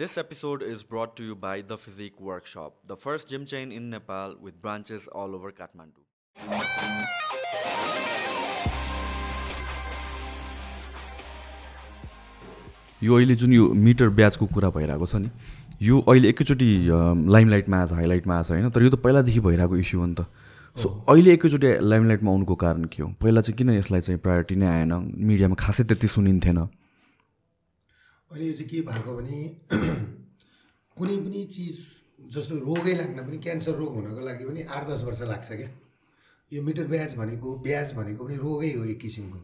This episode is brought to you by The Physique Workshop, the first gym chain in Nepal with branches all over Kathmandu. यो अहिले जुन यो metre ब्याजको कुरा भइरहेको छ नि यो अहिले एकैचोटि लाइमलाइटमा छ हाइलाइटमा आएको छ होइन तर यो त पहिलादेखि भइरहेको इस्यु हो नि त। सो अहिले एकैचोटि लाइमलाइटमा आउनुको कारण के हो? पहिला चाहिँ किन यसलाई चाहिँ प्रायोरिटी नै आएन? मिडियामा खासै त्यति सुनिन्थेन। अहिले यो चाहिँ के भएको भने कुनै पनि चिज जस्तो रोगै लाग्न पनि क्यान्सर रोग हुनको लागि पनि आठ दस वर्ष लाग्छ क्या। यो मिटर ब्याज भनेको ब्याज भनेको पनि रोगै हो एक किसिमको।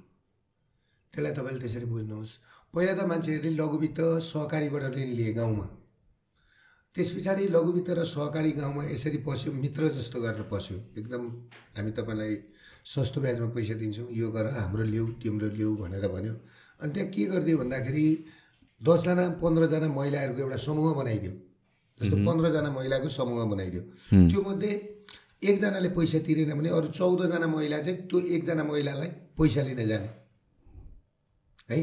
त्यसलाई तपाईँले त्यसरी बुझ्नुहोस्। पहिला त मान्छेहरूले लघुवित्त सहकारीबाट ऋण लिए गाउँमा। त्यस पछाडि लघुवित्त र सहकारी गाउँमा यसरी पस्यो मित्र जस्तो गरेर पस्यो। एकदम हामी तपाईँलाई सस्तो ब्याजमा पैसा दिन्छौँ यो गर हाम्रो ल्याऊ तिम्रो ल्याऊ भनेर भन्यो। अनि त्यहाँ के गरिदियो भन्दाखेरि दसजना पन्ध्रजना महिलाहरूको एउटा समूह बनाइदियो। जस्तो पन्ध्रजना महिलाको समूह बनाइदियो। त्यो मध्ये एकजनाले पैसा तिरेन भने अरू चौधजना महिला चाहिँ त्यो एकजना महिलालाई पैसा लिन जाने। है?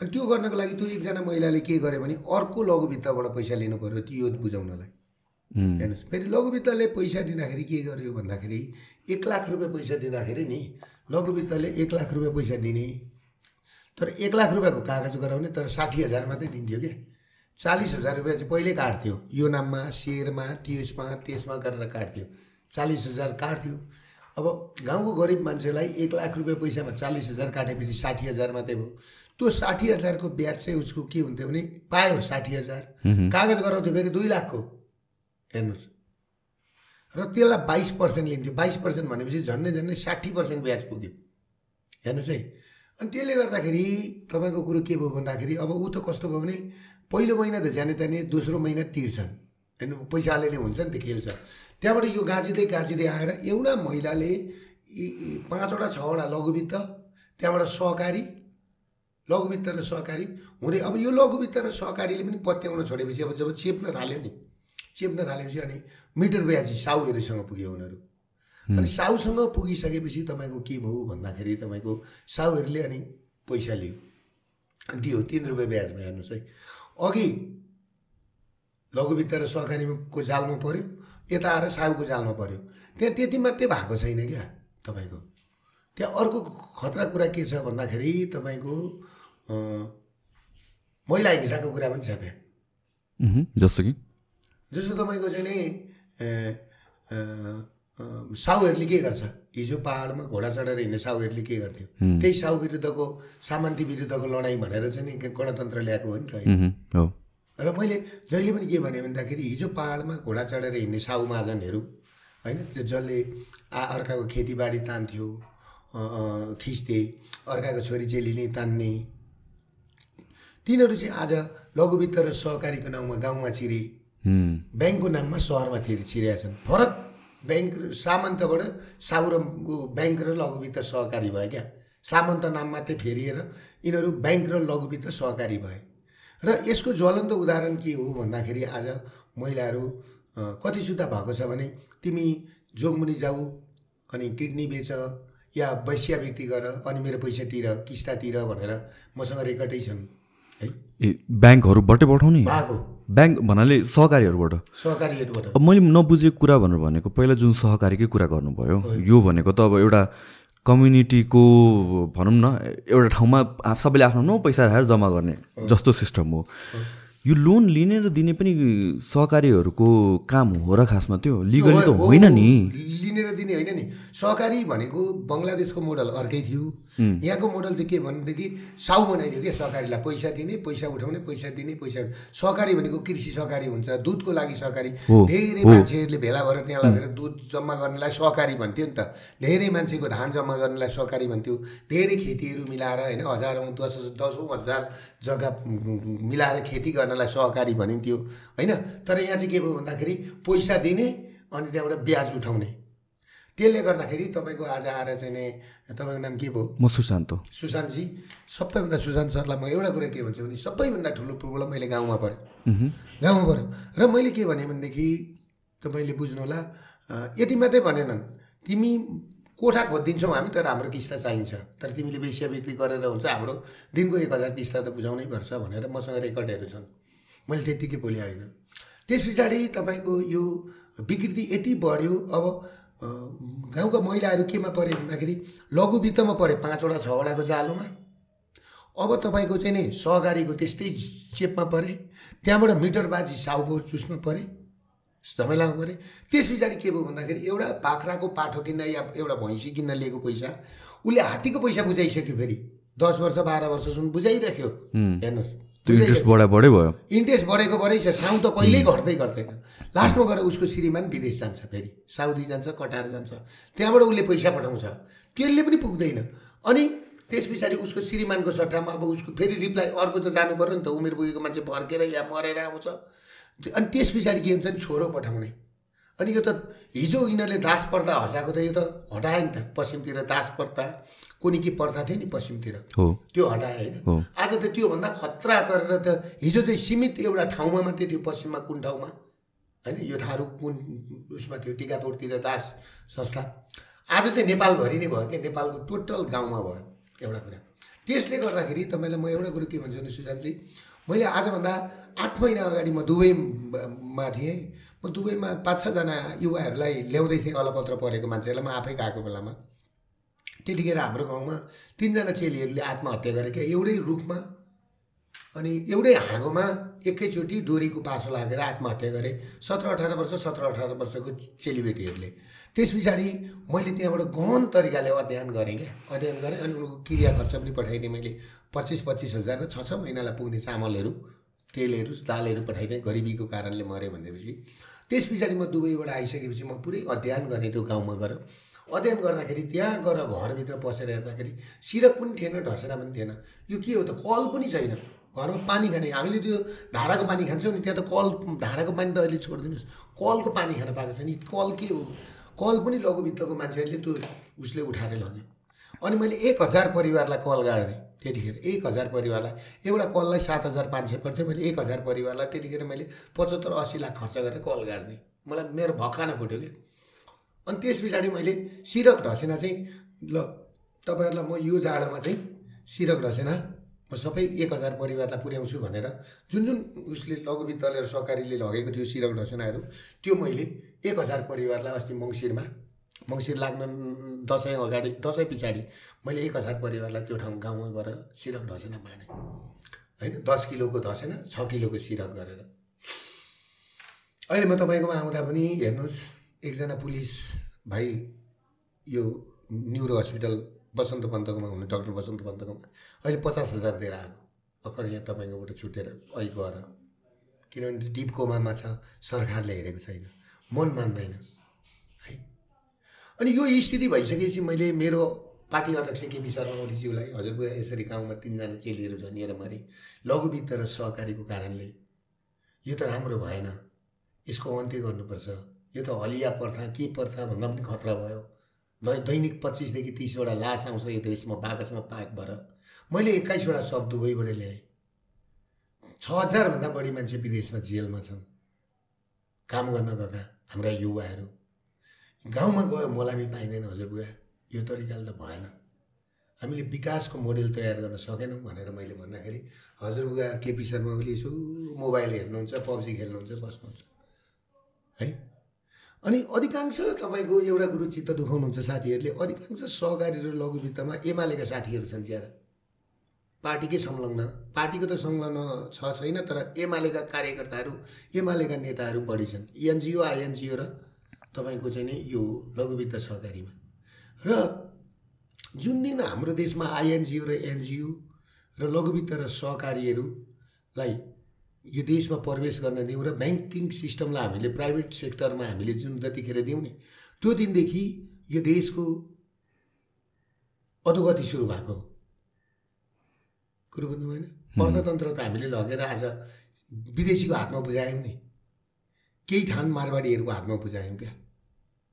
अनि त्यो गर्नको लागि त्यो एकजना महिलाले के गर्यो भने अर्को लघुवित्तबाट पैसा लिनु पऱ्यो त्यो यो बुझाउनलाई। हेर्नुहोस् फेरि लघुवित्तले पैसा दिँदाखेरि के गर्यो भन्दाखेरि एक लाख रुपियाँ पैसा दिँदाखेरि नि लघुवित्तले एक लाख रुपियाँ पैसा दिने। तर एक लाख रुपियाँको कागज गराउने तर साठी हजार मात्रै दिन्थ्यो क्या चालिस हजार रुपियाँ चाहिँ पहिल्यै काट्थ्यो। यो नाममा सेयरमा त्यसमा त्यसमा गरेर काट्थ्यो। चालिस हजार काट्थ्यो। अब गाउँको गरिब मान्छेलाई एक लाख रुपियाँ पैसामा चालिस हजार काटेपछि साठी हजार मात्रै भयो। त्यो साठी हजारको ब्याज चाहिँ उसको के हुन्थ्यो भने पायो साठी हजार। कागज गराउँथ्यो फेरि दुई लाखको। हेर्नुहोस्। र त्यसलाई बाइस पर्सेन्ट लिन्थ्यो। बाइस पर्सेन्ट भनेपछि झन्डै झन्डै साठी पर्सेन्ट ब्याज पुग्यो। हेर्नुहोस् है। अनि त्यसले गर्दाखेरि तपाईँको कुरो के भयो भन्दाखेरि अब ऊ त कस्तो भयो भने पहिलो महिना त जाने ताने दोस्रो महिना तिर्छन्। हेर्नु पैसा अलिअलि हुन्छ नि त खेल्छ। त्यहाँबाट यो गाँचिँदै गाँचिँदै आएर एउटा महिलाले पाँचवटा छवटा लघुवित्त त्यहाँबाट सहकारी लघुवित्त र सहकारी हुँदै अब यो लघुवित्त र सहकारीले पनि पत्याउन छोडेपछि अब जब चेप्न थाल्यो नि चेप्न थालेपछि अनि मिटर ब्याजी साउहरूसँग पुग्यो उनीहरू। अनि साउसँग पुगिसकेपछि तपाईँको के भयो भन्दाखेरि तपाईँको साउहरूले अनि पैसा लियो। दियो तिन रुपियाँ ब्याजमा हेर्नुहोस् है। अघि लघुवित्त र सहकारीको जालमा पऱ्यो यता आएर साउको जालमा पऱ्यो त्यहाँ त्यति मात्रै भएको छैन क्या तपाईँको। त्यहाँ अर्को खतरा कुरा के छ भन्दाखेरि तपाईँको महिला हिंसाको कुरा पनि छ त्यहाँ। जस्तो कि? जस्तो तपाईँको चाहिँ नि साउहरूले के गर्छ? हिजो पाहाडमा घोडा चढेर हिँड्ने साउहरूले के गर्थ्यो? त्यही साउ विरुद्धको सामन्ती विरुद्धको लडाइँ भनेर चाहिँ नि गणतन्त्र ल्याएको हो नि त हो। र मैले जहिले पनि के भने भन्दाखेरि हिजो पाहाडमा घोडा चढेर हिँड्ने साउ महाजनहरू होइन त्यो जसले आ अर्काको खेतीबारी तान्थ्यो थिच्थे अर्काको छोरी चेलीले तान्ने तिनीहरू चाहिँ आज लघुवित्त र सहकारीको नाउँमा गाउँमा छिरे ब्याङ्कको नाममा सहरमा थिए छिरेका छन्। फरक ब्याङ्क सामन्तबाट साउ ब्याङ्क र लघुवित्त सहकारी भयो क्या। सामन्त नाम मात्रै फेरिएर यिनीहरू ब्याङ्क र लघुवित्त सहकारी भए। र यसको ज्वलन्त उदाहरण के हो भन्दाखेरि आज महिलाहरू कति सुत्ता भएको छ भने तिमी जोगमुनि जाऊ अनि किडनी बेच या वैश्यावृत्ति गर अनि मेरो पैसा तिर किस्ता तिर भनेर मसँग रेकर्डै छन्। है? ए ब्याङ्कहरूबाटै पठाउने? ब्याङ्क भन्नाले सहकारीहरूबाट? सहकारीहरूबाट। अब मैले नबुझेको कुरा भनेर भनेको पहिला जुन सहकारीकै कुरा गर्नुभयो यो भनेको त अब एउटा कम्युनिटीको भनौँ न एउटा ठाउँमा सबैले आफ्नो आफ्नो पैसा राखेर जम्मा गर्ने जस्तो सिस्टम हो। यो लोन लिने र दिने पनि सहकारीहरूको काम हो र खासमा त्यो लिगली त होइन नि। लिने र दिने होइन नि। सहकारी भनेको बङ्गलादेशको मोडल अर्कै थियो। यहाँको मोडल चाहिँ के भनेदेखि साउ बनाइदियो क्या सहकारीलाई। पैसा दिने पैसा उठाउने पैसा दिने पैसा। सहकारी भनेको कृषि सहकारी हुन्छ। दुधको लागि सहकारी। धेरै। मान्छेहरूले भेला भएर त्यहाँ लगेर दुध जम्मा गर्नेलाई सहकारी भन्थ्यो नि त। धेरै मान्छेको धान जम्मा गर्नेलाई सहकारी भन्थ्यो। धेरै खेतीहरू मिलाएर होइन हजारौँ दस दसौँ हजार जग्गा मिलाएर खेती गर्नलाई सहकारी भनिन्थ्यो होइन? तर यहाँ चाहिँ के भयो भन्दाखेरि पैसा दिने अनि त्यहाँबाट ब्याज उठाउने। त्यसले गर्दाखेरि तपाईँको आज आएर चाहिँ नि तपाईँको नाम के भयो? म सुशान्त हो। सुशान्तजी सबैभन्दा सुशान्त सरलाई म एउटा कुरा के भन्छु भने सबैभन्दा ठुलो प्रब्लम मैले गाउँमा पऱ्यो गाउँमा पऱ्यो र मैले के भने भनेदेखि तपाईँले बुझ्नु होला यति मात्रै भनेनन्। तिमी कोठा खोजिदिन्छौँ हामी तर हाम्रो किस्ता चाहिन्छ। तर तिमीले वेश्यावृत्ति गरेर हुन्छ हाम्रो दिनको एक हजार किस्ता त बुझाउनै पर्छ भनेर मसँग रेकर्डहरू छन्। मैले त्यत्तिकै बोले होइन। त्यस पछाडि तपाईँको यो विकृति यति बढ्यो अब गाउँका महिलाहरू केमा परे भन्दाखेरि लघु वित्तमा परे पाँचवटा छवटाको जालोमा। अब तपाईँको चाहिँ नि सहकारीको त्यस्तै चेपमा परे त्यहाँबाट मिटरबाजी साउको चुसमा परे। झमेलामा परे त्यस पछाडि के भयो भन्दाखेरि एउटा बाख्राको पाठो किन्न या एउटा भैँसी किन्न लिएको पैसा उसले हात्तीको पैसा बुझाइसक्यो फेरि। दस वर्ष बाह्र वर्षसम्म बुझाइराख्यो। हेर्नुहोस्। त्यो इन्ट्रेस्ट बढा बढै भयो। इन्ट्रेस्ट बढेको बढै छ। साउ त कहिल्यै घट्दै घट्दैन। लास्टमा गएर उसको श्रीमान विदेश जान्छ फेरि। साउदी जान्छ कटार जान्छ। त्यहाँबाट उसले पैसा पठाउँछ। त्यसले पनि पुग्दैन। अनि त्यस पछाडि उसको श्रीमानको सट्टामा अब उसको फेरि रिप्लाई अर्को त जानु पऱ्यो नि त। उमेर पुगेको मान्छे फर्केर या मरेर आउँछ। अनि त्यस पछाडि के हुन्छ नि छोरो पठाउने। अनि यो त हिजो यिनीहरूले दास प्रथा हटाएको त यो त हटायो नि त पश्चिमतिर दास प्रथा कुनै के प्रथा थियो नि पश्चिमतिर। हो। त्यो हटायो हो। होइन आज त त्योभन्दा खतरा गरेर त हिजो चाहिँ सीमित एउटा ठाउँमा मात्रै थियो पश्चिममा कुन ठाउँमा। होइन यो थारू कुन उसमा थियो टिकापुरतिर दास संस्था। आज चाहिँ नेपालभरि नै भयो क्या नेपालको टोटल गाउँमा भयो। एउटा कुरा। त्यसले गर्दाखेरि तपाईँलाई म एउटा कुरो के भन्छु भने सुशान्तजी मैले आजभन्दा आठ महिना अगाडि म दुबईमा थिएँ। म दुबईमा पाँच छजना युवाहरूलाई ल्याउँदै थिएँ अलपत्र परेको मान्छेहरूलाई। म आफै गएको बेलामा। त्यतिखेर हाम्रो गाउँमा तिनजना चेलीहरूले आत्महत्या गरेका एउटै रुखमा अनि एउटै हाँगोमा एकैचोटि डोरीको पासो लागेर आत्महत्या गरे। सत्र अठार वर्ष सत्र अठार वर्षको चेलीबेटीहरूले त्यस पछाडि मैले त्यहाँबाट गहन तरिकाले अध्ययन गरेँ क्या। अध्ययन गरेँ अनि उनको क्रिया खर्च पनि पठाइदिएँ मैले। पच्चिस पच्चिस हजार र छ छ महिनालाई पुग्ने चामलहरू तेलहरू दालहरू पठाइदिएँ। गरिबीको कारणले मऱ्यो भनेपछि। त्यस पछाडि म दुबईबाट आइसकेपछि म पुरै अध्ययन गरेँ त्यो गाउँमा गएर अध्ययन गर्दाखेरि त्यहाँ गएर घरभित्र पसेर हेर्दाखेरि सिरक पनि थिएन ढसेरा पनि थिएन। यो के हो त? कल पनि छैन। घरमा पानी खाने हामीले त्यो धाराको पानी खान्छौँ नि त्यहाँ त कल धाराको पानी त अहिले छोडिदिनुहोस्। कलको पानी खान पाएको छैन। कल के हो? कल पनि लघुवित्तको मान्छेहरूले त्यो उसले उठाएर लग्यो। अनि मैले एक हजार परिवारलाई कल गाडिदिएँ त्यतिखेर। एक हजार परिवारलाई। एउटा कललाई सात हजार पाँच सय पर्थ्यो मैले एक हजार परिवारलाई त्यतिखेर मैले पचहत्तर अस्सी लाख खर्च गरेर कल गाडिदिएँ मलाई मेरो भक्काना फुट्यो कि। अनि त्यस पछाडि मैले सिरक ढसेना चाहिँ ल तपाईँहरूलाई म यो जाडोमा चाहिँ सिरक ढसेना म सबै एक हजार परिवारलाई पुर्याउँछु भनेर जुन जुन उसले लघुवित्तले सहकारीले लगेको थियो सिरक ढसेनाहरू त्यो मैले एक हजार परिवारलाई अस्ति मङ्सिरमा मङ्सिर लाग्न दसैँ अगाडि दसैँ पछाडि मैले एक हजार परिवारलाई त्यो ठाउँ गाउँमा गएर सिरक ढसेना बाँडेँ होइन दस किलोको धसेना छ किलोको सिरक गरेर। अहिले म तपाईँकोमा आउँदा पनि हेर्नुहोस् एकजना पुलिस भाइ यो न्युरो हस्पिटल बसन्त पन्तकोमा हुने डक्टर बसन्त पन्तकोमा अहिले पचास हजार दिएर आएको। भर्खर यहाँ तपाईँकोबाट छुटेर गएर किनभने त्यो डिप कोमामा छ सरकारले हेरेको छैन। मन मान्दैन। है? अनि यो स्थिति भइसकेपछि मैले मेरो पार्टी अध्यक्ष केपी शर्मा ओलीज्यूलाई हजुरबुवा यसरी गाउँमा तिनजना चेलीहरू झनिएर मरे लघुवित्त र सहकारीको कारणले यो त राम्रो भएन। यसको अन्त्य गर्नुपर्छ। यो त हलिया प्रथा के प्रथा भन्दा पनि खतरा भयो। दैनिक पच्चिसदेखि तिसवटा लास आउँछ यो देशमा बाकसमा पाक भएर। मैले एक्काइसवटा सब दुबईबाट ल्याएँ। छ हजारभन्दा बढी मान्छे विदेशमा जेलमा छन्। काम गर्न गएका। हाम्रा युवाहरू। गाउँमा गयो मोलामी पाइँदैन हजुरबुवा यो तरिकाले त भएन। हामीले विकासको मोडेल तयार गर्न सकेनौँ भनेर मैले भन्दाखेरि हजुरबुवा केपी शर्मा ओली यसो मोबाइल हेर्नुहुन्छ पब्जी खेल्नुहुन्छ बस्नुहुन्छ। है? अनि अधिकांश तपाईँको एउटा कुरो चित्त दुखाउनुहुन्छ साथीहरूले अधिकांश सहकारी र लघुवित्तमा एमालेका साथीहरू छन् ज्यादा। पार्टीकै संलग्न। पार्टीको त संलग्न छ छैन तर एमालेका कार्यकर्ताहरू एमालेका नेताहरू बढी छन्। एनजिओ आइएनजिओ र तपाईँको चाहिँ नि यो लघुवित्त सहकारीमा। र जुन दिन हाम्रो देशमा आइएनजिओ र एनजिओ र लघुवित्त र सहकारीहरूलाई यो देशमा प्रवेश गर्न दिउँ र ब्याङ्किङ सिस्टमलाई हामीले प्राइभेट सेक्टरमा हामीले जुन जतिखेर दिउँ नि त्यो दिनदेखि यो देशको अधोगति सुरु भएको हो। कुरो बुझ्नु भएन। अर्थतन्त्र त हामीले लगेर आज विदेशीको हातमा बुझायौँ नि। केही ठान मारवाडीहरूको हातमा बुझायौँ क्या?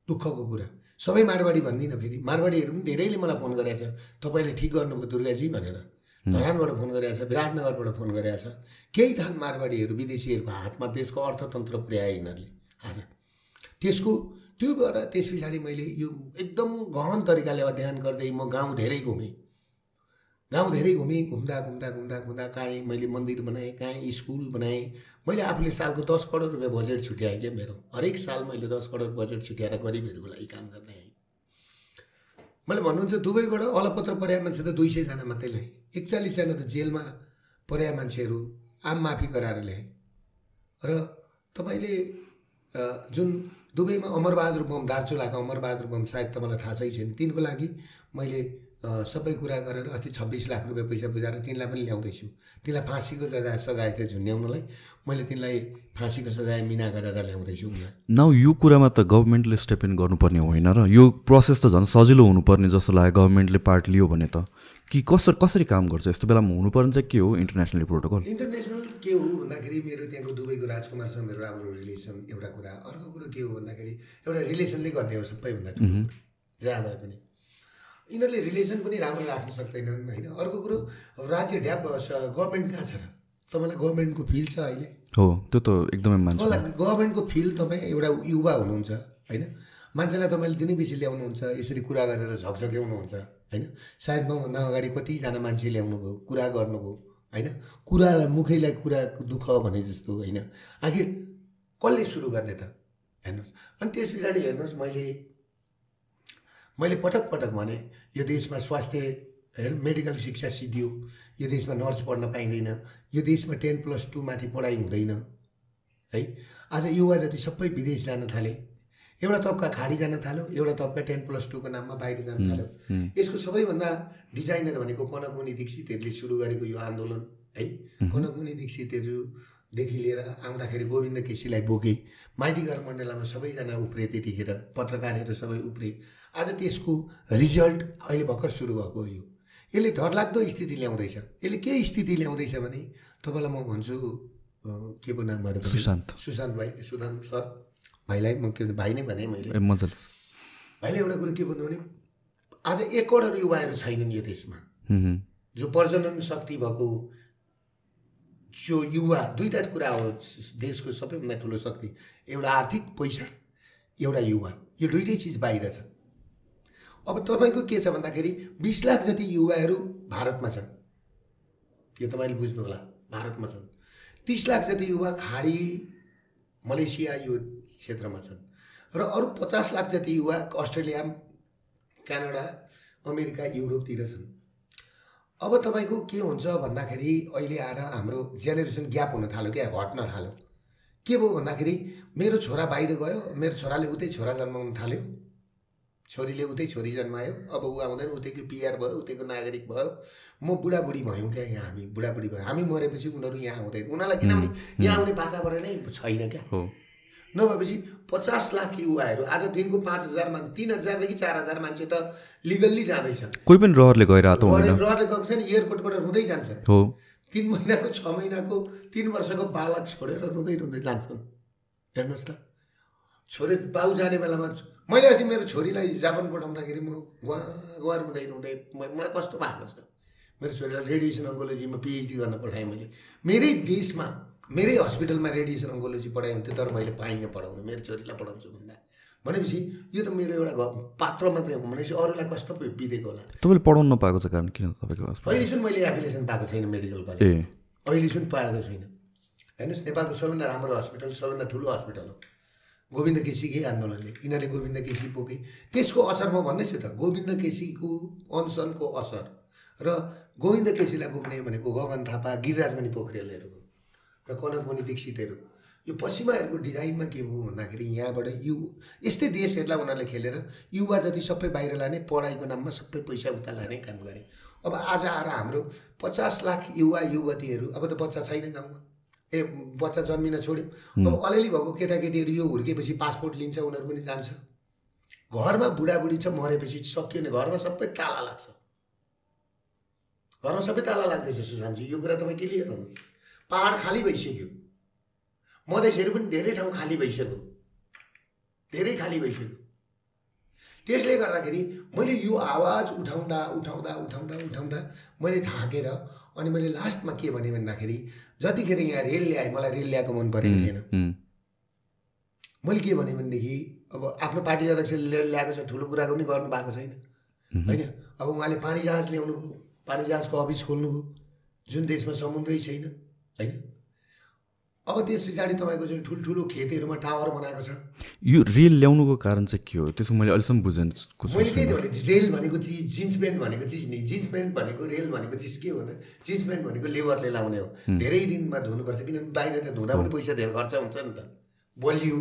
दुःखको कुरा। सबै मारवाडी भन्दिनँ फेरि। मारवाडीहरू पनि धेरैले मलाई फोन गरेको छ। तपाईँले ठिक गर्नुभयो दुर्गाजी भनेर। धरानबाट फोन गरेको छ विराटनगरबाट फोन गरेको छ। केही थान मारवाडीहरू विदेशीहरूको हातमा देशको अर्थतन्त्र पुर्याए यिनीहरूले आज। त्यसको त्यो भएर त्यस पछाडि मैले यो एकदम गहन तरिकाले अध्ययन गर्दै म गाउँ धेरै घुमेँ। गाउँ धेरै घुमेँ घुम्दा घुम्दा घुम्दा घुम्दा काहीँ मैले मन्दिर बनाएँ काहीँ स्कुल बनाएँ। मैले आफूले सालको दस करोड रुपियाँ बजेट छुट्याएँ क्या मेरो। हरेक साल मैले दस करोड बजेट छुट्याएर गरिबहरूको लागि काम गर्ने आएँ मैले भन्नुहुन्छ दुबईबाट अलपत्र पर्या मान्छे त दुई सयजना मात्रै ल्याएँ एकचालिसजना त जेलमा पर्या मान्छेहरू आम माफी गराएर ल्याएँ र तपाईँले जुन दुबईमा अमरबहादुर बम दार्चुलाका अमरबहादुर बम सायद तपाईँलाई थाहा छैन तिनको लागि मैले सबै कुरा गरेर अस्ति छब्बिस लाख रुपियाँ पैसा बुझाएर तिनलाई पनि ल्याउँदैछु। तिनलाई फाँसीको सजाय सजाय थियो झुन्ड्याउनलाई। मैले तिनलाई फाँसीको सजाय मिना गरेर ल्याउँदैछु उनलाई। नाउ यो कुरामा त गभर्मेन्टले स्टेप इन गर्नुपर्ने होइन र यो प्रोसेस त झन् सजिलो हुनुपर्ने जस्तो लाग्यो गभर्मेन्टले पार्ट लियो भने त। कि कसरी कसरी काम गर्छ? यस्तो बेलामा हुनुपर्ने चाहिँ के हो इन्टरनेसनल प्रोटोकल इन्टरनेसनल के हो भन्दाखेरि मेरो त्यहाँको दुबईको राजकुमारसँग मेरो राम्रो रिलेसन एउटा कुरा। अर्को कुरो के हो भन्दाखेरि एउटा रिलेसनले गर्ने हो सबैभन्दा ठुलो। जहाँ भए पनि। यिनीहरूले रिलेसन पनि राम्रो राख्न सक्दैनन् होइन? अर्को कुरो राज्य ड्याप गभर्मेन्ट कहाँ छ र? तपाईँलाई गभर्मेन्टको फिल छ अहिले? हो त्यो त एकदमै मान्छु गभर्मेन्टको फिल तपाईँ एउटा युवा हुनुहुन्छ होइन? मान्छेलाई तपाईँले दिनै बेसी ल्याउनुहुन्छ यसरी कुरा गरेर झकझक्याउनुहुन्छ होइन? सायद मभन्दा अगाडि कतिजना मान्छे ल्याउनु भयो कुरा गर्नुभयो होइन? कुरालाई मुखैलाई कुराको दुःख भने जस्तो होइन? आखिर कसले सुरु गर्ने त? हेर्नुहोस्। अनि त्यस पछाडि हेर्नुहोस् मैले मैले पटक पटक भने यो देशमा स्वास्थ्य हेर्नु मेडिकल शिक्षा सिद्धियो यो देशमा नर्स पढ्न पाइँदैन यो देशमा टेन प्लस टू माथि पढाइ हुँदैन है? आज युवा जति सबै विदेश जान थाले एउटा तबका खाडी जान थाल्यो एउटा तबका टेन प्लस टूको नाममा बाहिर जान थाल्यो। यसको सबैभन्दा डिजाइनर भनेको कनकमुनि दीक्षितहरूले सुरु गरेको यो आन्दोलन है? कनकमुनि दीक्षितहरूदेखि लिएर आउँदाखेरि गोविन्द केसीलाई बोके। माइतीघर मण्डलामा सबैजना उफ्रे त्यतिखेर पत्रकारहरू सबै उफ्रे। आज त्यसको रिजल्ट अहिले भर्खर सुरु भएको हो यो। यसले डरलाग्दो स्थिति ल्याउँदैछ। यसले के स्थिति ल्याउँदैछ भने तपाईँलाई म भन्छु के पो नाम भएर सुशान्त। सुशान्त भाइ सुशान्त सर। भाइलाई म के भाइ नै भने मैले। मजाले। भाइले एउटा कुरो के भन्नु भने आज एक करोड युवाहरू छैनन् यो देशमा। जो प्रजनन शक्ति भएको जो युवा दुईवटा कुरा हो देशको सबैभन्दा ठुलो शक्ति एउटा आर्थिक पैसा एउटा युवा। यो दुइटै चिज बाहिर छ। अब तपाईँको के छ भन्दाखेरि बिस लाख जति युवाहरू भारतमा छन् यो तपाईँले बुझ्नु होला भारतमा छन्। तिस लाख जति युवा खाडी मलेसिया यो क्षेत्रमा छन्। र अरू पचास लाख जति युवा अस्ट्रेलिया क्यानाडा अमेरिका युरोपतिर छन्। अब तपाईँको के हुन्छ भन्दाखेरि अहिले आएर हाम्रो जेनेरेसन ग्याप हुन थाल्यो क्या घट्न थाल्यो। के भयो भन्दाखेरि मेरो छोरा बाहिर गयो मेरो छोराले उतै छोरा जन्माउन थाल्यो। छोरीले उतै छोरी जन्मायो अब ऊ आउँदैन उतैको पिआर भयो उतैको नागरिक भयो। म बुढाबुढी भयौँ क्या यहाँ हामी बुढाबुढी भयो। हामी मरेपछि उनीहरू यहाँ आउँदैन। उनीहरूलाई किनभने यहाँ आउने वातावरणै छैन क्या। हो। नभएपछि पचास लाख युवाहरू आज दिनको पाँच हजार मान्छे तिन हजारदेखि चार हजार मान्छे त लिगल्ली जाँदैछ कोही पनि रहरले गइरहेको त हुँदैन। रहर गएको छैन एयरपोर्टबाट रुँदै जान्छन्। हो। तिन महिनाको छ महिनाको तिन वर्षको बालक छोडेर रुँदै रुँदै जान्छन्। हेर्नुहोस् त। छोरी बाउ जाने बेलामा मैले अस्ति मेरो छोरीलाई जापान पठाउँदाखेरि म गुवा गुवा रुँदै रुँदै मलाई कस्तो भएको छ? मेरो छोरीलाई रेडिएसन अङ्कोलोजीमा पिएचडी गर्न पठाएँ मैले। मेरै देशमा मेरै हस्पिटलमा रेडिएसन अङ्कोलोजी पढाइ हुन्थ्यो तर मैले पाइनँ पढाउनु मेरो छोरीलाई पढाउँछु भन्दा। भनेपछि यो त मेरो एउटा घ- पात्र मात्रै हो भनेपछि अरूलाई कस्तो बितेको होला? तपाईँले पढाउनु नपाएको चाहिँ कारण किन तपाईँको अहिलेसम्म मैले एप्लिकेसन पाएको छैन मेडिकल कलेज। अहिलेसम्म पाएको छैन। हेर्नुहोस् नेपालको सबभन्दा राम्रो हस्पिटल सबभन्दा ठुलो हस्पिटल हो। गोविन्द केसीकै आन्दोलनले। यिनीहरूले गोविन्द केसी बोके त्यसको असर म भन्दैछु त गोविन्द केसीको अनसनको असर र गोविन्द केसीलाई बोक्ने भनेको गगन थापा गिरिराजमणि पोखरेलहरू र कनकमणि दीक्षितहरू। यो पश्चिमाहरूको डिजाइनमा के भयो भन्दाखेरि यहाँबाट यु यस्तै देशहरूलाई उनीहरूले खेलेर युवा जति सबै बाहिर लाने पढाइको नाममा सबै पैसा उता लाने काम गरे। अब आज आएर हाम्रो पचास लाख युवा युवतीहरू अब त बच्चा छैन गाउँमा। ए बच्चा जन्मिन छोड्यो। अब अलिअलि भएको केटाकेटीहरू यो हुर्केपछि पासपोर्ट लिन्छ उनीहरू पनि जान्छ। घरमा बुढाबुढी छ मरेपछि सकियो भने घरमा सबै ताला लाग्छ। घरमा सबै ताला लाग्दैछ सुशान्तजी। यो कुरा तपाईँ क्लियर हुनुहोस् पाहाड खाली भइसक्यो मधेसहरू पनि धेरै ठाउँ खाली भइसक्यो धेरै खाली भइसक्यो त्यसले गर्दाखेरि मैले यो आवाज उठाउँदा उठाउँदा उठाउँदा उठाउँदा मैले थाकेर अनि मैले लास्टमा के भने भन्दाखेरि जतिखेर यहाँ रेल ल्याएँ मलाई रेल ल्याएको मन परेको थिएन। मैले के भने भनेदेखि अब आफ्नो पार्टी अध्यक्षले रेल ल्याएको छ ठुलो कुराको पनि गर्नु भएको छैन। होइन? अब उहाँले पानी जहाज ल्याउनु भयो पानी जहाजको अफिस खोल्नुभयो। जुन देशमा समुद्रै छैन। होइन? अब त्यस पछाडि तपाईँको चाहिँ ठुल्ठुलो खेतहरूमा टावर बनाएको छ। यो रेल ल्याउनुको कारण चाहिँ के हो? त्यसको मैले अहिलेसम्म बुझेको मैले त्यही रेल भनेको चिज जिन्स प्यान्ट भनेको चिज नि। जिन्स प्यान्ट भनेको रेल भनेको चिज के हो त? जिन्स प्यान्ट भनेको लेबरले लाउने हो। धेरै दिनमा धुनुपर्छ किनभने बाहिर त धुँदा पनि पैसा धेरै खर्च हुन्छ नि त। बलियो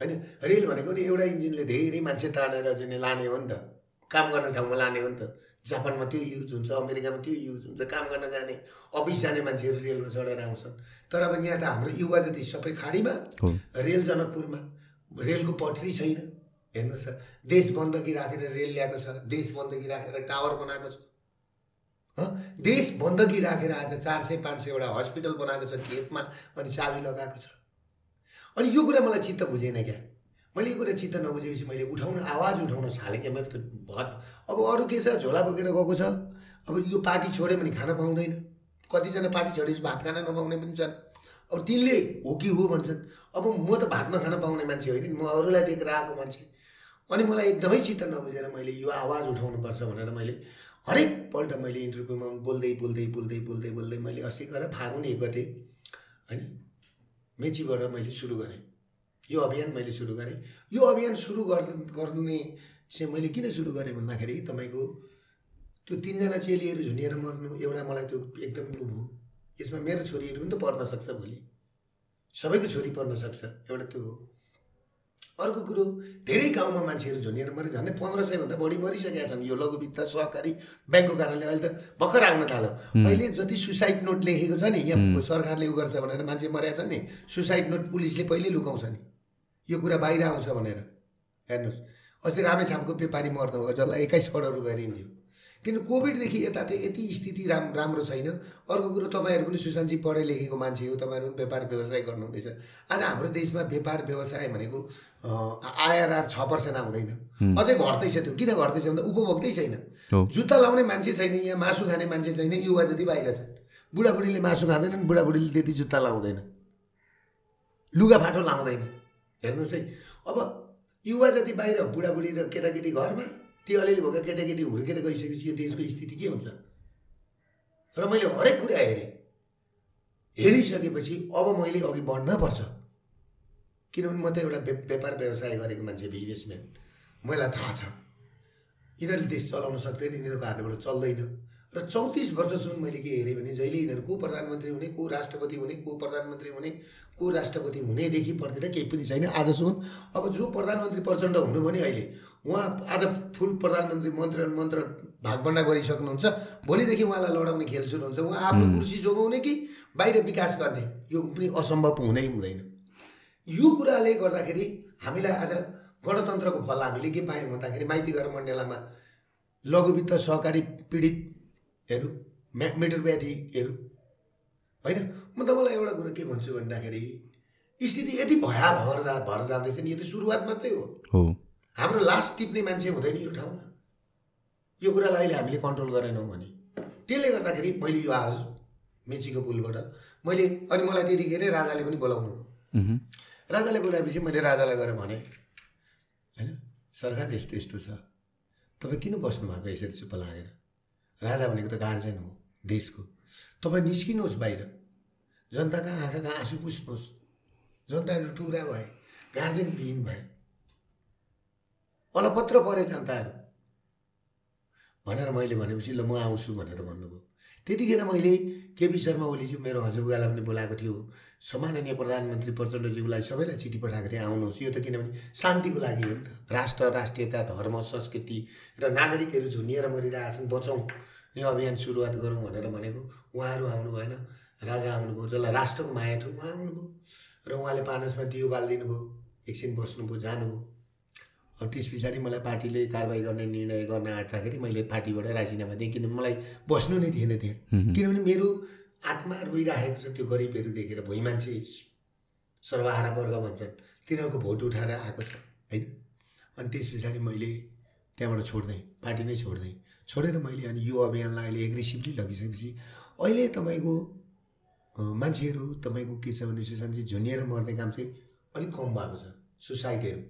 होइन? रेल भनेको नि एउटा इन्जिनले धेरै मान्छे तानेर चाहिँ लाने हो नि त। काम गर्ने ठाउँमा लाने हो नि त। जापानमा त्यो युज हुन्छ अमेरिकामा त्यो युज हुन्छ काम गर्न जाने अफिस जाने मान्छेहरू रेलमा चढेर आउँछन्। तर अब यहाँ त हाम्रो युवा जति सबै खाडीमा रेल जनकपुरमा रेलको पटरी छैन। हेर्नुहोस् त देश बन्दगी राखेर रेल ल्याएको छ देश बन्दगी राखेर टावर बनाएको छ। हँ? देश बन्दगी राखेर आज चार सय पाँच सयवटा हस्पिटल बनाएको छ खेतमा अनि चाबी लगाएको छ। अनि यो कुरा मलाई चित्त बुझेन क्या। मैले यो कुरा चित्त नबुझेपछि मैले उठाउन आवाज उठाउन थालेँ क्या मेरो त भत। अब अरू के छ? झोला बोकेर गएको छ। अब यो पार्टी छोड्यो भने खान पाउँदैन। कतिजना पार्टी छोडेपछि भात खान नपाउने पनि छन्। अब तिनले हो कि हो भन्छन्। अब म त भात नखान पाउने मान्छे होइन म अरूलाई दिएर आएको मान्छे। अनि मलाई एकदमै चित्त नबुझेर मैले यो आवाज उठाउनुपर्छ भनेर मैले हरेकपल्ट मैले इन्टरभ्यूमा बोल्दै बोल्दै बोल्दै बोल्दै बोल्दै मैले अस्ति गएर फागुन एक गते होइन मेचीबाट मैले सुरु गरेँ। यो अभियान मैले सुरु गरेँ। यो अभियान सुरु गर् गर्ने चाहिँ मैले किन सुरु गरेँ भन्दाखेरि तपाईँको त्यो तिनजना चेलीहरू झुन्डिएर मर्नु एउटा मलाई त्यो एकदम उ भयो यसमा मेरो छोरीहरू पनि त पढ्न सक्छ भोलि। सबैको छोरी पढ्न सक्छ एउटा त्यो हो। अर्को कुरो धेरै गाउँमा मान्छेहरू झुन्डिएर मरे झन्डै पन्ध्र सयभन्दा बढी मरिसकेका छन्। यो लघु वित्त सहकारी ब्याङ्कको कारणले अहिले त भर्खर आउन थाल्यो। अहिले जति सुसाइड नोट लेखेको छ नि यहाँ सरकारले उ गर्छ भनेर मान्छे मरेका छन् नि सुसाइड नोट पुलिसले पहिल्यै लुकाउँछ नि। यो कुरा बाहिर आउँछ भनेर। हेर्नुहोस् अस्ति रामेछापको व्यापारी मर्नुभयो जसलाई एक्काइस करोड रुपियाँ ऋण किन कोभिडदेखि यता त यति स्थिति राम राम्रो छैन। अर्को कुरो तपाईँहरू पनि सुशान्तजी पढे लेखेको मान्छे हो तपाईँहरू पनि व्यापार व्यवसाय गर्नुहुँदैछ। आज हाम्रो देशमा व्यापार व्यवसाय भनेको आइआरआर छ पर्सेन्ट आउँदैन। अझै घट्दैछ त्यो। किन घट्दैछ भन्दा उपभोक्तै छैन। जुत्ता लाउने मान्छे छैन यहाँ मासु खाने मान्छे छैन युवा जति बाहिर छन्। बुढाबुढीले मासु खाँदैनन् बुढाबुढीले त्यति जुत्ता लाउँदैन। लुगाफाटो लाउँदैन। हेर्नुहोस् है। अब युवा जति बाहिर बुढाबुढी र केटाकेटी घरमा ती अलिअलि भएका केटाकेटी हुर्केर गइसकेपछि यो देशको स्थिति के हुन्छ? र मैले हरेक कुरा हेरेँ। हेरिसकेपछि अब मैले अघि बढ्न पर्छ। किनभने म त एउटा व्या- व्यापार व्यवसाय गरेको मान्छे बिजनेसम्यान। मलाई थाहा छ। यिनीहरूले देश चलाउन सक्दैन यिनीहरूको हातबाट चल्दैन। र चौतिस वर्षसम्म मैले के हेरेँ भने जहिले यिनीहरू को प्रधानमन्त्री हुने को राष्ट्रपति हुने को प्रधानमन्त्री हुने को राष्ट्रपति हुनेदेखि पर्दैन केही पनि छैन आजसम्म। अब जो प्रधानमन्त्री प्रचण्ड हुनु भने अहिले उहाँ आज फुल प्रधानमन्त्री मन्त्र मन्त्र भागभन्डा गरिसक्नुहुन्छ। भोलिदेखि उहाँलाई लडाउने खेल सुरु हुन्छ। उहाँ आफ्नो कुर्सी जोगाउने कि बाहिर विकास गर्ने? यो पनि असम्भव हुनै हुँदैन। यो कुराले गर्दाखेरि हामीलाई आज गणतन्त्रको फल हामीले के पायौँ भन्दाखेरि माइतीघर मण्डलामा लघुवित्त सहकारी पीडितहरू म्या मिटर ब्याटीहरू होइन? म तपाईँलाई एउटा कुरो के भन्छु भन्दाखेरि स्थिति यति भया भएर जा भएर जाँदैछ नि यो त सुरुवात मात्रै हो। हाम्रो लास्ट टिप्ने मान्छे हुँदैन यो ठाउँमा। यो कुरालाई अहिले हामीले कन्ट्रोल गरेनौँ भने। त्यसले गर्दाखेरि मैले यो आज मेचीको पुलबाट मैले अनि मलाई त्यतिखेरै राजाले पनि बोलाउनु भयो। राजाले बोलाएपछि मैले राजालाई गएर भने होइन सरकार यस्तो यस्तो छ। तपाईँ किन बस्नुभएको यसरी चुप्प लागेर? राजा भनेको त गार्जेन हो देशको। तपाईँ निस्किनुहोस् बाहिर। जनताका आँखाका आँसु पुस्नुहोस् जनताहरू टुरा भए गार्जेन विहीन भए। अलपत्र परे जनताहरू। भनेर मैले भनेपछि ल म आउँछु भनेर भन्नुभयो। त्यतिखेर मैले केपी शर्मा ओलीज्यू मेरो हजुरबुवालाई पनि बोलाएको थियो। सम्माननीय प्रधानमन्त्री प्रचण्डज्यूलाई सबैलाई चिठी पठाएको थिएँ आउनुहोस्। यो त किनभने शान्तिको लागि हो नि त। राष्ट्र राष्ट्रियता धर्म संस्कृति र नागरिकहरू झुन्डिएर मरिरहेछन् बचाउँ यो अभियान सुरुवात गरौँ भनेर भनेको। उहाँहरू आउनु भएन। राजा आउनुभयो जसलाई राष्ट्रको माया थियो उहाँ आउनुभयो। र उहाँले पानसमा दियो बालिदिनु भयो एकछिन बस्नुभयो जानुभयो। अब त्यस पछाडि मलाई पार्टीले कारवाही गर्ने निर्णय गर्न आँट्दाखेरि मैले पार्टीबाट राजीनामा दिएँ। किनभने मलाई बस्नु नै थिएन त्यहाँ। किनभने मेरो आत्मा रोइरहेको छ त्यो गरिबहरू देखेर भुइँ मान्छे सर्वहारा वर्ग भन्छन्। तिनीहरूको भोट उठाएर आएको छ होइन? अनि त्यस पछाडि मैले त्यहाँबाट छोड्दै पार्टी नै छोड्दै छोडेर मैले अनि यो अभियानलाई अहिले एग्रेसिभली लगिसकेपछि अहिले तपाईँको मान्छेहरू तपाईँको के छ भने सुशान्तजी झुन्डिएर मर्ने काम चाहिँ अलिक कम भएको छ सुसाइडहरू।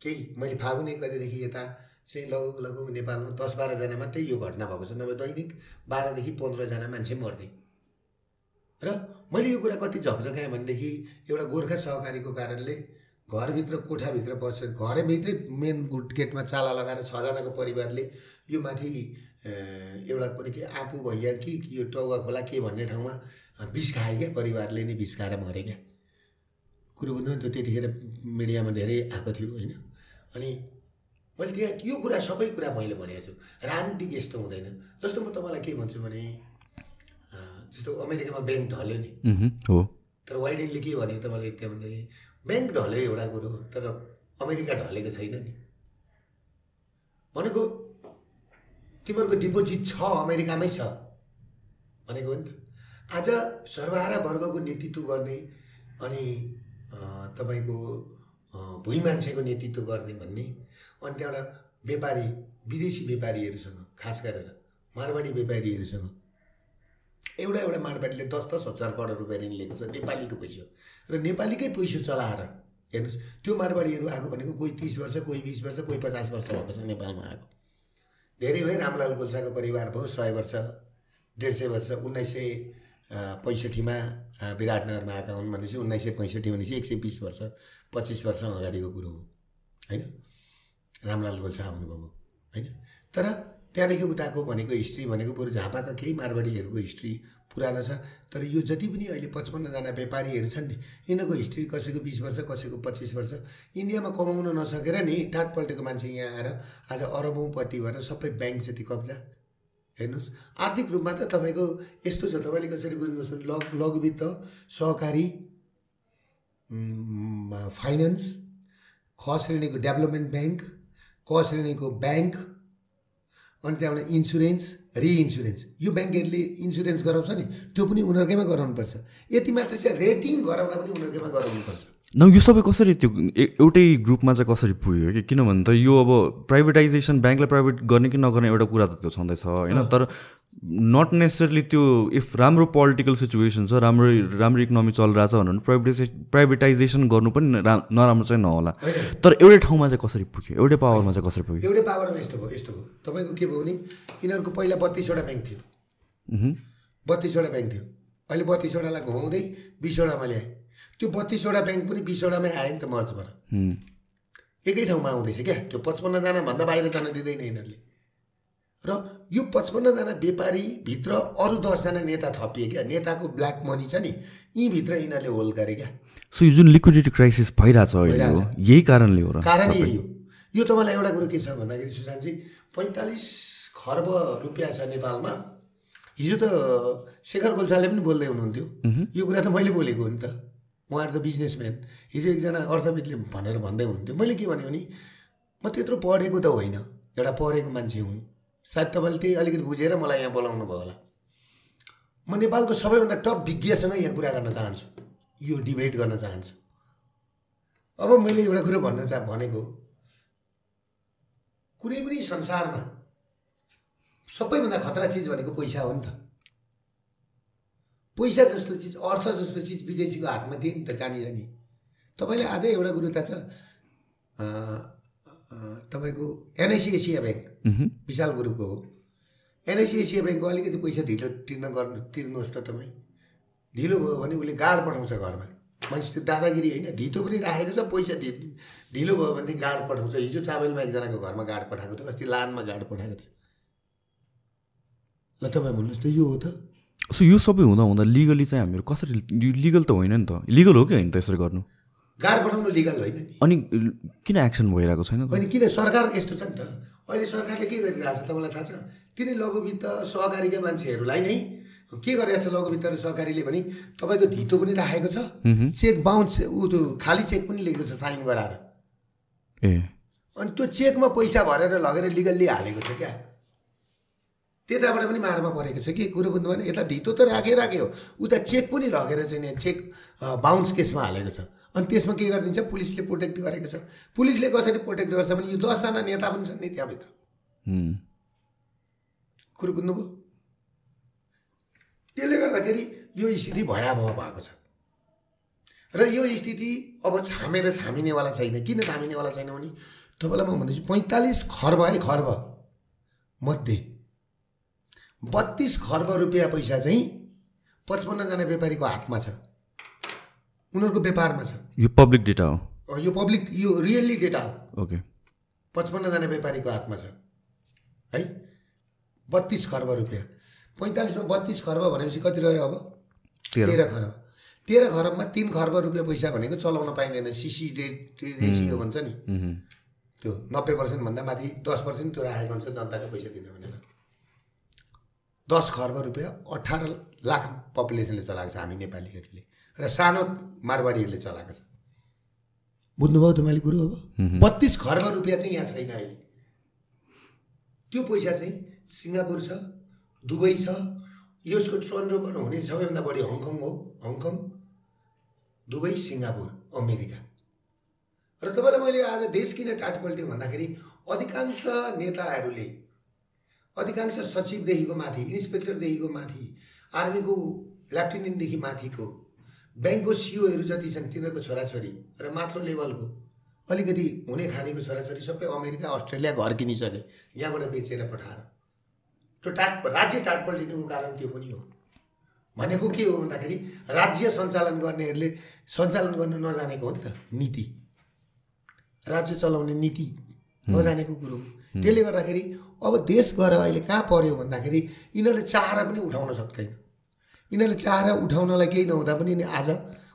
केही मैले फागुन एक गतेदेखि यता चाहिँ लगभग लगभग नेपालमा दस बाह्रजना मात्रै यो घटना भएको छ नभए दैनिक बाह्रदेखि पन्ध्रजना मान्छे मर्दै र मैले यो कुरा कति झकझकाएँ भनेदेखि एउटा गोर्खा सहकारीको कारणले घरभित्र कोठाभित्र बसेर घरभित्रै मेन गुट गेटमा चाला लगाएर छजनाको परिवारले यो माथि एउटा कुरो के आफू भैया कि यो टौवा खोला के भन्ने ठाउँमा विष खायो क्या परिवारले नै विष खाएर मरे क्या। कुरो बुझ्नु नि त त्यतिखेर मिडियामा धेरै आएको थियो होइन? अनि मैले त्यहाँ यो कुरा सबै कुरा मैले भनेको छु। राजनीतिक यस्तो हुँदैन। जस्तो म तपाईँलाई के भन्छु भने जस्तो अमेरिकामा ब्याङ्क ढल्यो नि। हो। तर वाइडेनले के भने तपाईँले त्यहाँ भन्दाखेरि ब्याङ्क ढल्यो एउटा कुरो तर अमेरिका ढलेको छैन नि। भनेको तिमीहरूको डिपोजिट छ अमेरिकामै छ। भनेको हो नि त। आज सर्वहारा वर्गको नेतृत्व गर्ने अनि तपाईँको भुइँ मान्छेको नेतृत्व गर्ने भन्ने अनि त्यहाँबाट व्यापारी विदेशी व्यापारीहरूसँग खास गरेर मारवाडी व्यापारीहरूसँग एउटा एउटा मारवाडीले दस दस हजार करोड रुपियाँ ऋण लिएको छ नेपालीको पैसा र नेपालीकै पैसा चलाएर हेर्नुहोस् त्यो मारवाडीहरू आएको भनेको कोही तिस वर्ष कोही बिस वर्ष कोही पचास वर्ष भएको छ नेपालमा आएको। धेरै भयो रामलाल गोल्साको परिवार भयो सय वर्ष डेढ सय वर्ष उन्नाइस सय पैँसठीमा विराटनगरमा आएका हुन् भनेपछि उन्नाइस सय पैँसठी भनेपछि एक सय बिस वर्ष पच्चिस वर्ष अगाडिको कुरो हो होइन? रामलाल गोल्सा आउनुभएको होइन? तर त्यहाँदेखि उताको भनेको हिस्ट्री भनेको बरु झापाका केही मारवाडीहरूको हिस्ट्री पुरानो छ तर यो जति पनि अहिले पचपन्नजना व्यापारीहरू छन् नि यिनीहरूको हिस्ट्री कसैको बिस वर्ष कसैको पच्चिस वर्ष इन्डियामा कमाउन नसकेर नि टाट पल्टेको मान्छे यहाँ आएर आज अरबौँपट्टि भएर सबै ब्याङ्क जति कब्जा हेर्नुहोस्। आर्थिक रूपमा त तपाईँको यस्तो छ तपाईँले कसरी बुझ्नुहोस् लघु लघुवित्त सहकारी फाइनेन्स ख श्रेणीको डेभलपमेन्ट ब्याङ्क क श्रेणीको ब्याङ्क अनि त्यहाँबाट इन्सुरेन्स रिइन्सुरेन्स यो ब्याङ्कहरूले इन्सुरेन्स गराउँछ नि त्यो पनि उनीहरूकैमा गराउनुपर्छ। यति मात्र चाहिँ रेटिङ गराउँदा पनि उनीहरूकैमा गराउनुपर्छ। न यो सबै कसरी त्यो एउटै ग्रुपमा चाहिँ कसरी पुग्यो कि? किनभने त यो अब प्राइभेटाइजेसन ब्याङ्कलाई प्राइभेट गर्ने कि नगर्ने एउटा कुरा त त्यो छँदैछ होइन? तर नट नेसेसरली त्यो इफ राम्रो पोलिटिकल सिचुएसन छ राम्रो राम्रो इकोनोमी चलिरहेछ भने प्राइभेटाइजे प्राइभेटाइजेसन गर्नु पनि रा- नराम्रो चाहिँ नहोला। तर एउटै ठाउँमा चाहिँ कसरी पुग्यो? एउटै पावरमा चाहिँ कसरी पुग्यो? एउटै पावरमा यस्तो भयो यस्तो भयो। तपाईँको के भयो भने यिनीहरूको पहिला बत्तिसवटा ब्याङ्क थियो। बत्तिसवटा ब्याङ्क थियो। अहिले बत्तिसवटालाई घुमाउँदै बिसवटामा ल्याएँ। त्यो बत्तिसवटा ब्याङ्क पनि बिसवटामै आयो नि त हुँ, एकै ठाउँमा आउँदैछ क्या? त्यो पचपन्नजना भन्दा बाहिर जान दिँदैन यिनीहरूले। र यो पचपन्नजना व्यापारीभित्र अरू दसजना नेता थपिए क्या? नेताको ब्ल्याक मनी छ नि यहीँभित्र यिनीहरूले होल्ड गरे क्या। सो यो जुन लिक्विडिटी क्राइसिस भइरहेछ। यही कारणले हो र कारण यही हो। यो तपाईँलाई एउटा कुरो के छ भन्दाखेरि सुशान्तजी पैँतालिस खर्ब रुपियाँ छ नेपालमा। हिजो त शेखर गोल्साले पनि बोल्दै हुनुहुन्थ्यो। यो कुरा त मैले बोलेको हो नि त। उहाँहरू त बिजनेसम्यान। हिजो एकजना अर्थविदले भनेर भन्दै हुनुहुन्थ्यो। मैले के भने म त्यत्रो पढेको त होइन। एउटा पढेको मान्छे हुँ। सायद तपाईँले त्यही अलिकति बुझेर मलाई यहाँ बोलाउनु भयो होला। म नेपालको सबैभन्दा टप विज्ञसँग यहाँ कुरा गर्न चाहन्छु। यो डिबेट गर्न चाहन्छु। अब मैले एउटा कुरो भन्न चाह भनेको कुनै पनि संसारमा सबैभन्दा खतरा चिज भनेको पैसा हो नि त। पैसा जस्तो चिज अर्थ जस्तो चिज विदेशीको हातमा दिए नि त जानी जानी तपाईँले अझै एउटा कुरो त छ तपाईँको एनआइसी एसिया ब्याङ्क? विशाल ग्रुपको हो। एनआइसी एसिया ब्याङ्कको अलिकति पैसा ढिलो तिर्न गर्नु तिर्नुहोस् त तपाईँ। ढिलो भयो भने उसले गार्ड पठाउँछ घरमा। मान्छे त्यो दादागिरी होइन धितो पनि राखेको छ पैसा ढि ढिलो भयो भनेदेखि गार्ड पठाउँछ। हिजो चाबेलमा एकजनाको घरमा गार्ड पठाएको थियो अस्ति लानमा गार्ड पठाएको थियो। ल तपाईँ भन्नुहोस् त यो हो त। सो यो सबै हुँदा हुँदा लिगली चाहिँ हामीहरू कसरी लिगल त होइन नि त। लिगल हो कि होइन त यसरी गर्नु? गार्ड पठाउनु लिगल होइन अनि किन एक्सन भइरहेको छैन होइन किन सरकार यस्तो छ नि त? अहिले सरकारले के गरिरहेछ तपाईँलाई थाहा छ? तिनै लघुवित्त सहकारीका मान्छेहरूलाई नै के गरिरहेछ लघुवित्त र सहकारीले भने तपाईँको धितो पनि राखेको छ। चेक बााउन्स ऊ त्यो खाली चेक पनि लेखेको छ साइन गराएर। ए। अनि त्यो चेकमा पैसा भरेर लगेर लिगल्ली हालेको छ क्या? त्यताबाट पनि मारमा परेको छ कि? कुरो बुझ्नु भएन यता धितो त राखे राख्यो। उता चेक पनि लगेर चाहिँ नि चेक बााउन्स केसमा हालेको छ। अनि त्यसमा के गरिदिन्छ? पुलिसले प्रोटेक्ट गरेको छ। पुलिसले कसरी प्रोटेक्ट गर्छ भने यो दसजना नेता पनि छन् नि त्यहाँभित्र। कुरो बुझ्नुभयो? त्यसले गर्दाखेरि यो स्थिति भयावह भएको छ। र यो स्थिति अब छामेर थामिनेवाला छैन। किन थामिनेवाला छैन भने तपाईँलाई म भन्दैछु पैँतालिस खर्ब है खर्ब मध्ये। बत्तिस खर्ब रुपियाँ पैसा चाहिँ पचपन्नजना व्यापारीको हातमा छ। उनीहरूको व्यापारमा छ। यो पब्लिक डेटा हो? यो पब्लिक यो रियल्ली डेटा हो। ओके। पचपन्नजना व्यापारीको हातमा छ। है? बत्तिस खर्ब रुपियाँ। पैँतालिसमा बत्तिस खर्ब भनेपछि कति रह्यो अब? तेह्र। खर्ब। तेह्र खरबमा तिन खर्ब रुपियाँ पैसा भनेको चलाउन पाइँदैन। सिसी रेट रेसियो भन्छ नि। त्यो नब्बे पर्सेन्टभन्दा माथि दस पर्सेन्ट त्यो राखेको हुन्छ जनताको पैसा दिनु भनेर। दस खर्ब रुपियाँ अठार लाख पपुलेसनले चलाएको छ हामी नेपालीहरूले र सानो मारवाडीहरूले चलाएको छ। बुझ्नुभयो तपाईँले कुरो अब? बत्तिस खर्ब रुपियाँ चाहिँ यहाँ छैन अहिले। त्यो पैसा चाहिँ सिङ्गापुर छ दुबई छ यसको टर्नओभर हुने सबैभन्दा बढी हङकङ हो हङकङ दुबई सिङ्गापुर अमेरिका। र तपाईँलाई मैले आज देश किन टाट पल्ट्यो भन्दाखेरि अधिकांश नेताहरूले अधिकांश सचिवदेखिको माथि इन्सपेक्टरदेखिको माथि आर्मीको लेफ्टिनेन्टदेखि माथिको ब्याङ्कको सिओहरू जति छन् तिनीहरूको छोराछोरी र माथिल्लो लेभलको अलिकति हुने खानेको छोराछोरी सबै अमेरिका अस्ट्रेलिया घर किनिसके यहाँबाट बेचेर पठाएर। त्यो टाट राज्य टाट पल्टिनुको कारण त्यो पनि हो। भनेको के हो भन्दाखेरि राज्य सञ्चालन गर्नेहरूले सञ्चालन गर्नु नजानेको हो नि त नीति। राज्य चलाउने नीति नजानेको कुरो त्यसले गर्दाखेरि अब देश गएर अहिले कहाँ पर्यो भन्दाखेरि यिनीहरूले चाहेर पनि उठाउन सक्दैन। यिनीहरूले चाहेर उठाउनलाई केही नहुँदा पनि आज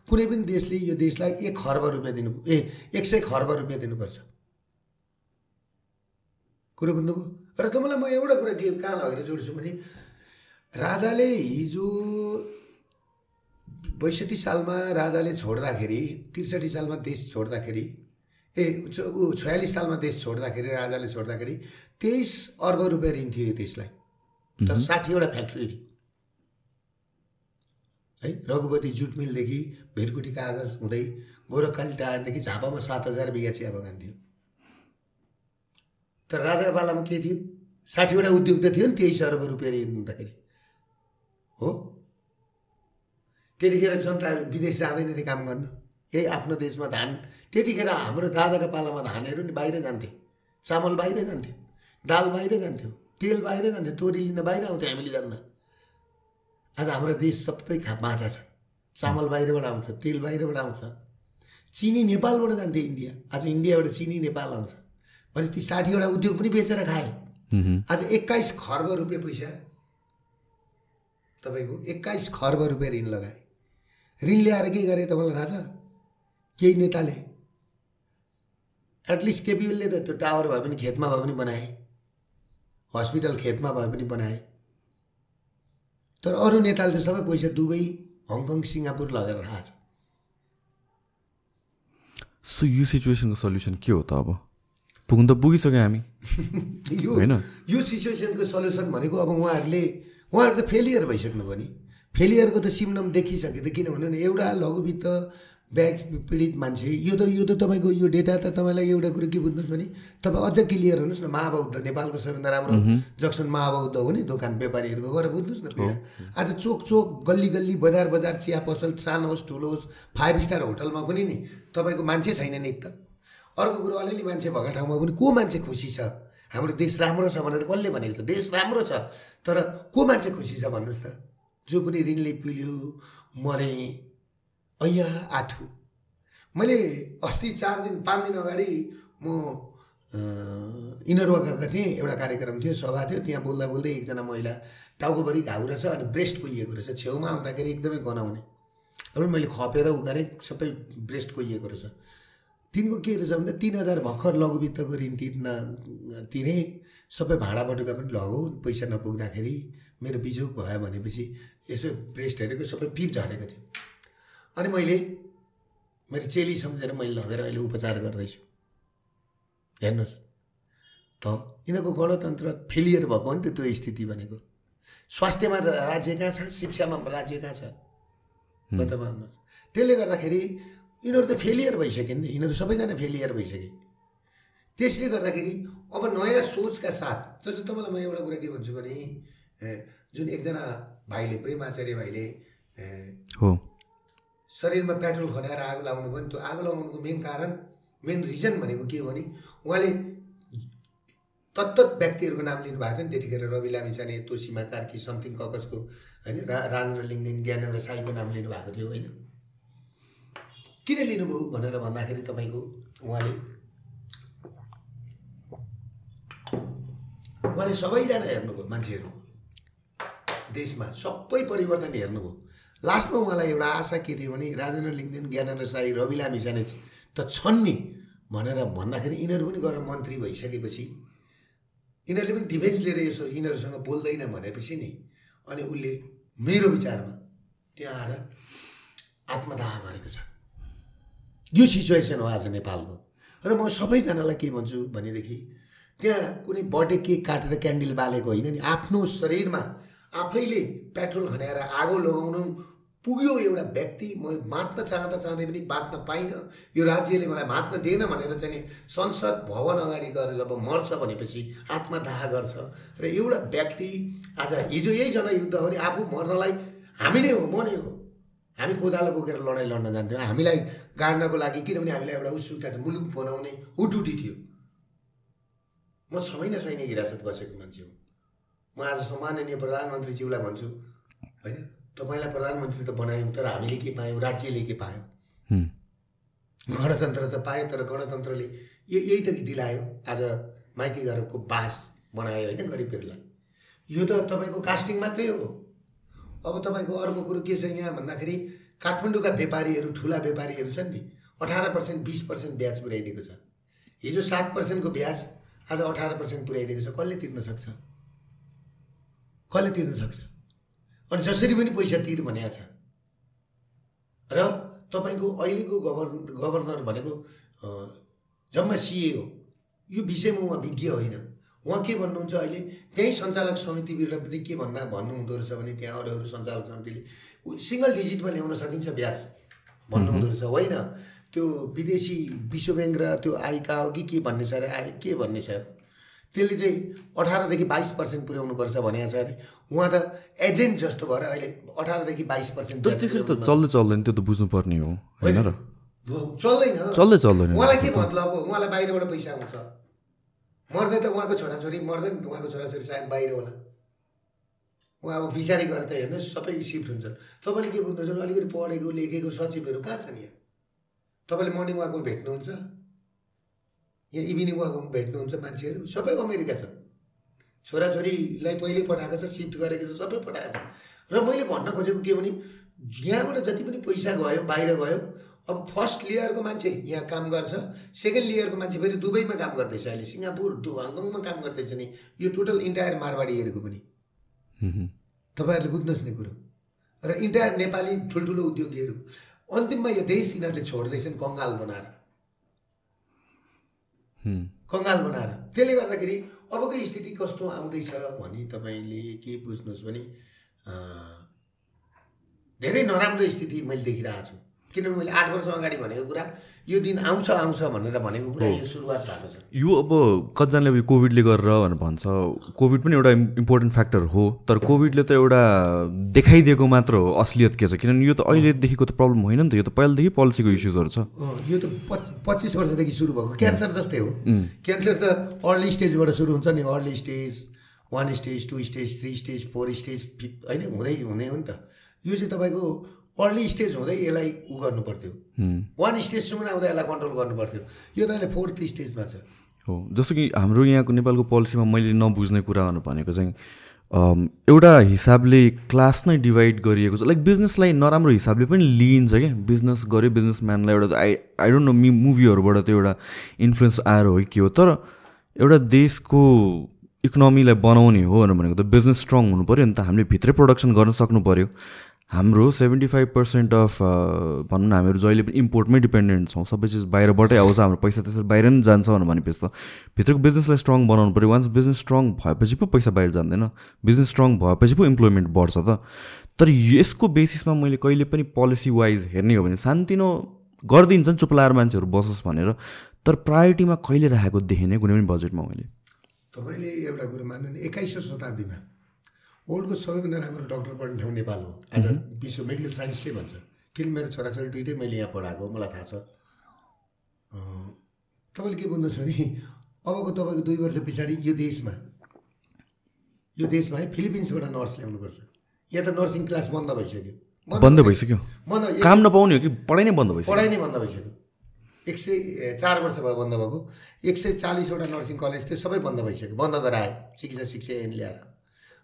कुनै पनि देशले यो देशलाई एक खर्ब रुपियाँ दिनु ए एक सय खर्ब रुपियाँ दिनुपर्छ। कुरो बुझ्नुभयो? र तपाईँलाई म एउटा कुरा के कहाँ लगेर जोड्छु भने राजाले हिजो बैसठी सालमा राजाले छोड्दाखेरि त्रिसठी सालमा देश छोड्दाखेरि ए ऊ छयालिस सालमा देश छोड्दाखेरि राजाले छोड्दाखेरि तेइस अर्ब रुपियाँ ऋण थियो यो देशलाई। तर साठीवटा फ्याक्ट्री थियो। है रघुपति जुट मिलदेखि भेरकुटी कागज हुँदै गोरखकाली टारदेखि झापामा सात हजार बिघा चिया बगान थियो। तर राजाको पालामा के थियो? साठीवटा उद्योग त थियो नि तेइस अर्ब रुपियाँ ऋण हुँदाखेरि। हो? त्यतिखेर जनताहरू विदेश जाँदैन थियो काम गर्न। यही आफ्नो देशमा धान। त्यतिखेर हाम्रो राजाको पालामा धानहरू नि बाहिर जान्थे। चामल बाहिर जान्थ्यो दाल बाहिर जान्थ्यो। तेल बाहिर जान्थ्यो। तोरी लिन बाहिर आउँथ्यो हामीले जान्न। आज हाम्रो देश सबै खा बाँचा छ। चामल बाहिरबाट आउँछ तेल बाहिरबाट आउँछ। चिनी नेपालबाट जान्थ्यो इन्डिया। आज इन्डियाबाट चिनी नेपाल आउँछ। भने ती साठीवटा उद्योग पनि बेचेर खाए। आज एक्काइस खर्ब रुपियाँ पैसा। तपाईँको एक्काइस खर्ब रुपियाँ ऋण लगाए। ऋण ल्याएर के गरे तपाईँलाई थाहा छ? केही नेताले। एटलिस्ट केपिएलले त त्यो टावर भए पनि खेतमा भए पनि बनाए। हस्पिटल खेतमा भए पनि बनाए। तर अरू नेताले त सबै पैसा दुबई हङकङ सिङ्गापुर लगेर राखेको छ सो यो सिचुएसनको सल्युसन के हो त अब? पुग्नु त पुगिसक्यो हामी। यो होइन? यो सिचुएसनको सल्युसन भनेको अब उहाँहरूले उहाँहरू त फेलियर भइसक्नु भयो नि फेलियरको त सिम्नम देखिसक्यो त किनभने एउटा लघुवित्त ब्याज पीडित मान्छे। यो त यो त तपाईँको यो डेटा त तपाईँलाई एउटा कुरो के बुझ्नुहोस् भने तपाईँ अझ क्लियर हुनुहोस् न महाबौद्ध नेपालको सबैभन्दा राम्रो जक्सन महाबौद्ध हो नि दोकान व्यापारीहरूको गएर बुझ्नुहोस् न पीडा। आज चोक चोक गल्ली गल्ली बजार बजार चिया पसल सानो होस् ठुलो होस् फाइभ स्टार होटलमा पनि नि तपाईँको मान्छे छैन नि त। अर्को कुरो अलिअलि मान्छे भएको ठाउँमा पनि को मान्छे खुसी छ? हाम्रो देश राम्रो छ भनेर कसले भनेको छ? देश राम्रो छ तर को मान्छे खुसी छ भन्नुहोस् त? जो पनि ऋणले पिल्यो मरे ऐया आथु। मैले अस्ति चार दिन पाँच दिन अगाडि म इनरवा गएको थिएँ एउटा कार्यक्रम थियो सभा थियो त्यहाँ बोल्दा बोल्दै एकजना महिला टाउकोभरि घाउ रहेछ अनि ब्रेस्ट कुहिएको रहेछ। छेउमा आउँदाखेरि एकदमै गनाउने। र मैले खपेर उकारे सबै ब्रेस्ट कुहिएको रहेछ। तिनको के रहेछ भन्दा तिन हजार भर्खर लघुवित्तको ऋण तिर्न तिरेँ। सबै भाडा बटुका पनि लगौ पैसा नपुग्दाखेरि मेरो बिजोग भयो भनेपछि यसो ब्रेस्ट हेरेको सबै पिप झरेको थियो। अनि मैले मेरो चेली सम्झेर मैले लगेर अहिले उपचार गर्दैछु हेर्नुहोस् त यिनीहरूको गणतन्त्र फेलियर भएको हो नि त त्यो स्थिति भनेको स्वास्थ्यमा राज्य कहाँ छ शिक्षामा राज्य कहाँ छ वर्तमानमा त्यसले गर्दाखेरि यिनीहरू त फेलियर भइसक्यो नि यिनीहरू सबैजना फेलियर भइसके। त्यसले गर्दाखेरि अब नयाँ सोचका साथ जस्तो तपाईँलाई म एउटा कुरा के भन्छु भने जुन एकजना भाइले प्रेमाचार्य भाइले हो। शरीरमा पेट्रोल खनाएर आगो लगाउनु पनि त्यो आगो लगाउनुको मेन कारण मेन रिजन भनेको के हो भने उहाँले तत्त व्यक्तिहरूको नाम लिनुभएको थियो नि त्यतिखेर रवि लामिछाने तोसिमा कार्की समथिङ ककसको होइन रा राजेन्द्र लिङ्गदेन ज्ञानेन्द्र साईको नाम लिनुभएको थियो होइन। किन लिनुभयो भनेर भन्दाखेरि तपाईँको उहाँले उहाँले सबैजना हेर्नुभयो मान्छेहरू। देशमा सबै परिवर्तन हेर्नुभयो। लास्टमा उहाँलाई एउटा आशा के थियो भने राजेन्द्र लिङ्गदेन ज्ञानेन्द्र साई रवि लामिछाने त छन् नि भनेर भन्दाखेरि यिनीहरू पनि गएर मन्त्री भइसकेपछि यिनीहरूले पनि डिफेन्स लिएर यसो यिनीहरूसँग बोल्दैन भनेपछि नि अनि उसले मेरो विचारमा त्यहाँ आएर आत्मदाह गरेको छ। यो सिचुएसन हो आज नेपालको। र म सबैजनालाई के भन्छु भनेदेखि त्यहाँ कुनै बर्थडे केक काटेर क्यान्डल बालेको होइन नि आफ्नो शरीरमा आफैले पेट्रोल खन्याएर आगो लगाउनु पुग्यो एउटा व्यक्ति म बाँच्न चाहँदा चाहँदै पनि बाँच्न पाइनँ। यो राज्यले मलाई बाँच्न दिएन भनेर चाहिँ संसद भवन अगाडि गएर जब मर्छ भनेपछि आत्मदाह गर्छ। र एउटा व्यक्ति आज हिजो यही जनयुद्ध हो भने आफू मर्नलाई हामी नै हो म नै हो। हामी कोदालो बोकेर लडाइँ लड्न जान्थ्यौँ। हामीलाई गाड्नको लागि किनभने हामीलाई एउटा उसुका मुलुक बनाउने ड्युटी थियो। म छ महिना सैनिक हिरासत बसेको मान्छे हो। म आज सम्माननीय प्रधानमन्त्रीज्यूलाई भन्छु होइन? तपाईँलाई प्रधानमन्त्री त बनायौँ तर हामीले के पायौँ राज्यले के पायो। गणतन्त्र त पायो तर गणतन्त्रले यो यही त दिलायो। आज माइती घरको बास बनायो होइन गरिबहरूलाई। यो त तपाईँको कास्टिङ मात्रै हो। अब तपाईँको अर्को कुरो के छ यहाँ भन्दाखेरि काठमाडौँका व्यापारीहरू ठुला व्यापारीहरू छन् नि अठार पर्सेन्ट बिस पर्सेन्ट ब्याज पुऱ्याइदिएको छ। हिजो सात पर्सेन्टको ब्याज आज अठार पर्सेन्ट पुऱ्याइदिएको छ। कसले तिर्न सक्छ? कसले तिर्न सक्छ? अनि जसरी पनि पैसा तिर भनेको छ। र तपाईँको अहिलेको गभर् गभर्नर भनेको जम्मा सिए हो यो विषयमा उहाँ विज्ञ होइन। उहाँ के भन्नुहुन्छ अहिले? त्यहीँ सञ्चालक समितिबाट पनि के भन्दा भन्नुहुँदो रहेछ भने त्यहाँ अरू अरू सञ्चालक समितिले सिङ्गल डिजिटमा ल्याउन सकिन्छ ब्याज भन्नुहुँदो रहेछ होइन? त्यो विदेशी विश्व ब्याङ्क र त्यो आइका हो कि के भन्ने छ अरे आइ के भन्ने छ? त्यसले चाहिँ अठारदेखि बाइस पर्सेन्ट पुर्याउनुपर्छ भनेको छ अरे। उहाँ त एजेन्ट जस्तो भएर अहिले अठारदेखि बाइस पर्सेन्ट त्यसरी त चल्दै चल्दैन त्यो त बुझ्नुपर्ने हो होइन र? चल्दैन। चल्दै चल्दैन उहाँलाई के मतलब? हो उहाँलाई बाहिरबाट पैसा आउँछ। मर्दै त उहाँको छोराछोरी मर्दैन उहाँको छोराछोरी सायद बाहिर होला। उहाँ अब पछाडि गएर त हेर्नुहोस् सबै सिफ्ट हुन्छन्। तपाईँले के बुझ्नुहुन्छ? अलिकति पढेको लेखेको सचिवहरू कहाँ छन् यहाँ? तपाईँले मर्निङ वाकमा भेट्नुहुन्छ? यहाँ इभिनिङ वाकमा भेट्नुहुन्छ मान्छेहरू सबै अमेरिका छन् छोराछोरीलाई पहिले पठाएको छ सिफ्ट गरेको छ सबै पठाएको छ। र मैले भन्न खोजेको के भने यहाँबाट जति पनि पैसा गयो बाहिर गयो अब फर्स्ट लेयरको मान्छे यहाँ काम गर्छ सेकेन्ड लेयरको मान्छे फेरि दुबईमा काम गर्दैछ अहिले सिङ्गापुर हङकङमा काम गर्दैछ नि। यो टोटल इन्टायर मारवाडीहरूको पनि। तपाईँहरूले बुझ्नुहोस् न कुरो। र इन्टायर नेपाली ठुल्ठुलो उद्योगीहरू अन्तिममा यो देश यिनीहरूले छोड्दैछन् कङ्गाल बनाएर। कङ्गाल बनाएर। त्यसले गर्दाखेरि अबको स्थिति कस्तो आउँदैछ भने तपाईँले के बुझ्नुहोस् भने धेरै नराम्रो स्थिति मैले देखिरहेको छु। किनभने मैले आठ वर्ष अगाडि भनेको कुरा यो दिन आउँछ आउँछ भनेर भनेको कुरा यो सुरुवात भएको छ। यो अब कतिजनाले यो कोभिडले गरेर भनेर भन्छ कोभिड पनि एउटा इम्पोर्टेन्ट फ्याक्टर हो तर कोभिडले त एउटा देखाइदिएको मात्र हो असलियत के छ? किनभने यो त अहिलेदेखिको त प्रब्लम होइन नि त यो त पहिलादेखि पोलिसीको इस्युजहरू छ। यो त पच पच्चिस वर्षदेखि सुरु भएको। क्यान्सर जस्तै हो। क्यान्सर त अर्ली स्टेजबाट सुरु हुन्छ नि। Early stage one stage two stage three stage four stage होइन हुँदै हुने हो नि त। यो चाहिँ तपाईँको अर्ली स्टेज हुँदै यसलाई उ गर्नु पर्थ्यो वान स्टेजसम्म आउँदा यसलाई कन्ट्रोल गर्नु पर्थ्यो यो त अहिले फोर्थ स्टेजमा छ। हो जस्तो कि हाम्रो यहाँको नेपालको पोलिसीमा मैले नबुझ्ने कुरा भनेको चाहिँ एउटा हिसाबले क्लास नै डिभाइड गरिएको छ। लाइक बिजनेसलाई नराम्रो हिसाबले पनि लिइन्छ क्या। बिजनेस गऱ्यो बिजनेसम्यानलाई एउटा I I don't know me मुभीहरूबाट त्यो एउटा इन्फ्लुएन्स आएर हो कि के हो। तर एउटा देशको इकोनोमीलाई बनाउने हो भनेर भनेको त बिजनेस स्ट्रङ हुनु पऱ्यो नि त। हामीले भित्रै प्रोडक्सन गर्न सक्नु पऱ्यो हाम्रो सेभेन्टी फाइभ पर्सेन्ट अफ भनौँ न हामीहरू जहिले पनि इम्पोर्टमै डिपेन्डेन्ट छौँ सबै चिज बाहिरबाटै आउँछ हाम्रो पैसा त्यसरी बाहिर नै जान्छ भनेर भनेपछि त भित्रको बिजनेसलाई स्ट्रङ बनाउनु पऱ्यो। वान्स बिजनेस स्ट्रङ भएपछि पो पैसा बाहिर जाँदैन। बिजनेस स्ट्रङ भएपछि पो इम्प्लोइमेन्ट बढ्छ त। तर यसको बेसिसमा मैले कहिले पनि पोलिसी वाइज हेर्ने हो भने सानतिनो गरिदिन्छन् चुप लाएर मान्छेहरू बसोस् भनेर। तर प्रायोरिटीमा कहिले राखेको देखेँ कुनै पनि बजेटमा मैले। तपाईँले एउटा कुरो मान्नु नि एक्काइसौँ शताब्दीमा वर्ल्डको सबैभन्दा राम्रो डक्टर पढ्ने ठाउँ नेपाल हो। आज विश्व मेडिकल साइन्सले भन्छ। किन मेरो छोराछोरी दुइटै मैले यहाँ पढाएको मलाई थाहा छ। तपाईँले के बुझ्नुहोस् भने अबको तपाईँको दुई वर्ष पछाडि यो देशमा यो देशमा है फिलिपिन्सबाट नर्स ल्याउनुपर्छ। यहाँ त नर्सिङ क्लास बन्द भइसक्यो। बन्द भइसक्यो। बन्द काम नपाउने हो कि पढाइ नै बन्द भइसक्यो? पढाइ नै बन्द भइसक्यो। एक सय चार वर्ष भयो बन्द भएको। एक सय चालिसवटा नर्सिङ कलेज थियो सबै बन्द भइसक्यो। बन्द गराए चिकित्सा शिक्षा ऐन ल्याएर।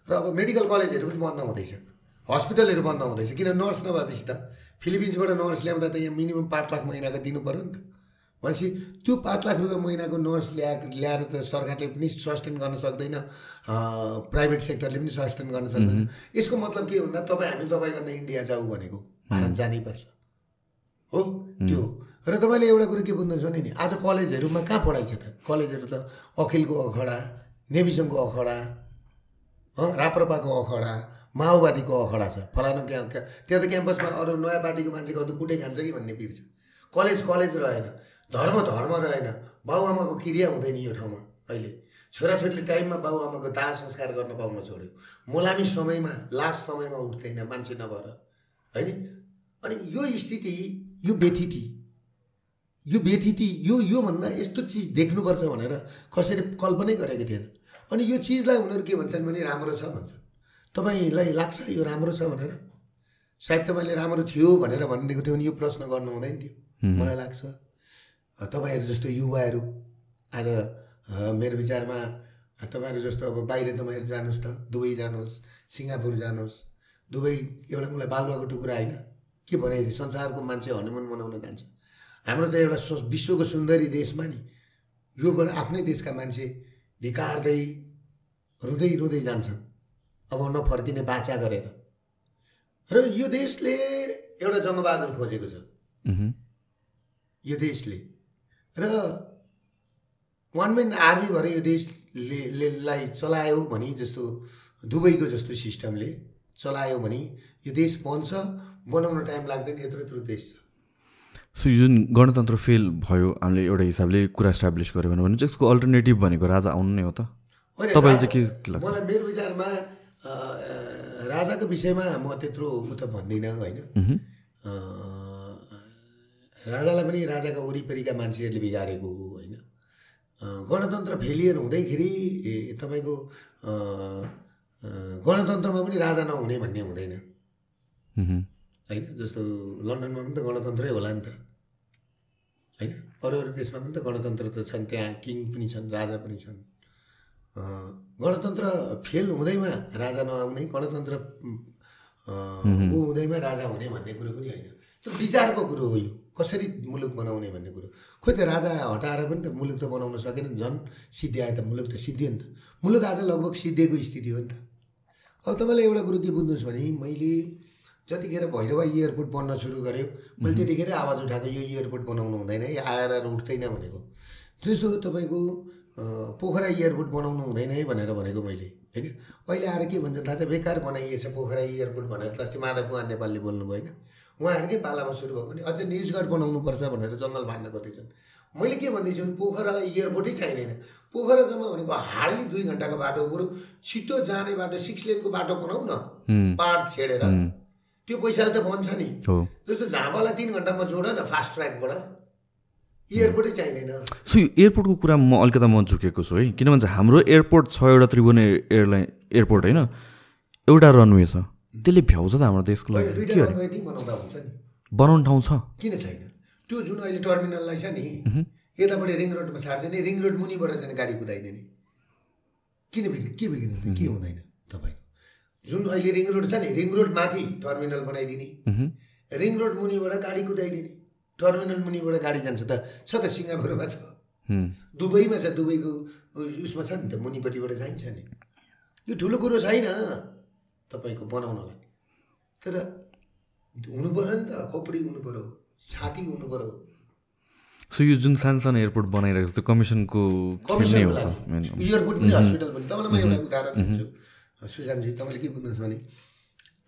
र अब मेडिकल कलेजहरू पनि बन्द हुँदैछ। हस्पिटलहरू बन्द हुँदैछ। किन नर्स नभएपछि त? फिलिपिन्सबाट नर्स ल्याउँदा त यहाँ मिनिमम पाँच लाख महिनाको दिनु पऱ्यो नि त। भनेपछि त्यो पाँच लाख रुपियाँ महिनाको नर्स ल्याएको ल्याएर त सरकारले पनि सस्टेन गर्न सक्दैन प्राइभेट सेक्टरले पनि सस्टेन गर्न सक्दैन। यसको मतलब के भन्दा तपाईँ हामी तपाईँ गर्न इन्डिया जाऊ भनेको। भारत जानैपर्छ। हो? त्यो र तपाईँले एउटा कुरो के बुझ्नु भने नि आज कलेजहरूमा कहाँ पढाइ छ त? कलेजहरू त अखिलको अखडा नेभिसङको अखडा राप्रपाको अखडा माओवादीको अखडा छ। फलानु क्या त्यहाँ त क्याम्पसमा अरू नयाँ पार्टीको मान्छेको अन्त कुटै खान्छ कि भन्ने पिर छ। कलेज कलेज रहेन। धर्म धर्म रहेन। बाबुआमाको क्रिया हुँदैन यो ठाउँमा अहिले। छोराछोरीले टाइममा बाबुआमाको दाह संस्कार गर्न पाउन छोड्यो। मोलामी समयमा लास्ट समयमा उठ्दैन मान्छे नभएर। होइन? अनि यो स्थिति यो व्यथिति यो व्यथिति यो योभन्दा यस्तो चिज देख्नुपर्छ भनेर कसैले कल्पनै गरेको थिएन। अनि यो चिजलाई उनीहरू के भन्छन् भने राम्रो छ भन्छन्। तपाईँलाई लाग्छ यो राम्रो छ भनेर? सायद तपाईँले राम्रो थियो भनेर भनिदिएको थियो भने यो प्रश्न गर्नु हुँदैन थियो। मलाई लाग्छ। तपाईँहरू जस्तो युवाहरू आज मेरो विचारमा तपाईँहरू जस्तो अब बाहिर तपाईँहरू जानुहोस् त दुबई जानुहोस् सिङ्गापुर जानुहोस् दुबई एउटा मलाई बालुवाको टुक्रा होइन। के बनाइदियो संसारको मान्छे हनुमुन मनाउन जान्छ। हाम्रो त एउटा विश्वको सुन्दरी देशमा नि योबाट आफ्नै देशका मान्छे धिकार्दै रुँदै रुँदै जान्छन् अब नफर्किने बाचा गरेर। र यो देशले एउटा जङ्गबहादुर खोजेको छ। यो देशले। र वान म्यान आर्मी भएर यो देशले लाई चलायो भने जस्तो दुबईको जस्तो सिस्टमले चलायो भने यो देश बन्छ। बनाउन टाइम लाग्दैन यत्रो यत्रो देश छ। सो जुन गणतन्त्र फेल भयो हामीले एउटा हिसाबले कुरा इस्टाब्लिस गऱ्यो भने चाहिँ यसको अल्टरनेटिभ भनेको राजा आउनु नै हो त। रा- चाहिँ के लाग्छ? मलाई मेरो विचारमा राजाको विषयमा म त्यत्रो उ त भन्दिनँ होइन। राजालाई पनि राजाका वरिपरिका मान्छेहरूले बिगारेको हो होइन। गणतन्त्र फेलियर हुँदैखेरि तपाईँको गणतन्त्रमा पनि राजा नहुने भन्ने हुँदैन। होइन जस्तो लन्डनमा पनि त गणतन्त्रै होला नि त। होइन? अरू अरू देशमा पनि त गणतन्त्र त छन् त्यहाँ किङ पनि छन् राजा पनि छन्। गणतन्त्र फेल हुँदैमा राजा नआउने गणतन्त्र ऊ हुँदैमा राजा हुने भन्ने कुरो पनि होइन। त्यो विचारको कुरो हो यो। कसरी मुलुक बनाउने भन्ने कुरो? खोइ त राजा हटाएर पनि त मुलुक त बनाउन सकेन झन्। सिद्ध्याए त मुलुक त सिद्धियो नि त। मुलुक आज लगभग सिद्धिएको स्थिति हो नि त। अब तपाईँलाई एउटा कुरो के बुझ्नुहोस् भने मैले जतिखेर भैरवा एयरपोर्ट बन्न सुरु गऱ्यो मैले त्यतिखेर आवाज उठाएको यो एयरपोर्ट बनाउनु हुँदैन है आएर उठ्दैन भनेको। जस्तो तपाईँको पोखरा एयरपोर्ट बनाउनु हुँदैन है भनेर भनेको मैले होइन? अहिले आएर के भन्छ थाहा छ बेकार बनाइएछ पोखरा एयरपोर्ट भनेर अस्ति माधव कुमार नेपालले बोल्नुभयो होइन? उहाँहरूकै पालामा सुरु भएको नि अझ निजगढ बनाउनुपर्छ भनेर जङ्गल भाँड्न खोज्दैछन् मैले के भन्दैछु भने पोखरालाई एयरपोर्टै चाहिँदैन पोखरा जम्मा भनेको हार्डली दुई घन्टाको बाटो बरु छिटो जाने बाटो सिक्स लेनको बाटो बनाऊ न। पाहाड छेडेर। त्यो पैसाले त बन्छ नि। हो। जस्तो झापालाई तिन घन्टामा जोड न फास्ट ट्र्याकबाट एयरपोर्टै चाहिँदैन। सो यो एयरपोर्टको कुरा म अलिकता म झुकेको छु है। किनभने हाम्रो एयरपोर्ट छ एउटा त्रिभुवन एयरलाइन एयरपोर्ट होइन। एउटा रनवे छ। त्यसले भ्याउँछ त हाम्रो देशको लागि। बनाउने ठाउँ छ। किन छैन? त्यो जुन अहिले टर्मिनललाई छ नि यतापट्टि रिङ रोडमा छाडिदिने रिङ रोड मुनिबाट चाहिँ गाडी कुदाइदिने। किन के बिग्रिन्छ के हुँदैन तपाईँको जुन अहिले रिङ रोड छ नि रिङ रोड माथि टर्मिनल बनाइदिने। रिङ रोड मुनिबाट गाडी कुदाइदिने। टर्मिनल मुनिबाट गाडी जान्छ त छ त सिङ्गापुरमा छ। दुबईमा छ दुबईको उसमा छ नि त मुनिपट्टिबाट चाहिन्छ नि। यो ठुलो कुरो छैन तपाईँको बनाउनलाई। तर हुनु पऱ्यो नि त खोपडी हुनु पऱ्यो छाती हुनु पऱ्यो सो यो जुन सानो सानो एयरपोर्ट बनाइरहेको छ त्यो कमिसनको एयरपोर्ट पनि हस्पिटल पनि तपाईँलाई म एउटा उदाहरण दिन्छु। सुशान्तजी तपाईँले के बुझ्नुहोस् भने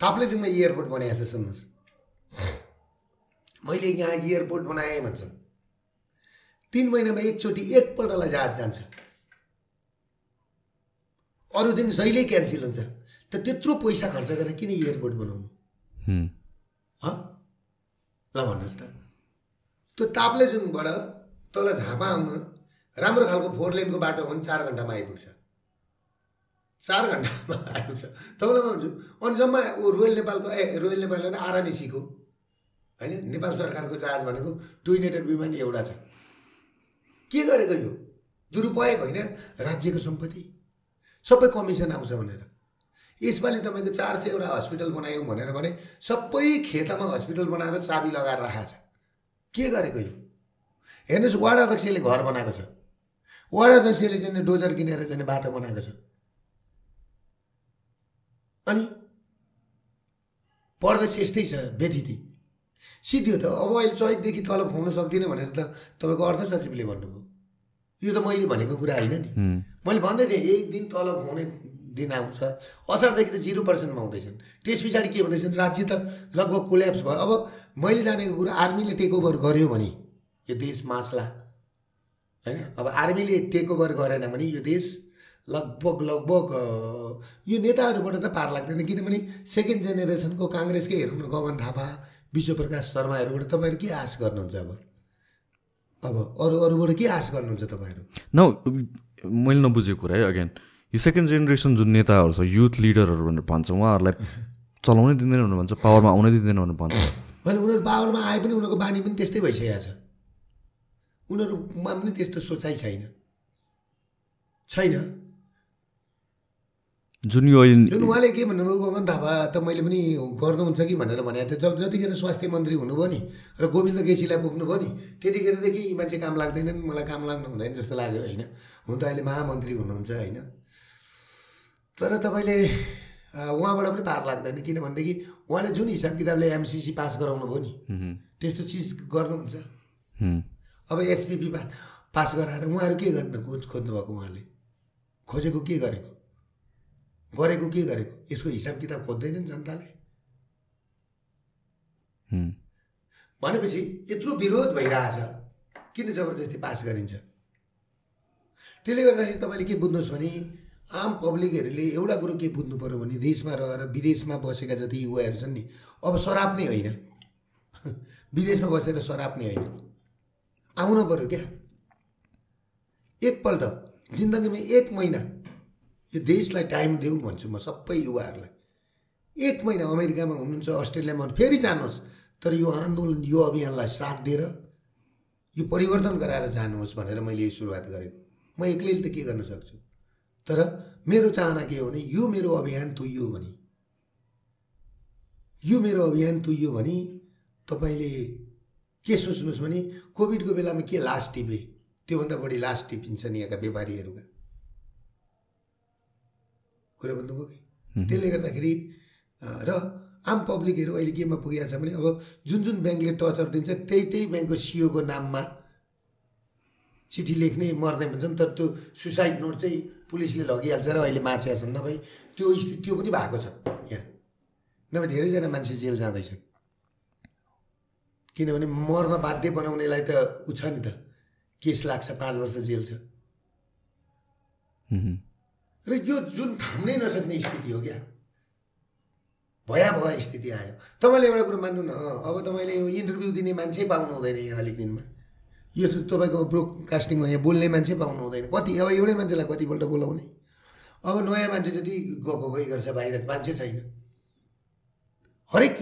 ताप्लेजुङमा एयरपोर्ट बनाएको छ सुन्नुहोस्। मैले यहाँ एयरपोर्ट बनाएँ भन्छ। तिन महिनामा एकचोटि एकपल्टलाई जहाज जान्छ। अरू दिन जहिल्यै क्यान्सल हुन्छ। त त्यत्रो पैसा खर्च गरेर किन एयरपोर्ट बनाउनु? ल भन्नुहोस् त। त्यो ताप्लेजुङबाट तल झापा आउन राम्रो खालको फोर लेनको बाटो हो भने चार घन्टामा आइपुग्छ। चार घन्टामा आइपुग्छ तपाईँलाई भन्छु अनि जम्मा ऊ रोयल नेपालको ए रोयल नेपाल होइन आरएनएसीको होइन? नेपाल सरकारको जहाज भनेको टुइनेटेड विमान एउटा छ। के गरेको यो? दुरुपयोग होइन? राज्यको सम्पत्ति। सबै कमिसन आउँछ भनेर। यसपालि तपाईँको चार सयवटा हस्पिटल बनायौँ भनेर भने सबै खेतमा हस्पिटल बनाएर चाबी लगाएर राखेको छ। के गरेको यो? हेर्नुहोस् वार्ड अध्यक्षले घर बनाएको छ। वार्ड अध्यक्षले चाहिँ डोजर किनेर चाहिँ बाटो बनाएको छ। अनि प्रदेश यस्तै छ व्यथिति सिद्धि हो त अब अहिले चैतदेखि तल खुवाउन सक्दिनँ भनेर त तपाईँको अर्थ सचिवले भन्नुभयो। यो त मैले भनेको कुरा होइन नि। मैले भन्दै थिएँ एक दिन तल खुवाउने दिन आउँछ। असारदेखि त जिरो पर्सेन्टमा आउँदैछन् त्यस पछाडि के भन्दैछन् राज्य त लगभग कोल्याप्स भयो। अब मैले जानेको कुरा आर्मीले टेक ओभर गर्यो भने यो देश मास्ला। होइन? अब आर्मीले टेक ओभर गरेन भने यो देश लगभग लगभग यो नेताहरूबाट त पार लाग्दैन। किनभने सेकेन्ड जेनेरेसनको काङ्ग्रेसकै हेरौँ न गगन थापा विश्वप्रकाश शर्माहरूबाट तपाईँहरू के आश गर्नुहुन्छ अब? अब अरू अरूबाट के आश गर्नुहुन्छ तपाईँहरू? न मैले नबुझेको कुरा है अगेन यो सेकेन्ड जेनेरेसन जुन नेताहरू छ युथ लिडरहरू भनेर भन्छ उहाँहरूलाई चलाउनै दिँदैन भनेर भन्छ पावरमा आउनै दिँदैन भनेर भन्छ। होइन उनीहरू पावरमा आए पनि उनीहरूको बानी पनि त्यस्तै भइसकेको छ। उनीहरूमा पनि त्यस्तो सोचाइ छैन। छैन। जुन यो जुन उहाँले के भन्नुभयो गगन थापा त मैले पनि गर्नुहुन्छ कि भनेर भनेको थिएँ जब जतिखेर स्वास्थ्य मन्त्री हुनुभयो नि र गोविन्द केसीलाई पुग्नुभयो नि त्यतिखेरदेखि यी मान्छे काम लाग्दैनन् मलाई काम लाग्नु हुँदैन जस्तो लाग्यो होइन? हुन त अहिले महामन्त्री हुनुहुन्छ होइन? तर तपाईँले उहाँबाट पनि पार लाग्दैन किनभनेदेखि उहाँले जुन हिसाब किताबले एमसिसी पास गराउनु भयो नि त्यस्तो चिज गर्नुहुन्छ। अब एसपिपी पास गराएर उहाँहरू के गर्न खोज खोज्नुभएको उहाँले? खोजेको के गरेको? गरेको के गरेको? यसको हिसाब किताब खोज्दैन नि जनताले। भनेपछि यत्रो विरोध भइरहेछ। किन जबरजस्ती पास गरिन्छ? त्यसले गर्दाखेरि तपाईँले के बुझ्नुहोस् भने आम पब्लिकहरूले एउटा कुरो के बुझ्नु पऱ्यो भने देशमा रहेर विदेशमा बसेका जति युवाहरू छन् नि अब सराप नै होइन। विदेशमा बसेर सराप नै होइन। आउनु पऱ्यो क्या। एकपल्ट जिन्दगीमा एक महिना यो देशलाई टाइम देऊ भन्छु म सबै युवाहरूलाई। एक महिना अमेरिकामा हुनुहुन्छ अस्ट्रेलियामा फेरि जानुहोस्। तर यो आन्दोलन यो अभियानलाई साथ दिएर यो परिवर्तन गराएर जानुहोस् भनेर मैले यो सुरुवात गरेको। म एक्लैले त के गर्न सक्छु? तर मेरो चाहना के हो भने यो मेरो अभियान तुइयो भने। यो मेरो अभियान तुइयो भने तपाईँले के सोच्नुहोस् भने कोभिडको बेलामा के लास टिपे? त्योभन्दा बढी लास टिपिन्छन् यहाँका व्यापारीहरूका। कुरा बुझ्नुभयो कि? त्यसले गर्दाखेरि र आम पब्लिकहरू अहिले केमा पुगेको छ भने अब जुन जुन ब्याङ्कले टचर दिन्छ त्यही त्यही ब्याङ्कको सिओको नाममा चिठी लेख्ने मर्ने भन्छन्। तर त्यो सुसाइड नोट चाहिँ पुलिसले लगिहाल्छ र अहिले माछेका छन्। नभए त्यो स्थिति त्यो पनि भएको छ यहाँ। नभए धेरैजना मान्छे जेल जाँदैछन्। किनभने मर्न बाध्य बनाउनेलाई त उ छ नि त। केस लाग्छ पाँच वर्ष जेल छ। र यो जुन थाम्नै नसक्ने स्थिति हो क्या? भयावह स्थिति आयो। तपाईँले एउटा कुरो मान्नु न अब तपाईँले यो इन्टरभ्यू दिने मान्छे पाउनु हुँदैन यहाँ अलिक दिनमा। यो तपाईँको ब्रोडकास्टिङमा यहाँ बोल्ने मान्छे पाउनु हुँदैन। कति अब एउटै मान्छेलाई कतिपल्ट बोलाउने? अब नयाँ मान्छे जति गएको गइ गर्छ बाहिर मान्छे छैन। हरेक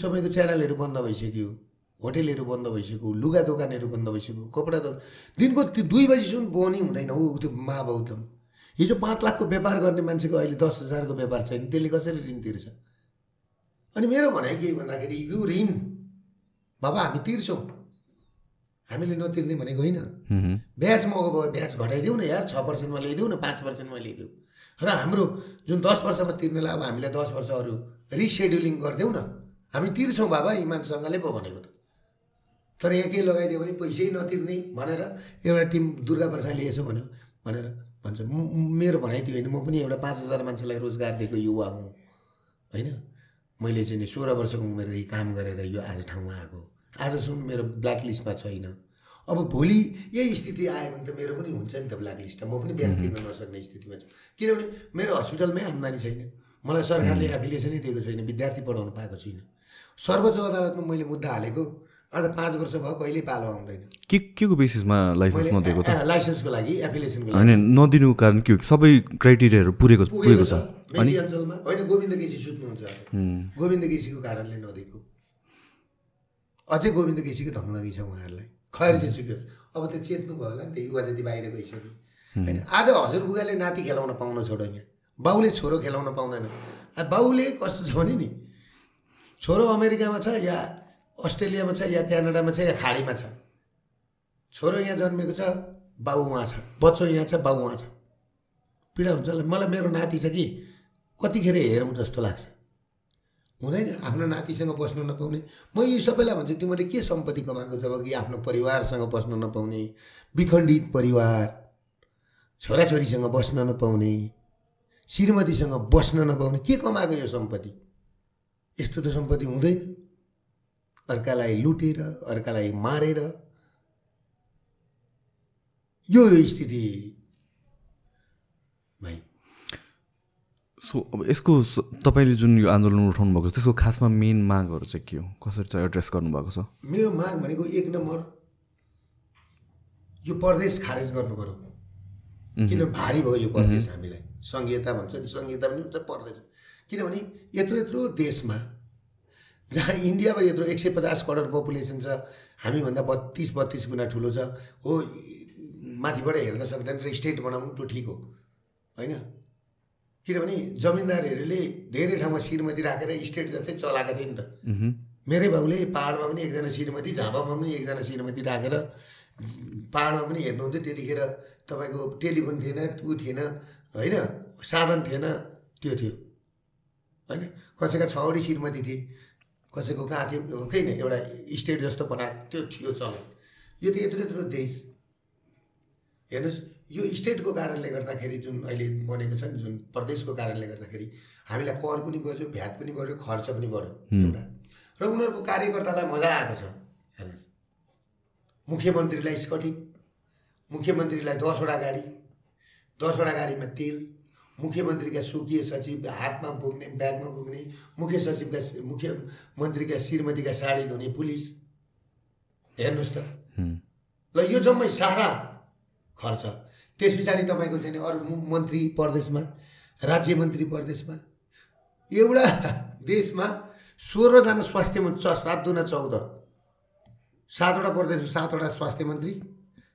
समयको च्यानलहरू बन्द भइसक्यो होटेलहरू बन्द भइसक्यो लुगा दोकानहरू बन्द भइसक्यो कपडा दोकान दिनको त्यो दुई बजीसम्म बोनी हुँदैन ऊ त्यो महाबौद्धमा। हिजो पाँच लाखको व्यापार गर्ने मान्छेको अहिले दस हजारको व्यापार छैन त्यसले कसरी ऋण तिर्छ? अनि मेरो भनाइ के भन्दाखेरि यो ऋण बाबा हामी तिर्छौँ। हामीले नतिर्ने भनेको होइन। ब्याज महँगो भयो ब्याज घटाइदेऊ न यार छ पर्सेन्टमा ल्याइदेऊ न पाँच पर्सेन्टमा ल्याइदेऊ। र हाम्रो जुन दस वर्षमा तिर्नेलाई अब हामीलाई दस वर्षहरू रिसेड्युलिङ गरिदेऊ न। हामी तिर्छौँ बाबा इमानसँगले पो भनेको त। तर यहाँ के लगाइदियो भने पैसै नतिर्ने भनेर एउटा टिम दुर्गा प्रसादले यसो भन्यो भनेर भन्छ मेरो भनाइ त्यो होइन। म पनि एउटा पाँच हजार मान्छेलाई रोजगार दिएको युवा हुँ। होइन? मैले चाहिँ नि सोह्र वर्षको उमेरदेखि काम गरेर यो आज ठाउँमा आएको। आजसम्म मेरो ब्ल्याक लिस्टमा छैन। अब भोलि यही स्थिति आयो भने त मेरो पनि हुन्छ नि त ब्ल्याक लिस्टमा म पनि ब्याज तिर्न नसक्ने स्थितिमा छु। किनभने मेरो हस्पिटलमै आम्दानी छैन। मलाई सरकारले एफिलिएसनै दिएको छैन। विद्यार्थी पढाउनु पाएको छुइनँ सर्वोच्च अदालतमा मैले मुद्दा हालेको। आज पाँच वर्ष भयो कहिल्यै पालो आउँदैन। के के को बेसिसमा लाइसेन्स नदिएको त? लाइसेन्सको लागि एप्लिकेसनको लागि। होइन नदिनुको कारण के हो? सबै क्राइटेरियाहरू पुगेको पुगेको छ। मेची अञ्चलमा। होइन गोविन्द केसी सुत्नुहुन्छ। गोविन्द केसीको कारणले नदिएको। अझै गोविन्द केसीको धङ्गधङ्गी छ उहाँहरूलाई। खैर चाहिँ सुत्योस् अब त्यो चेत्नु भयो होला नि त युवा जति बाहिर गइसक्यो होइन आज हजुरबुगाले नाति खेलाउन पाउन छोडो यहाँ। बाउले छोरो खेलाउन पाउँदैन। बाउले कस्तो छ भने नि छोरो अमेरिकामा छ या अस्ट्रेलियामा छ या क्यानाडामा छ या खाडीमा छ? छोरो यहाँ जन्मेको छ बाउ उहाँ छ। बच्चो यहाँ छ बाउ उहाँ छ। पीडा हुन्छ मलाई मेरो नाति छ कि कतिखेर हेरौँ जस्तो लाग्छ। हुँदैन। आफ्नो नातिसँग बस्न नपाउने। म यी सबैलाई भन्छु तिमीले के सम्पत्ति कमाएको छ कि आफ्नो परिवारसँग बस्न नपाउने। विखण्डित परिवार। छोराछोरीसँग बस्न नपाउने। श्रीमतीसँग बस्न नपाउने। के कमाएको यो सम्पत्ति? यस्तो त सम्पत्ति हुँदैन। अर्कालाई लुटेर अर्कालाई मारेर। यो यो स्थिति भाइ। सो अब यसको तपाईँले जुन यो आन्दोलन उठाउनु भएको छ त्यसको खासमा मेन मागहरू चाहिँ के हो? कसरी चाहिँ एड्रेस गर्नुभएको छ? मेरो माग भनेको एक नम्बर यो प्रदेश खारेज गर्नु पऱ्यो। किन भारी भयो यो प्रदेश हामीलाई? सङ्घीयता भन्छ नि सङ्घीयता पनि हुन्छ प्रदेश। किनभने यत्रो यत्रो देशमा जहाँ इन्डियामा यत्रो एक सय पचास करोड पपुलेसन छ हामीभन्दा बत्तिस बत्तिस गुणा ठुलो छ। हो माथिबाट हेर्न सक्दैन र स्टेट बनाउनु त्यो ठिक हो। होइन? किनभने जमिनदारहरूले धेरै ठाउँमा श्रीमती राखेर स्टेट जस्तै चलाएको थियो नि त। मेरै बाउले पाहाडमा पनि एकजना श्रीमती झापामा पनि एकजना श्रीमती राखेर पाहाडमा पनि हेर्नुहुन्थ्यो त्यतिखेर तपाईँको टेलिफोन थिएन त्यो थिएन होइन? साधन थिएन त्यो थियो। होइन? कसैका छवटी श्रीमती थिए। कसैको कहाँ थियो होइन एउटा स्टेट जस्तो बनाएको त्यो थियो चलन। यो त यत्रो यत्रो देश। हेर्नुहोस् यो स्टेटको कारणले गर्दाखेरि जुन अहिले बनेको छ नि जुन प्रदेशको कारणले गर्दाखेरि हामीलाई कर पनि बढ्यो भ्याट पनि बढ्यो खर्च पनि बढ्यो एउटा। र उनीहरूको कार्यकर्तालाई मजा आएको छ हेर्नुहोस्। मुख्यमन्त्रीलाई स्कटिङ मुख्यमन्त्रीलाई दसवटा गाडी दसवटा गाडीमा तेल मुख्यमन्त्रीका स्वकीय सचिव हातमा बोक्ने ब्यागमा बोक्ने मुख्य सचिवका मुख्यमन्त्रीका श्रीमतीका साडी धुने पुलिस। हेर्नुहोस् त। ल यो जम्मै सारा खर्च। त्यस पछाडि तपाईँको चाहिँ अरू मन्त्री प्रदेशमा राज्य मन्त्री प्रदेशमा एउटा देशमा सोह्रजना स्वास्थ्य मन्त्री सात दुना चौध। सातवटा प्रदेशमा सातवटा स्वास्थ्य मन्त्री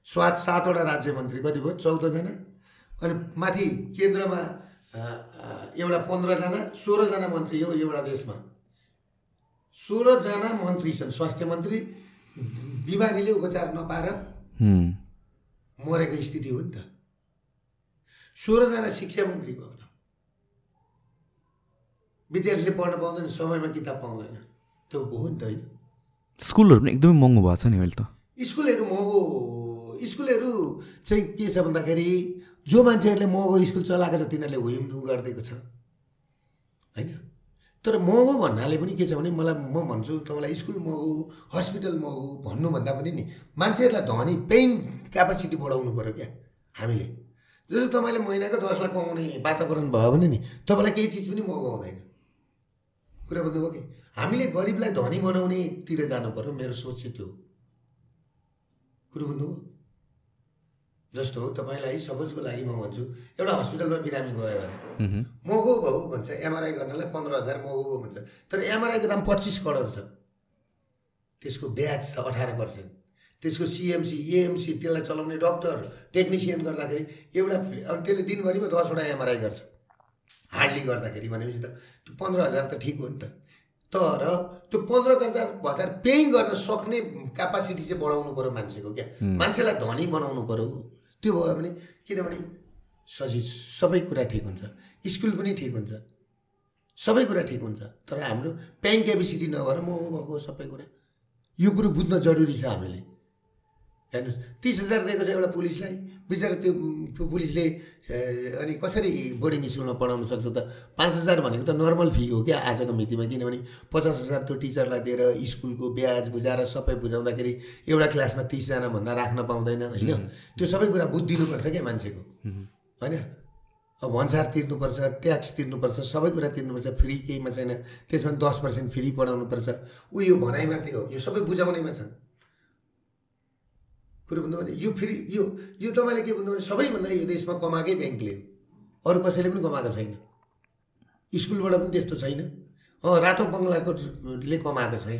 सात सातवटा राज्य मन्त्री। कति भयो? चौधजना? अनि माथि केन्द्रमा एउटा पन्ध्रजना सोह्रजना मन्त्री हो एउटा देशमा। सोह्रजना मन्त्री छन् स्वास्थ्य मन्त्री। बिमारीले उपचार नपाएर मरेको स्थिति हो नि त। सोह्रजना शिक्षा मन्त्री त विद्यार्थीले पढ्न पाउँदैन समयमा किताब पाउँदैन। त्यो हो नि त होइन। स्कुलहरू पनि एकदमै महँगो भएको छ नि अहिले त। स्कुलहरू महँगो स्कुलहरू चाहिँ के छ भन्दाखेरि जो मान्छेहरूले महँगो स्कुल चलाएको छ तिनीहरूले हुइमदु गरिदिएको छ। होइन? तर महँगो भन्नाले पनि के छ भने मलाई म भन्छु तपाईँलाई स्कुल महँगो हस्पिटल महँगो भन्नुभन्दा पनि नि मान्छेहरूलाई धनी पेइङ क्यापासिटी बढाउनु पऱ्यो क्या हामीले। जस्तो तपाईँले महिनाको दस लाख कमाउने वातावरण भयो भने नि तपाईँलाई केही चिज पनि महँगो हुँदैन। कुरा बुझ्नुभयो कि? हामीले गरिबलाई धनी बनाउनेतिर जानु पऱ्यो मेरो सोच चाहिँ त्यो कुरो बुझ्नुभयो? जस्तो तपाईँलाई सपोजको लागि म भन्छु एउटा हस्पिटलमा बिरामी गयो भने महँगो भाउ भन्छ एमआरआई गर्नलाई पन्ध्र हजार महँगो भाउ भन्छ। तर एमआरआईको दाम पच्चिस करोड छ। त्यसको ब्याज छ अठार पर्सेन्ट। त्यसको सिएमसी एएमसी त्यसलाई चलाउने डक्टर टेक्निसियन गर्दाखेरि एउटा अब त्यसले दिनभरिमा दसवटा एमआरआई गर्छ। हार्डली गर्दाखेरि भनेपछि त त्यो पन्ध्र हजार त ठिक हो नि त। तर त्यो पन्ध्र हजार हजार पेइङ गर्न सक्ने क्यापासिटी चाहिँ बढाउनु पऱ्यो मान्छेको क्या। मान्छेलाई धनी बनाउनु पऱ्यो त्यो भयो भने किनभने सजिलो सबै कुरा ठिक हुन्छ। स्कुल पनि ठिक हुन्छ। सबै कुरा ठिक हुन्छ। तर हाम्रो पेइङ क्यापेसिटी नभएर महँगो भएको सबै कुरा। यो कुरो बुझ्न जरुरी छ हामीले। हेर्नुहोस् तिस हजार दिएको छ एउटा पुलिसलाई। बिचरा त्यो त्यो पुलिसले अनि कसरी बोर्डिङ स्कुलमा पढाउन सक्छ त? पाँच हजार भनेको त नर्मल फी हो क्या आजको मितिमा किनभने पचास हजार त्यो टिचरलाई दिएर स्कुलको ब्याज बुझाएर सबै बुझाउँदाखेरि एउटा क्लासमा तिसजना भन्दा राख्न पाउँदैन होइन? त्यो सबै कुरा बुझिदिनुपर्छ क्या मान्छेको। होइन? अब भन्सार तिर्नुपर्छ ट्याक्स तिर्नुपर्छ सबै कुरा तिर्नुपर्छ फ्री केहीमा छैन। त्यसमा दस पर्सेन्ट फ्री पढाउनुपर्छ। ऊ यो भनाइ मात्रै हो यो सबै बुझाउनेमा छन् कुरो भन्नु भने यो फ्री यो यो तपाईँले के भन्नु भने सबैभन्दा यो देशमा कमाएकै ब्याङ्कले अरू कसैले पनि कमाएको छैन। स्कुलबाट पनि त्यस्तो छैन। अँ रातो बङ्गलाकोले कमाएको छ है।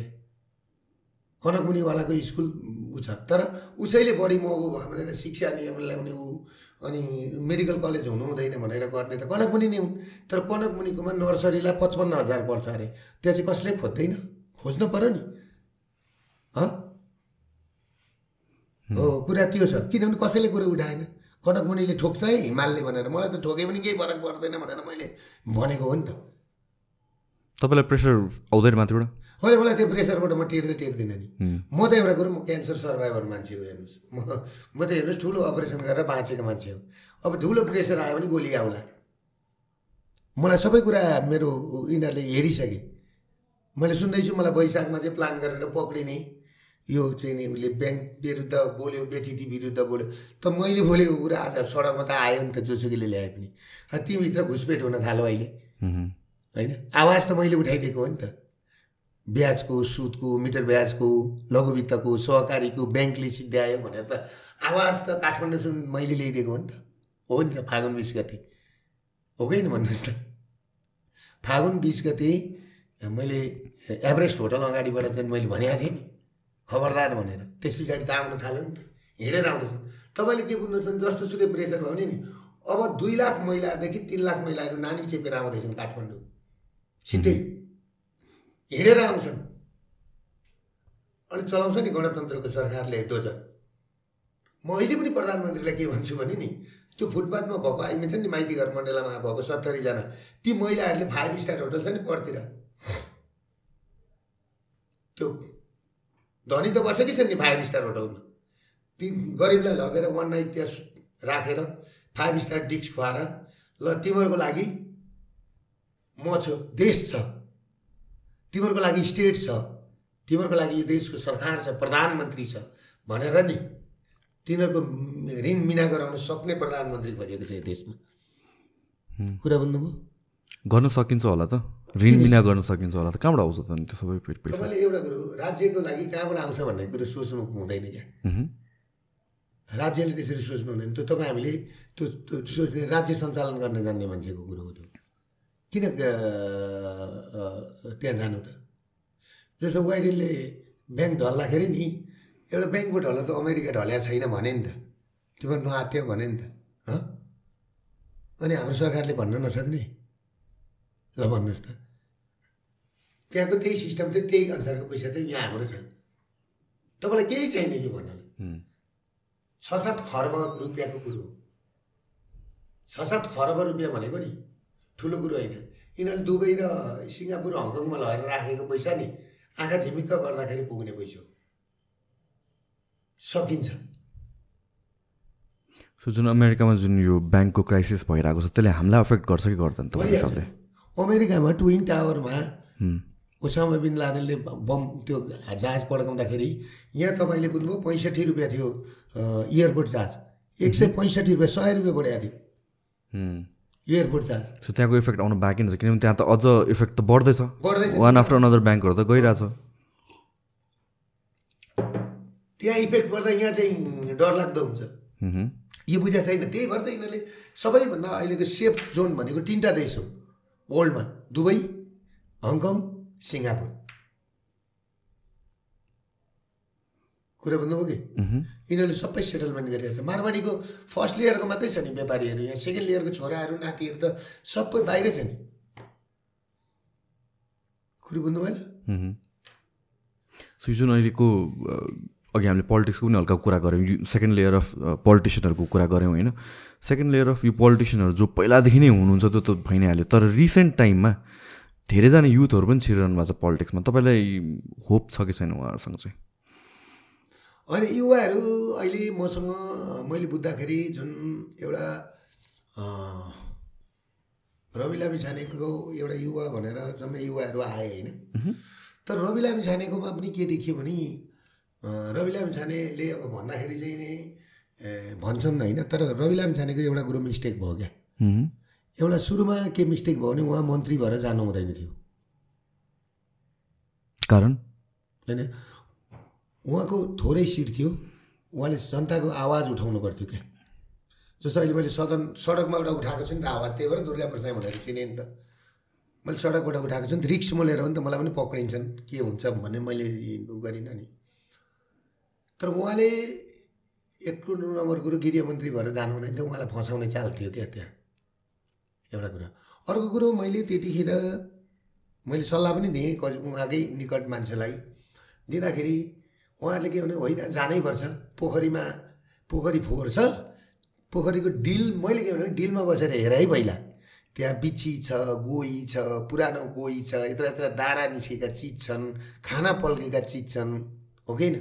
कनकमुनिवालाको स्कुल ऊ छ। तर उसैले बढी महँगो भयो भनेर शिक्षा नियम ल्याउने ऊ अनि मेडिकल कलेज हुनु हुँदैन भनेर गर्ने त कनकमुनि नै हुन्। तर कनकमुनिकोमा नर्सरीलाई पचपन्न हजार पर्छ अरे। त्यहाँ चाहिँ कसैले खोज्दैन? खोज्नु पऱ्यो नि। हँ हो कुरा त्यो छ। किनभने कसैले कुरो उठाएन। कनकमुनिले ठोक्छ है हिमालले भनेर। मलाई त ठोके पनि केही फरक पर्दैन भनेर मैले भनेको हो नि त। तपाईँलाई प्रेसर आउँदैन माथिबाट? होइन मलाई त्यो प्रेसरबाट म टिर्दै टिर्दिनँ नि। म त एउटा कुरो म क्यान्सर सर्भाइभर मान्छे हो हेर्नुहोस्। म म त हेर्नुहोस् ठुलो अपरेसन गरेर बाँचेको मान्छे हो। अब ठुलो प्रेसर आयो भने गोली आउला। मलाई सबै कुरा मेरो यिनीहरूले हेरिसके। मैले सुन्दैछु मलाई वैशाखमा चाहिँ प्लान गरेर पक्रिने। यो चाहिँ नि उसले ब्याङ्क विरुद्ध बोल्यो व्यतिथि विरुद्ध बोल्यो। त मैले बोलेको कुरा आज सडकमा त आयो नि त जोसुकीले ल्याए पनि। तीभित्र घुसपेट हुन थाल्यो अहिले। होइन? आवाज त मैले उठाइदिएको हो नि त। ब्याजको सुदको मिटर ब्याजको लघुवित्तको सहकारीको ब्याङ्कले सिद्ध्यायो भनेर त आवाज त काठमाडौँसम्म मैले ल्याइदिएको हो नि त। हो नि त फागुन बिस गते। हो कि भन्नुहोस् त? फागुन बिस गते मैले एभरेस्ट होटल अगाडिबाट चाहिँ मैले भनेको थिएँ नि। खबरदार भनेर। त्यस पछाडि त आउनु थाल्यो नि त। हिँडेर आउँदैछन्। तपाईँले के बुझ्दैछन्? जस्तो सुकै प्रेसर भयो भने नि। अब दुई लाख महिलादेखि तिन लाख महिलाहरू नानी चेपेर आउँदैछन् काठमाडौँ। छिट्टै। हिँडेर आउँछन्। अनि चलाउँछ नि गणतन्त्रको सरकारले डोजर। म अहिले पनि प्रधानमन्त्रीलाई के भन्छु भने नि त्यो फुटपाथमा भएको आइमेछ नि माइती घर मण्डलामा भएको सत्तरीजना ती महिलाहरूले फाइभ स्टार होटल छ नि परतिर। त्यो धनी त बसेकै छ नि फाइभ स्टार होटलमा। ती गरिबलाई लगेर वान नाइट त्यहाँ राखेर फाइभ स्टार डिक्स खुवाएर ल तिमीहरूको लागि म छु देश छ। तिमीहरूको लागि स्टेट छ। तिमीहरूको लागि यो देशको सरकार छ प्रधानमन्त्री छ भनेर नि तिनीहरूको ऋण मिना गराउन सक्ने प्रधानमन्त्री खोजेको छ यो देशमा। कुरा बुझ्नुभयो? गर्न सकिन्छ होला त। ऋण बिना गर्न सकिन्छ होला त। कहाँबाट आउँछ त त्यो सबै फेरि पैसा? तपाईँले एउटा कुरो राज्यको लागि कहाँबाट आउँछ भन्ने कुरो सोच्नु हुँदैन क्या। राज्यले त्यसरी सोच्नु हुँदैन। त्यो तपाईँ हामीले त्यो त्यो सोच्ने राज्य सञ्चालन गर्न जान्ने मान्छेको कुरो हो त्यो। किन त्यहाँ जानु त? जस्तो वाइडेनले ब्याङ्क ढल्दाखेरि नि एउटा ब्याङ्कको ढल्ला त अमेरिका ढल्या छैन भने नि त। तिम्रो नआत्यो भने नि त हँ? अनि हाम्रो सरकारले भन्न नसक्ने। ल भन्नुहोस् त त्यहाँको त्यही सिस्टम चाहिँ त्यही अनुसारको पैसा चाहिँ यहाँ हाम्रो छ तपाईँलाई केही छैन यो भन्नलाई हुँ। छ सात खर्ब रुपियाँको कुरो हो छ सात खर्ब रुपियाँ भनेको नि ठुलो कुरो होइन यिनीहरूले दुबई र सिङ्गापुर हङकङमा लगेर राखेको पैसा नि आँखा झिमिक्क गर्दाखेरि पुग्ने पैसा हो सकिन्छ सो जुन अमेरिकामा जुन यो ब्याङ्कको क्राइसिस भइरहेको छ त्यसले हामीलाई अफेक्ट गर्छ कि गर्दैन अमेरिकामा ट्विन टावरमा। ओसामा बिन लादेनले बम त्यो जहाज पड्काउँदाखेरि यहाँ तपाईँले बुझ्नुभयो पैँसठी रुपियाँ थियो एयरपोर्ट चार्ज एक सय पैँसठी रुपियाँ सय रुपियाँ बढाएको थियो। एयरपोर्ट चार्ज सो त्यहाँको इफेक्ट आउनु बाँकी छ किनभने त्यहाँ त अझ इफेक्ट त बढ्दैछ। बढ्दैछ। वान आफ्टर अनदर ब्याङ्कहरू त गइरहेछ। त्यहाँ इफेक्ट पर्दा यहाँ चाहिँ डरलाग्दो हुन्छ। यो बुझाएको छैन त्यही भएर त यिनीहरूले सबैभन्दा अहिलेको सेफ जोन भनेको तिनवटा देश हो। वर्ल्डमा दुबई हङकङ सिङ्गापुर कुरा बुझ्नुभयो कि। यिनीहरूले सबै सेटलमेन्ट गरिरहेको छ मारवाडीको फर्स्ट लेयरको मात्रै छ नि व्यापारीहरू। यहाँ सेकेन्ड लेयरको छोराहरू नातिहरू त सबै बाहिरै छ नि। कुरो बुझ्नु भएन। सो जुन अहिलेको अघि हामीले पोलिटिक्सको पनि हल्का कुरा गऱ्यौँ। सेकेन्ड लेयर अफ पोलिटिसियनहरूको कुरा गऱ्यौँ होइन? सेकेन्ड लेयर अफ यो पोलिटिसियनहरू जो पहिलादेखि नै हुनुहुन्छ त्यो त भइ नै हाल्यो तर रिसेन्ट टाइममा धेरैजना युथहरू पनि छिरिरहनु भएको छ पोलिटिक्समा तपाईँलाई होप छ कि छैन उहाँहरूसँग चाहिँ? होइन युवाहरू अहिले मसँग मैले बुझ्दाखेरि जुन एउटा रवि लामी छानेको एउटा युवा भनेर जम्मै युवाहरू आए होइन। तर रवि लामी छानेकोमा पनि के देखियो भने रवि लामी छानेले अब भन्दाखेरि चाहिँ नि भन्छन् होइन तर रवि लामी छानेको एउटा कुरो मिस्टेक भयो क्या। एउटा सुरुमा के मिस्टेक भयो भने उहाँ मन्त्री भएर जानु हुँदैन थियो। कारण? होइन उहाँको थोरै सिट थियो उहाँले जनताको आवाज उठाउनु पर्थ्यो क्या। जस्तो अहिले मैले सदन सडकमा एउटा उठाएको छु नि त आवाज त्यही भएर दुर्गा प्रसाद भनेर चिने नि त। मैले सडकबाट उठाएको छु नि त रिक्स मोलेर हो नि त मलाई पनि पक्रिन्छन् के हुन्छ भन्ने मैले गरिनँ नि। तर उहाँले एक नम्बर कुरो गृहमन्त्री भएर जानु हुँदैन थियो उहाँलाई फसाउने चाल थियो क्या त्यहाँ। एउटा कुरा। अर्को कुरो मैले त्यतिखेर मैले सल्लाह पनि दिएँ कति उहाँकै निकट मान्छेलाई। दिँदाखेरि उहाँहरूले के भने होइन जानैपर्छ पोखरीमा पोखरी फोहोर छ। पोखरीको डिल मैले के भने डिलमा बसेर हेर है पहिला। त्यहाँ बिच्छी छ गोही छ पुरानो गोही छ यत्र यत्र दारा निस्केका चिज छन् खाना पल्केका चिज छन् हो कि होइन?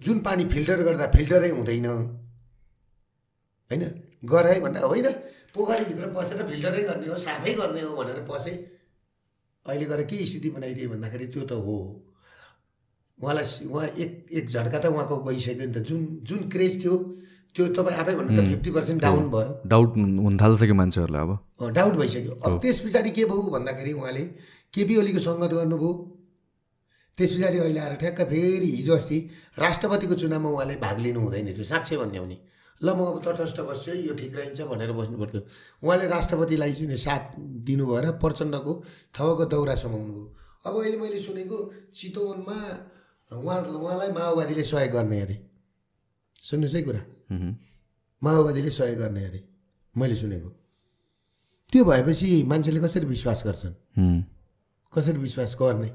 जुन पानी फिल्टर गर्दा फिल्टरै हुँदैन। होइन? गर है भन्दा होइन? पोखरीभित्र पसेर फिल्टरै गर्ने हो साफै गर्ने हो भनेर पसेँ। अहिले गएर के स्थिति बनाइदिए भन्दाखेरि त्यो त हो। उहाँलाई उहाँ एक एक झट्का त उहाँको गइसक्यो नि त। जुन जुन क्रेज थियो त्यो तपाईँ आफै भन्नु त फिफ्टी पर्सेन्ट डाउन भयो डाउट हुन थाल्छ कि मान्छेहरूलाई अब। डाउट भइसक्यो। अब त्यस पछाडि के भयो भन्दाखेरि उहाँले केपी ओलीको सङ्गत गर्नुभयो। त्यस पछाडि अहिले आएर ठ्याक्क फेरि हिजो अस्ति राष्ट्रपतिको चुनावमा उहाँले भाग लिनु हुँदैन थियो साँच्चै भन्यो भने ल म अब तटस्थ बस्छु यो ठिक रहन्छ भनेर बस्नु पर्थ्यो। उहाँले राष्ट्रपतिलाई चाहिँ साथ दिनु भएर प्रचण्डको थवको दौरा समाउनु भयो अब अहिले मैले सुनेको चितवनमा उहाँ उहाँलाई माओवादीले सहयोग गर्ने अरे। सुन्नुहोस् है कुरा। माओवादीले सहयोग गर्ने अरे मैले सुनेको। त्यो भएपछि मान्छेले कसरी विश्वास गर्छन्। कसरी विश्वास गर्ने?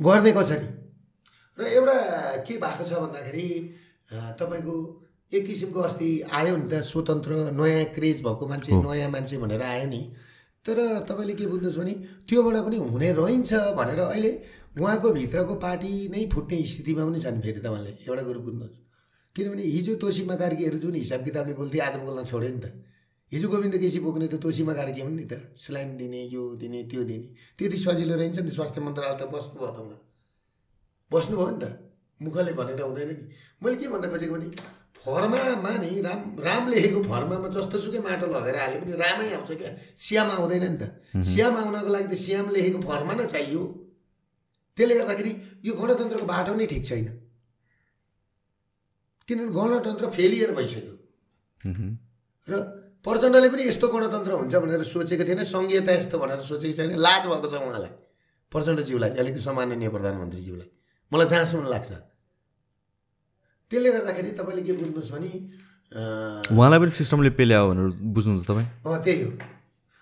गर्ने कसरी? र एउटा के भएको छ भन्दाखेरि तपाईँको एक किसिमको अस्ति आयो नि त स्वतन्त्र नयाँ क्रेज भएको मान्छे नयाँ मान्छे भनेर आयो नि। तर तपाईँले के बुझ्नुहोस् भने त्योबाट पनि हुने रहन्छ भनेर अहिले उहाँको भित्रको पार्टी नै फुट्ने स्थितिमा पनि छन् फेरि तपाईँले। एउटा कुरो बुझ्नुहोस्। किनभने हिजो तोसीमा कार्कीहरू जुन हिसाब किताबले बोल्थे आज बोल्न छोड्यो नि त। हिजो गोविन्द केसी बोक्ने त तोसीमा कार्की हुन् नि त। स्लाइन दिने यो दिने त्यो दिने। त्यति सजिलो रहन्छ नि स्वास्थ्य मन्त्रालय त बस्नुभयो त उहाँ बस्नुभयो नि त। मुखले भनेर हुँदैन नि। मैले के भन्न खोजेको भने फर्मामा नि राम राम लेखेको फर्मामा जस्तोसुकै माटो लगेर हाले पनि रामै आउँछ क्या। श्याम आउँदैन नि त। श्याम आउनको लागि त श्याम लेखेको फर्मा नै चाहियो। त्यसले गर्दाखेरि यो गणतन्त्रको बाटो नै ठिक छैन। किनभने गणतन्त्र फेलियर भइसक्यो। र प्रचण्डले पनि यस्तो गणतन्त्र हुन्छ भनेर सोचेको थिएन। सङ्घीयता यस्तो भनेर सोचेको छैन। लाज भएको छ उहाँलाई। प्रचण्डज्यूलाई अहिलेको सम्माननीय प्रधानमन्त्रीज्यूलाई मलाई जहाँसम्म लाग्छ। त्यसले गर्दाखेरि तपाईँले के बुझ्नुहोस् भने उहाँलाई पनि सिस्टमले पेल्यायो भनेर बुझ्नुहुन्छ तपाईँ? अँ त्यही हो।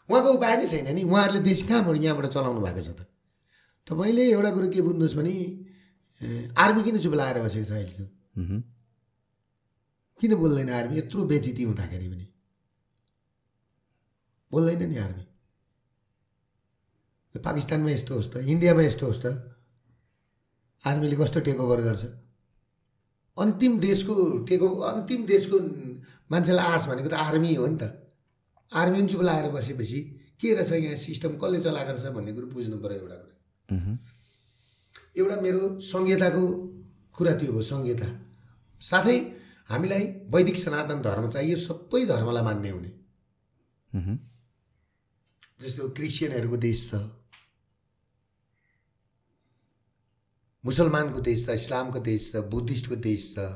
उहाँको उपाय नै छैन नि। उहाँहरूले देश कहाँबाट यहाँबाट चलाउनु भएको छ त? तपाईँले एउटा कुरो के बुझ्नुहोस् भने आर्मी किन चुप लगाएर बसेको छ मह्म। किन बोल्दैन आर्मी? यत्रो व्यथिति हुँदाखेरि पनि। बोल्दैन नि आर्मी? पाकिस्तानमा यस्तो होस् त इन्डियामा यस्तो होस् त आर्मीले कस्तो टेक ओभर गर्छ? अन्तिम देशको टेक ओभर अन्तिम देशको मान्छेलाई आश भनेको त आर्मी हो नि त। आर्मी पनि चुप लगाएर बसेपछि के रहेछ यहाँ सिस्टम कसले चलाएको रहेछ भन्ने कुरो बुझ्नु पऱ्यो एउटा कुरा। एउटा मेरो सङ्घीयताको कुरा त्यो हो सङ्घीयता साथै हामीलाई वैदिक सनातन धर्म चाहियो सबै धर्मलाई मान्ने हुने। जस्तो क्रिस्चियनहरूको देश छ। मुसलमानको देश छ इस्लामको देश छ बुद्धिस्टको देश छ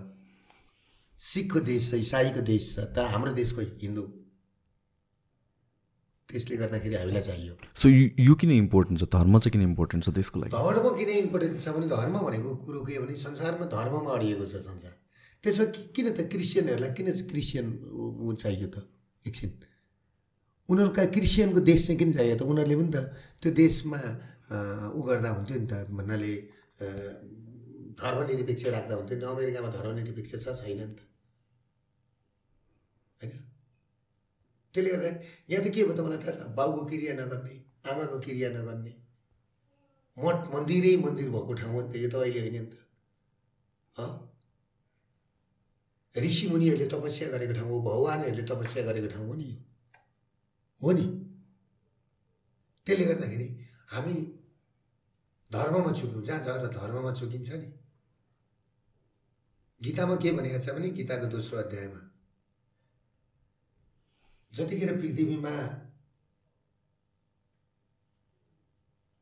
सिखको देश छ इसाईको देश छ तर हाम्रो देशको हिन्दू। त्यसले गर्दाखेरि हामीलाई चाहियो। सो यो किन इम्पोर्टेन्ट छ? धर्म चाहिँ किन इम्पोर्टेन्ट छ त्यसको लागि? धर्म किन इम्पोर्टेन्स छ भने धर्म भनेको कुरो के हो भने संसारमा धर्ममा अडिएको छ संसार। त्यसमा किन त क्रिस्चियनहरूलाई किन क्रिस्चियन चाहियो त? एकछिन। उनीहरूका क्रिस्चियनको देश चाहिँ किन चाहियो त? उनीहरूले पनि त त्यो देशमा ऊ गर्दा हुन्थ्यो नि त भन्नाले धर्मनिरपेक्ष राख्दा हुन्थ्यो नि अमेरिकामा धर्मनिरपेक्ष छ छैन नि त। होइन? त्यसले गर्दा यहाँ त के भयो त मलाई थाहा छ? बाउको क्रिया नगर्ने आमाको क्रिया नगर्ने मठ मन्दिरै मन्दिर भएको ठाउँ हो नि त यो त अहिले होइन नि त। हँ? ऋषि मुनिहरूले तपस्या गरेको ठाउँ हो भगवान्हरूले तपस्या गरेको ठाउँ हो नि हो नि। त्यसले गर्दाखेरि हामी धर्ममा चुक्यौँ जहाँ गएर धर्ममा चुकिन्छ नि। गीतामा के भनेको छ भने गीताको दोस्रो अध्यायमा जतिखेर पृथ्वीमा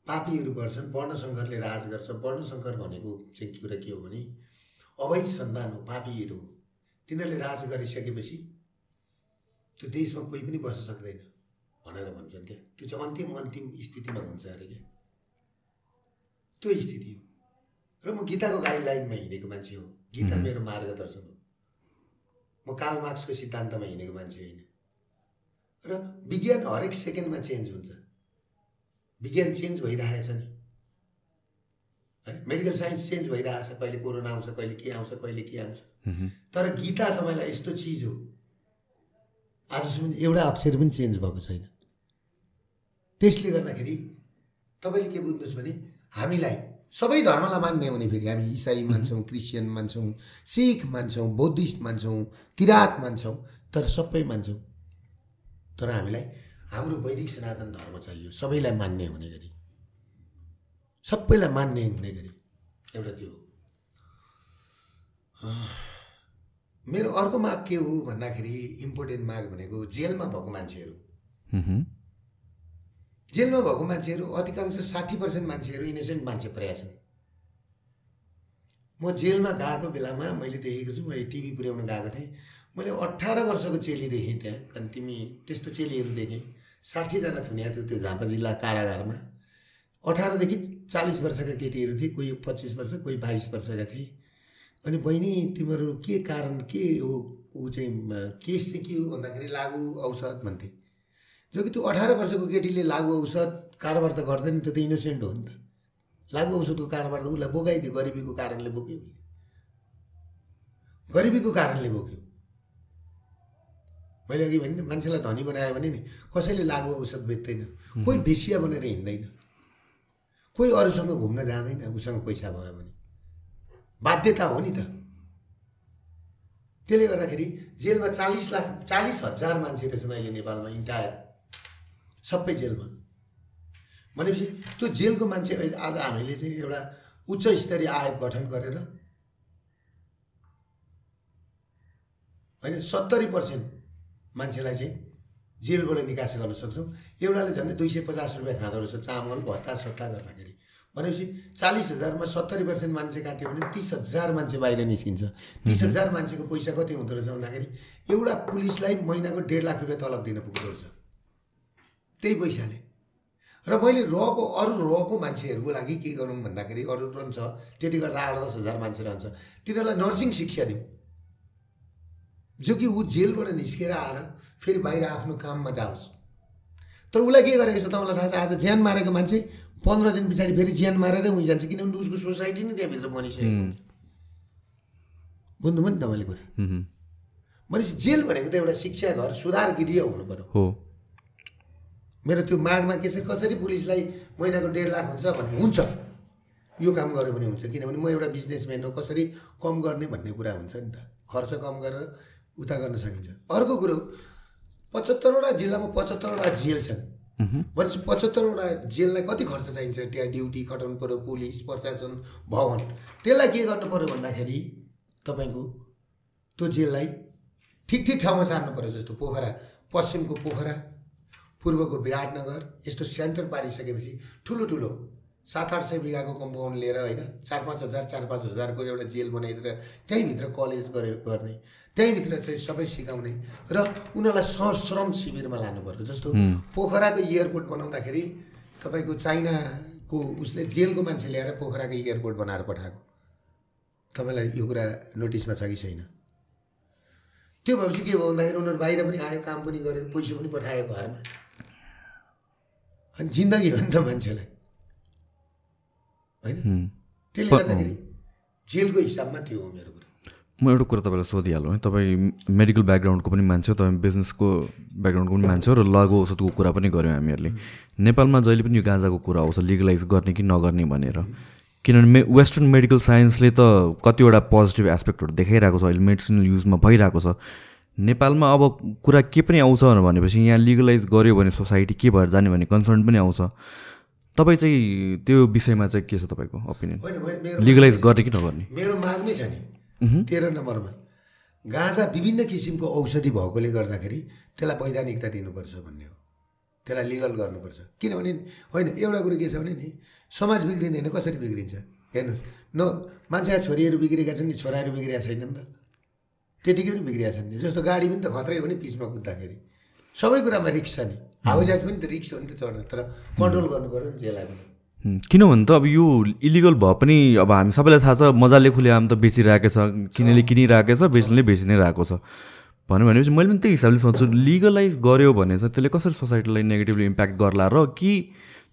पापीहरू गर्छन् वर्णशङ्करले राज गर्छ। वर्णशङ्कर भनेको चाहिँ कुरा के हो भने अवैध सन्तान हो पापीहरू हो। तिनीहरूले राज गरिसकेपछि त्यो देशमा कोही पनि बस्न सक्दैन। भनेर भन्छन् क्या। त्यो चाहिँ अन्तिम अन्तिम स्थितिमा हुन्छ अरे क्या। त्यो स्थिति हो। र म गीताको गाइडलाइनमा हिँडेको मान्छे हो। गीता मेरो मार्गदर्शन हो। म काल मार्क्सको सिद्धान्तमा हिँडेको मान्छे होइन। र विज्ञान हरेक सेकेन्डमा चेन्ज हुन्छ। विज्ञान चेन्ज भइरहेछ नि। है? मेडिकल साइन्स चेन्ज भइरहेछ। कहिले कोरोना आउँछ कहिले के आउँछ कहिले के आउँछ। तर गीता तपाईँलाई यस्तो चिज हो। आजसम्म एउटा अक्षर पनि चेन्ज भएको छैन। त्यसले गर्दाखेरि तपाईँले के बुझ्नुहोस् भने हामीलाई सबै धर्मलाई मान्ने हुने फेरि हामी इसाई मान्छौँ क्रिस्चियन मान्छौँ सिख मान्छौँ बौद्धिस्ट मान्छौँ किराँत मान्छौँ तर सबै मान्छौँ। तर हामीलाई हाम्रो वैदिक सनातन धर्म चाहियो सबैलाई मान्ने हुने गरी। सबैलाई मान्ने हुने गरी। एउटा त्यो। मेरो अर्को माग के हो भन्दाखेरि इम्पोर्टेन्ट माग भनेको जेलमा भएको मान्छेहरू। जेलमा भएको मान्छेहरू अधिकांश साठी पर्सेन्ट मान्छेहरू इनोसेन्ट मान्छे पर्या छन्। म जेलमा गएको बेलामा मैले देखेको छु मैले टिभी पुर्याउन गएको थिएँ। मैले अठार वर्षको चेली देखेँ त्यहाँ कारण तिमी त्यस्तो चेलीहरू देखेँ। साठीजना थुनिया थियो त्यो झापा जिल्ला कारागारमा। अठारदेखि चालिस वर्षका केटीहरू थिए कोही पच्चिस वर्ष कोही बाइस वर्षका थिए। अनि बहिनी तिमीहरू के कारण के हो ऊ चाहिँ केस चाहिँ के हो भन्दाखेरि लागु औषध भन्थे। जो कि त्यो अठार वर्षको केटीले लागु औषध कारोबार त गर्दैन त्यो त इनोसेन्ट हो नि त। लागु औषधको कारोबार त उसलाई बोकाइदियो गरिबीको कारणले बोक्यो। गरिबीको कारणले बोक्यो। मैले अघि भने मान्छेलाई धनी बनायो भने नि कसैले लागु औषध बेच्दैन। कोही बेसिया बनेर हिँड्दैन। कोही अरूसँग घुम्न जाँदैन उसँग पैसा भयो भने। बाध्यता हो नि त। त्यसले गर्दाखेरि जेलमा चालिस लाख चालिस हजार मान्छे रहेछन् अहिले नेपालमा इन्टायर सबै जेलमा। भनेपछि त्यो जेलको मान्छे अहिले आज हामीले चाहिँ एउटा उच्च स्तरीय आयोग गठन गरेर होइन सत्तरी पर्सेन्ट मान्छेलाई चाहिँ जेलबाट निकास गर्न सक्छौँ। एउटाले झन्डै दुई सय पचास रुपियाँ खाँदो रहेछ चामल भत्ता सत्ता गर्दाखेरि। भनेपछि चालिस हजारमा सत्तरी पर्सेन्ट मान्छे काट्यो भने तिस हजार मान्छे बाहिर निस्किन्छ। तिस हजार मान्छेको पैसा कति हुँदो रहेछ भन्दाखेरि एउटा पुलिसलाई महिनाको डेढ लाख रुपियाँ तलब दिन पुग्दो रहेछ। त्यही पैसाले र मैले रहको अरू रहको मान्छेहरूको लागि के गरौँ भन्दाखेरि अरू पनि छ त्यति गर्दा आठ दस हजार मान्छे रहन्छ। तिनीहरूलाई नर्सिङ शिक्षा दिउँ। जो कि ऊ जेलबाट निस्केर आएर फेरि बाहिर आफ्नो काममा जाओस्। तर उसलाई के गरेको छ तपाईँलाई थाहा छ? आज ज्यान मारेको मान्छे पन्ध्र दिन पछाडि फेरि ज्यान मारेरै उहीँ जान्छ किनभने उसको सोसाइटी नै त्यहाँभित्र बनिसकेको। हुन्छ। बुझ्नुभयो नि तपाईँले कुरा। भनेपछि जेल भनेको त एउटा शिक्षा घर सुधार गृह हुनु पऱ्यो। हो। मेरो त्यो मागमा के छ कसरी पुलिसलाई महिनाको डेढ लाख हुन्छ भने हुन्छ। यो काम गऱ्यो भने हुन्छ किनभने म एउटा बिजनेसम्यान हो कसरी कम गर्ने भन्ने कुरा हुन्छ नि त। खर्च कम गरेर उता गर्न सकिन्छ। अर्को कुरो पचहत्तरवटा जिल्लामा पचहत्तरवटा जेल छन्। भनेपछि पचहत्तरवटा जेललाई कति खर्च चाहिन्छ? त्यहाँ ड्युटी खटाउनु पऱ्यो पुलिस प्रशासन भवन। त्यसलाई के गर्नु पऱ्यो भन्दाखेरि तपाईँको त्यो जेललाई ठिक ठिक ठाउँमा सार्नु पऱ्यो जस्तो पोखरा पश्चिमको पोखरा। पूर्वको विराटनगर यस्तो सेन्टर पारिसकेपछि ठुलो ठुलो सात आठ सय बिघाको कम्पाउन्ड लिएर होइन चार पाँच हजार चार पाँच हजारको एउटा जेल बनाइदिएर त्यहीँभित्र कलेज गरे गर्ने। त्यहीँभित्र चाहिँ सबै सिकाउने र उनीहरूलाई सश्रम शिविरमा लानु पऱ्यो जस्तो पोखराको एयरपोर्ट बनाउँदाखेरि तपाईँको चाइनाको उसले जेलको मान्छे ल्याएर पोखराको एयरपोर्ट बनाएर पठाएको। तपाईँलाई यो कुरा नोटिसमा छ कि छैन? त्यो भएपछि के भयो भन्दाखेरि उनीहरू बाहिर पनि आयो काम पनि गर्यो पैसा पनि पठायो घरमा। अनि जिन्दगी हो नि त मान्छेलाई। होइन? त्यसले गर्दाखेरि जेलको हिसाबमा त्यो हो मेरो कुरा। म एउटा कुरा तपाईँलाई सोधिहालौँ है। तपाईँ मेडिकल ब्याकग्राउन्डको पनि मान्छे हो तपाईँ बिजनेसको ब्याकग्राउन्डको पनि मान्छे हो र लागु औषधको कुरा पनि गऱ्यौँ हामीहरूले। नेपालमा जहिले पनि यो गाँजाको कुरा आउँछ लिगलाइज गर्ने कि नगर्ने भनेर। किनभने मे वेस्टर्न मेडिकल साइन्सले त कतिवटा पोजिटिभ एस्पेक्टहरू देखाइरहेको छ अहिले मेडिसिनल युजमा भइरहेको छ। नेपालमा अब कुरा के पनि आउँछ भनेपछि यहाँ लिगलाइज गऱ्यो भने सोसाइटी के भएर जाने भन्ने कन्सर्न पनि आउँछ। तपाईँ चाहिँ त्यो विषयमा चाहिँ के छ तपाईँको ओपिनियन लिगलाइज गर्ने कि नगर्ने? मेरो माग नै छ नि। तेह्र नम्बरमा। गाँजा विभिन्न किसिमको औषधि भएकोले गर्दाखेरि त्यसलाई वैधानिकता दिनुपर्छ भन्ने हो। त्यसलाई लिगल गर्नुपर्छ। किनभने होइन एउटा कुरो के छ भने नि समाज बिग्रिँदैन कसरी बिग्रिन्छ? हेर्नुहोस्। न मान्छे छोरीहरू बिग्रेका छन् नि छोराहरू बिग्रिएका छैनन् त। त्यतिकै पनि बिग्रिया छन् नि। जस्तो गाडी पनि त खत्रै हो नि पिचमा कुद्दाखेरि। सबै कुरामा रिक्स छ नि। हावाजहाज पनि त रिक्स हो नि त चढ्न। तर कन्ट्रोल गर्नु पऱ्यो नि त्यसलाई पनि। किनभने त अब यो इलिगल भए पनि अब हामी सबैलाई थाहा छ मजाले खुलेआम त बेचिरहेको छ किनेले किनिरहेको छ बेच्नेले बेचि नै रहेको छ। भन्यो भनेपछि मैले पनि त्यही हिसाबले सोच्छु लिगलाइज गऱ्यो भने चाहिँ त्यसले कसरी सोसाइटीलाई नेगेटिभली इम्प्याक्ट गर्ला? र कि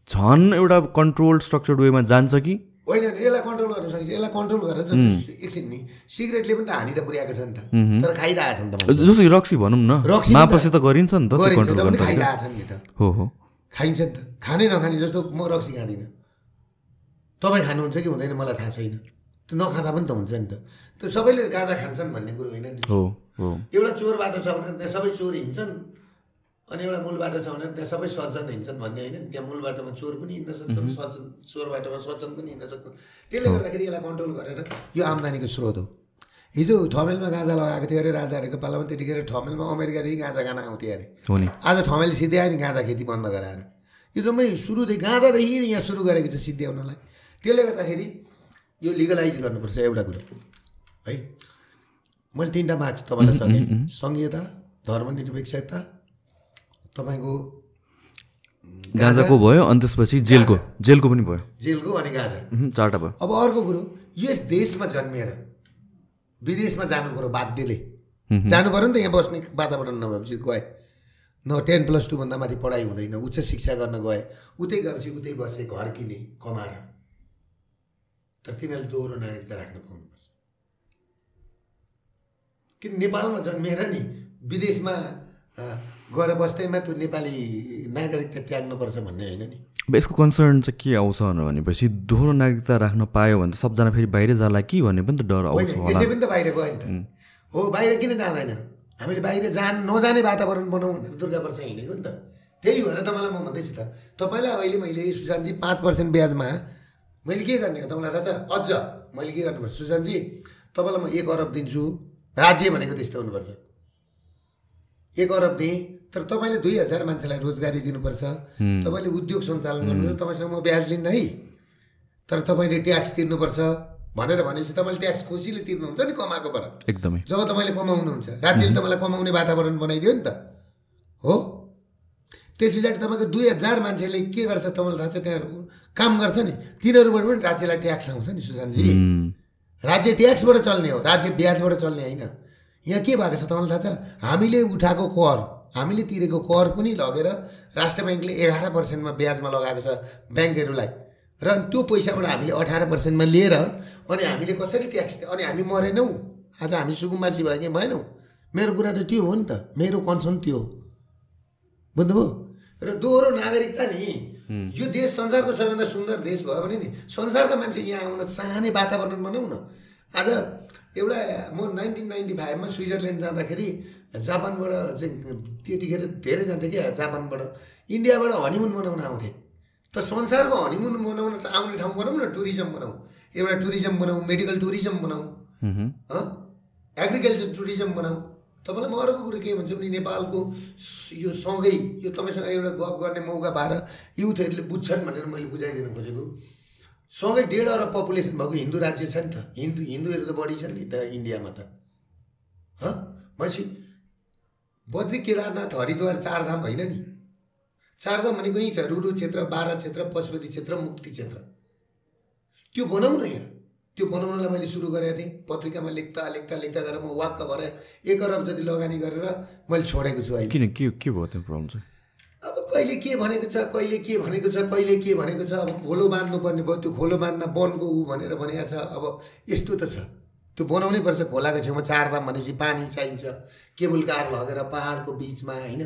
झन् एउटा कन्ट्रोल स्ट्रक्चर्ड वेमा जान्छ कि? होइन होइन, यसलाई कन्ट्रोल गर्न सकिन्छ। यसलाई कन्ट्रोल गरेर जस्तो एकछिन नि सिगरेटले पनि त हानि त पुर्याएको छ नि त। तर खाइरहेको छ नि त। जस्तो रक्सी भनौँ न रक्सी त- मापसी त गरिन्छ नि त। खाइरहेको छ नि त। हो हो। खाइन्छ नि त। खाने नखाने जस्तो म रक्सी खाँदिनँ। तपाईँ खानुहुन्छ कि हुँदैन मलाई थाहा छैन। त्यो नखाँदा पनि त हुन्छ नि त। त्यो सबैले गाँजा खान्छन् भन्ने कुरो होइन नि एउटा चोर बाटो छ भने त्यहाँ सबै चोर हिँड्छन्। अनि एउटा मूल बाटो छ भने त्यहाँ सबै सज्जन हिँड्छन् भन्ने होइन। त्यहाँ मूल बाटोमा चोर पनि हिँड्न सक्छन् सज्जन चोर बाटोमा सज्जन पनि हिँड्न सक्छन्। त्यसले गर्दाखेरि यसलाई कन्ट्रोल गरेर यो आम्दानीको स्रोत हो। हिजो ठमेलमा गाँजा लगाएको थियो अरे राजाहरूको पालामा त्यतिखेर ठमेलमा अमेरिकादेखि गाँजा खान आउँथ्यो अरे। हो नि। आज ठमेल सिद्ध्यायो नि गाँजा खेती बन्द गराएर। यो जम्मै सुरुदेखि गाँजादेखि यहाँ सुरु गरेको छ सिद्ध्याउनलाई त्यसले गर्दाखेरि यो लिगलाइज गर्नुपर्छ एउटा कुरो। है? मैले तिनवटा माग तपाईँलाई सकेँ। सङ्घीयता धर्मनिरपेक्षता तपाईँको गाँजाको भयो अनि त्यसपछि जेलको। जेलको पनि भयो। जेलको अनि गाँजा। चारवटा भयो। अब अर्को कुरो यस देशमा जन्मिएर विदेशमा जानु पऱ्यो बाध्यले। जानु पऱ्यो नि त यहाँ बस्ने वातावरण नभएपछि गए। न टेन प्लस टूभन्दा माथि पढाइ हुँदैन उच्च शिक्षा गर्न गए। उतै गएपछि उतै बसे घर किने कमाएर। तर तिनीहरूले दोहोरो नागरिकता राख्न पाउनुपर्छ। किन नेपालमा जन्मिएर नि विदेशमा गएर बस्दैमा त्यो नेपाली नागरिकता त्याग्नुपर्छ भन्ने होइन नि? अब यसको कन्सर्न चाहिँ के आउँछ भनेपछि दोहोरो नागरिकता राख्न पायो भने त सबजना फेरि बाहिर जाला कि भन्ने पनि त डर आउँछ यसै पनि त बाहिर गयो नि त हो बाहिर किन जाँदैन? हामीले बाहिर जान नजाने वातावरण बनाउँ भनेर दुर्गा वर्ष हिँडेको नि त। त्यही भएर तपाईँलाई म भन्दैछु त तपाईँलाई अहिले मैले सुशान्तजी पाँच पर्सेन्ट ब्याजमा मैले के गर्ने हो तपाईँलाई थाहा छ? अझ मैले के गर्नुपर्छ? सुशान्तजी तपाईँलाई म एक अरब दिन्छु। राज्य भनेको त्यस्तो हुनुपर्छ। एक अरब दिएँ तर तपाईँले दुई हजार मान्छेलाई रोजगारी दिनुपर्छ। तपाईँले उद्योग सञ्चालन गर्नुपर्छ तपाईँसँग म ब्याज लिन्न है। तर तपाईँले ट्याक्स तिर्नुपर्छ। भनेर भनेपछि तपाईँले ट्याक्स खुसीले तिर्नुहुन्छ नि कमाएकोबाट एकदमै। जब तपाईँले कमाउनुहुन्छ राज्यले तपाईँलाई कमाउने वातावरण बनाइदियो नि त। हो? त्यस पछाडि तपाईँको दुई हजार मान्छेले के गर्छ तपाईँलाई थाहा छ? त्यहाँ काम गर्छ नि। तिनीहरूबाट पनि राज्यलाई ट्याक्स आउँछ नि सुशान्तजी। राज्य ट्याक्सबाट चल्ने हो। राज्य ब्याजबाट चल्ने होइन। यहाँ के भएको छ तपाईँलाई थाहा छ? हामीले उठाएको कर हामीले तिरेको कर पनि लगेर राष्ट्र ब्याङ्कले एघार पर्सेन्टमा ब्याजमा लगाएको छ ब्याङ्कहरूलाई। र त्यो पैसाबाट हामीले अठार पर्सेन्टमा लिएर अनि हामीले कसरी ट्याक्स अनि हामी मरेनौँ। आज हामी सुकुम्बासी भयो कि भएनौँ। मेरो कुरा त त्यो हो नि त। मेरो कन्सर्न त्यो हो। बुझ्नुभयो? र दोहोरो नागरिकता नि यो देश संसारको सबैभन्दा सुन्दर देश भयो भने नि संसारका मान्छे यहाँ आउन चाहने वातावरण बनाऊ न। आज एउटा म नाइन्टिन नाइन्टी फाइभमा स्विजरल्यान्ड जाँदाखेरि जापानबाट चाहिँ त्यतिखेर धेरै जान्थेँ क्या जापानबाट। इन्डियाबाट हनिमुन मनाउन आउँथे। त संसारको हनिमुन मनाउन त आउने ठाउँ बनाऊ न टुरिज्म बनाऊ। एउटा टुरिज्म बनाऊ मेडिकल टुरिज्म बनाऊ। उहुँ, एग्रिकल्चर टुरिज्म बनाऊ। तपाईँलाई म अर्को कुरो के भन्छु भने नेपालको यो सँगै यो तपाईँसँग एउटा गफ गर्ने मौका पाएर युथहरूले बुझ्छन् भनेर मैले बुझाइदिनु खोजेको। सँगै डेढ अरब पपुलेसन भएको हिन्दू राज्य छ नि त। हिन्दू हिन्दूहरू त बढी छन् नि त इन्डियामा त। हँ? भनेपछि बद्री केदारनाथ हरिद्वार चारधाम होइन नि? चारधाम भनेको यहीँ छ रुरु क्षेत्र बारा क्षेत्र पशुपति क्षेत्र मुक्ति क्षेत्र। त्यो बनाऊ न यहाँ। त्यो बनाउनलाई मैले सुरु गरेको थिएँ। पत्रिकामा लेख्दा लेख्दा लेख्दा गरेर म वाक्क भएर एक अरब जति लगानी गरेर मैले छोडेको छु अहिले। किन के के भयो त्यो प्रब्लम चाहिँ? कहिले के भनेको छ कहिले के भनेको छ कहिले के भनेको छ अब खोलो बाँध्नुपर्ने भयो त्यो खोलो बाँध्न वनको ऊ भनेर भनेको छ अब यस्तो त छ। त्यो बनाउनै पर्छ खोलाको छेउमा चारधाम भनेपछि पानी चाहिन्छ केबुल कार लगेर पाहाडको बिचमा होइन?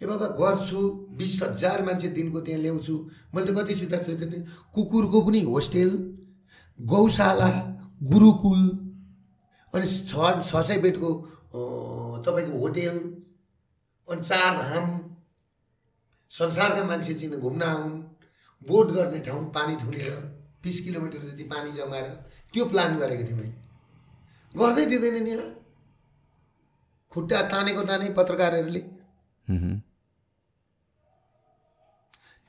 ए बाबा गर्छु बिस हजार मान्छे दिनको त्यहाँ ल्याउँछु। मैले त कति सिधा छु त्यो कुकुरको पनि होस्टेल गौशाला गुरुकुल अनि छ छ सय बेडको तपाईँको होटेल अनि चारधाम संसारका मान्छे चाहिँ घुम्न आउन् बोट गर्ने ठाउँ पानी थुनेर बिस किलोमिटर जति पानी जमाएर त्यो प्लान गरेको थिएँ मैले। गर्दै दिँदैनन् यहाँ। खुट्टा तानेको ताने पत्रकारहरूले।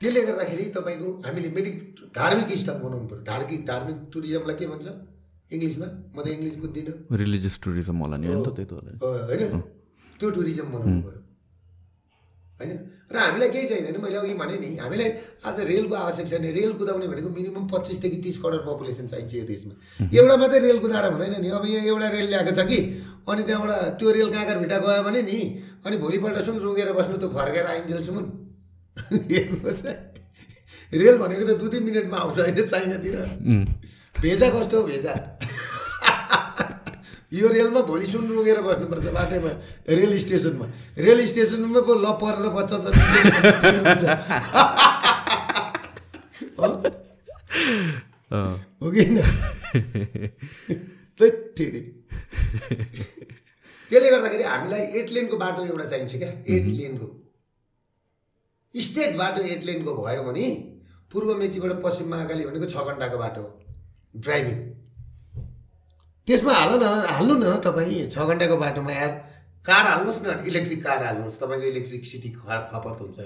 त्यसले गर्दाखेरि तपाईँको हामीले मेडिक धार्मिक स्थल बनाउनु पऱ्यो धार्मिक धार्मिक टुरिज्मलाई के भन्छ? इङ्ग्लिसमा? म त इङ्ग्लिस बुझ्दिनँ। रिलिजियस टुरिज्म होला नि होइन? त्यो टुरिज्म बनाउनु पऱ्यो होइन? र हामीलाई केही चाहिँदैन मैले अघि भने नि हामीलाई आज रेलको आवश्यक छैन रेल कुदाउने भनेको मिनिमम पच्चिसदेखि तिस करोड पपुलेसन चाहिन्छ यो देशमा। एउटा मात्रै रेल कुदाएर हुँदैन नि। अब यहाँ एउटा रेल ल्याएको छ कि अनि त्यहाँबाट त्यो रेल काँकर भिटा गयो भने नि अनि भोलिपल्ट सुन रुँगेर बस्नु त फर्केर आइन्जेलसम्म। रेल भनेको त दुई तिन मिनटमा आउँछ होइन चाइनातिर। भेजा कस्तो हो भेजा? यो रेलमा भोलि सुन रुँगेर बस्नुपर्छ बाटोमा रेल स्टेसनमा। रेल स्टेसनमा पो ल परेर बच्चा। हो? अँ, हो कि होइन? ठिकै। त्यसले गर्दाखेरि हामीलाई एट लेनको बाटो एउटा चाहिन्छ क्या एट लेनको। स्टेट बाटो एट लेनको भयो भने पूर्व मेचीबाट पश्चिम महाकाली भनेको छ घन्टाको बाटो हो ड्राइभिङ। त्यसमा हाल न हाल्नु न तपाईँ छ घन्टाको बाटोमा यार कार हाल्नुहोस् न इलेक्ट्रिक कार हाल्नुहोस् तपाईँको इलेक्ट्रिसिटी खपत हुन्छ।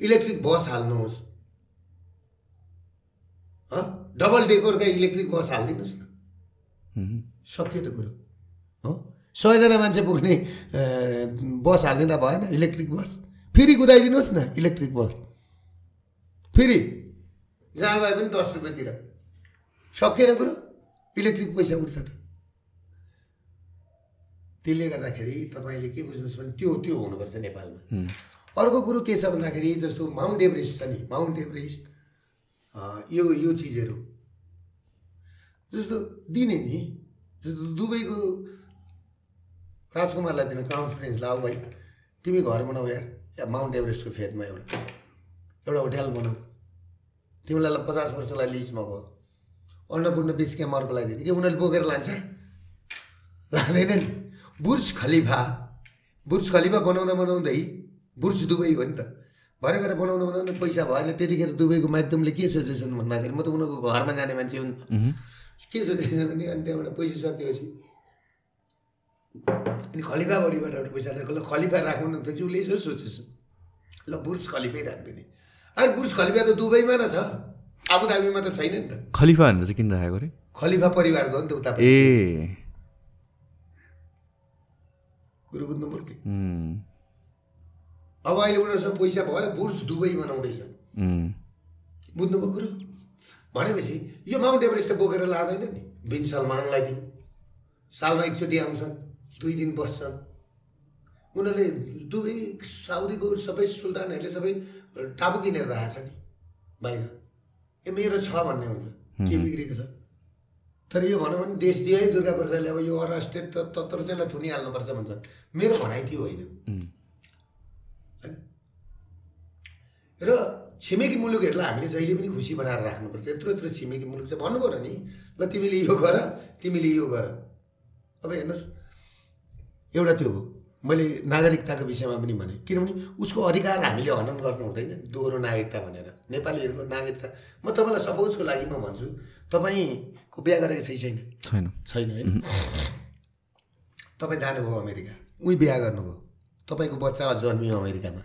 इलेक्ट्रिक बस हाल्नुहोस्। हँ? डबल डेकोरका इलेक्ट्रिक बस हालिदिनुहोस् न। सकियो त कुरो। हो? सयजना मान्छे पुग्ने बस हालिदिँदा भएन इलेक्ट्रिक बस। फेरि कुदाइदिनुहोस् न इलेक्ट्रिक बस। फेरि। जहाँ गए पनि दस रुपियाँतिर। सकिएन कुरो? इलेक्ट्रिक पैसा उठ्छ त। त्यसले गर्दाखेरि तपाईँले के बुझ्नुहोस् भने त्यो त्यो हुनुपर्छ नेपालमा। अर्को कुरो के छ भन्दाखेरि जस्तो माउन्ट एभरेस्ट छ नि माउन्ट एभरेस्ट यो यो चिजहरू। जस्तो दिने नि जस्तो दुबईको राजकुमारलाई दिन कन्फरेन्स लाऊ भाइ। तिमी घर बनाऊ यार या माउन्ट एभरेस्टको फेदमा एउटा एउटा होटेल बनाऊ। तिमीलाई पचास वर्षलाई लिजमा भयो। अन्नपूर्ण बिच क्याम्प अर्कोलाई दिने कि उनीहरूले बोकेर लान्छ? लाँदैन नि बुर्ज खलिफा बुर्ज खलिफा बनाउँदा बनाउँदै बुर्ज दुबई हो नि त। भरे गएर बनाउँदा बनाउँदा पैसा भएन त्यतिखेर दुबईको माध्यमले के सोचेछन् भन्दाखेरि म त उनीहरूको घरमा जाने मान्छे हो नि त। के सोचेछन् भने अनि त्यहाँबाट पैसा सकेपछि। अनि खलिफा बढीबाट एउटा पैसा राख्यो ल खलिफा राख्नु न त चाहिँ उसले यसो सोचेछ ल बुर्ज खलिफै राखिदिने। अरे बुर्ज खलिफा त दुबईमा न छ। आबुधाबीमा त छैन नि त। खलिफा भनेर चाहिँ किन राखेको अरे? खलिफा परिवारको हो नि त उता ए। कुरो बुझ्नु पऱ्यो अब अहिले उनीहरूसँग पैसा भयो बुर्ज दुबई बनाउँदैछ बुझ्नुभयो कुरो? भनेपछि यो माउन्ट एभरेस्ट त बोकेर लाँदैन नि। बिन सलमानलाई दिउँ। सालमा एकचोटि आउँछन् दुई दिन बस्छन्। उनीहरूले दुबई साउदीको सबै सुल्तानहरूले सबै टापु किनेर राखेको छ नि बाहिर। ए मेरो छ भन्ने हुन्छ। के बिग्रेको छ? तर यो भनौँ भने देश दियो है दुर्गा प्रसादले अब यो अराष्ट्रिय त तत्तर चाहिँलाई थुनिहाल्नुपर्छ भन्छन् मेरो भनाइ त्यो होइन। होइन र छिमेकी मुलुकहरूलाई हामीले जहिले पनि खुसी बनाएर राख्नुपर्छ। यत्रो यत्रो छिमेकी मुलुक चाहिँ भन्नु पऱ्यो नि ल तिमीले यो गर तिमीले यो गर। अब हेर्नुहोस् एउटा त्यो हो। मैले नागरिकताको विषयमा पनि भने किनभने उसको अधिकार हामीले हनन गर्नु हुँदैन दोहोरो नागरिकता भनेर। नेपालीहरूको नागरिकता म तपाईँलाई सपोजको लागि म भन्छु तपाईँको बिहा गरेको छै छैन? छैन। छैन होइन तपाईँ जानुभयो अमेरिका। उहीँ बिहा गर्नुभयो। तपाईँको बच्चा जन्मियो अमेरिकामा।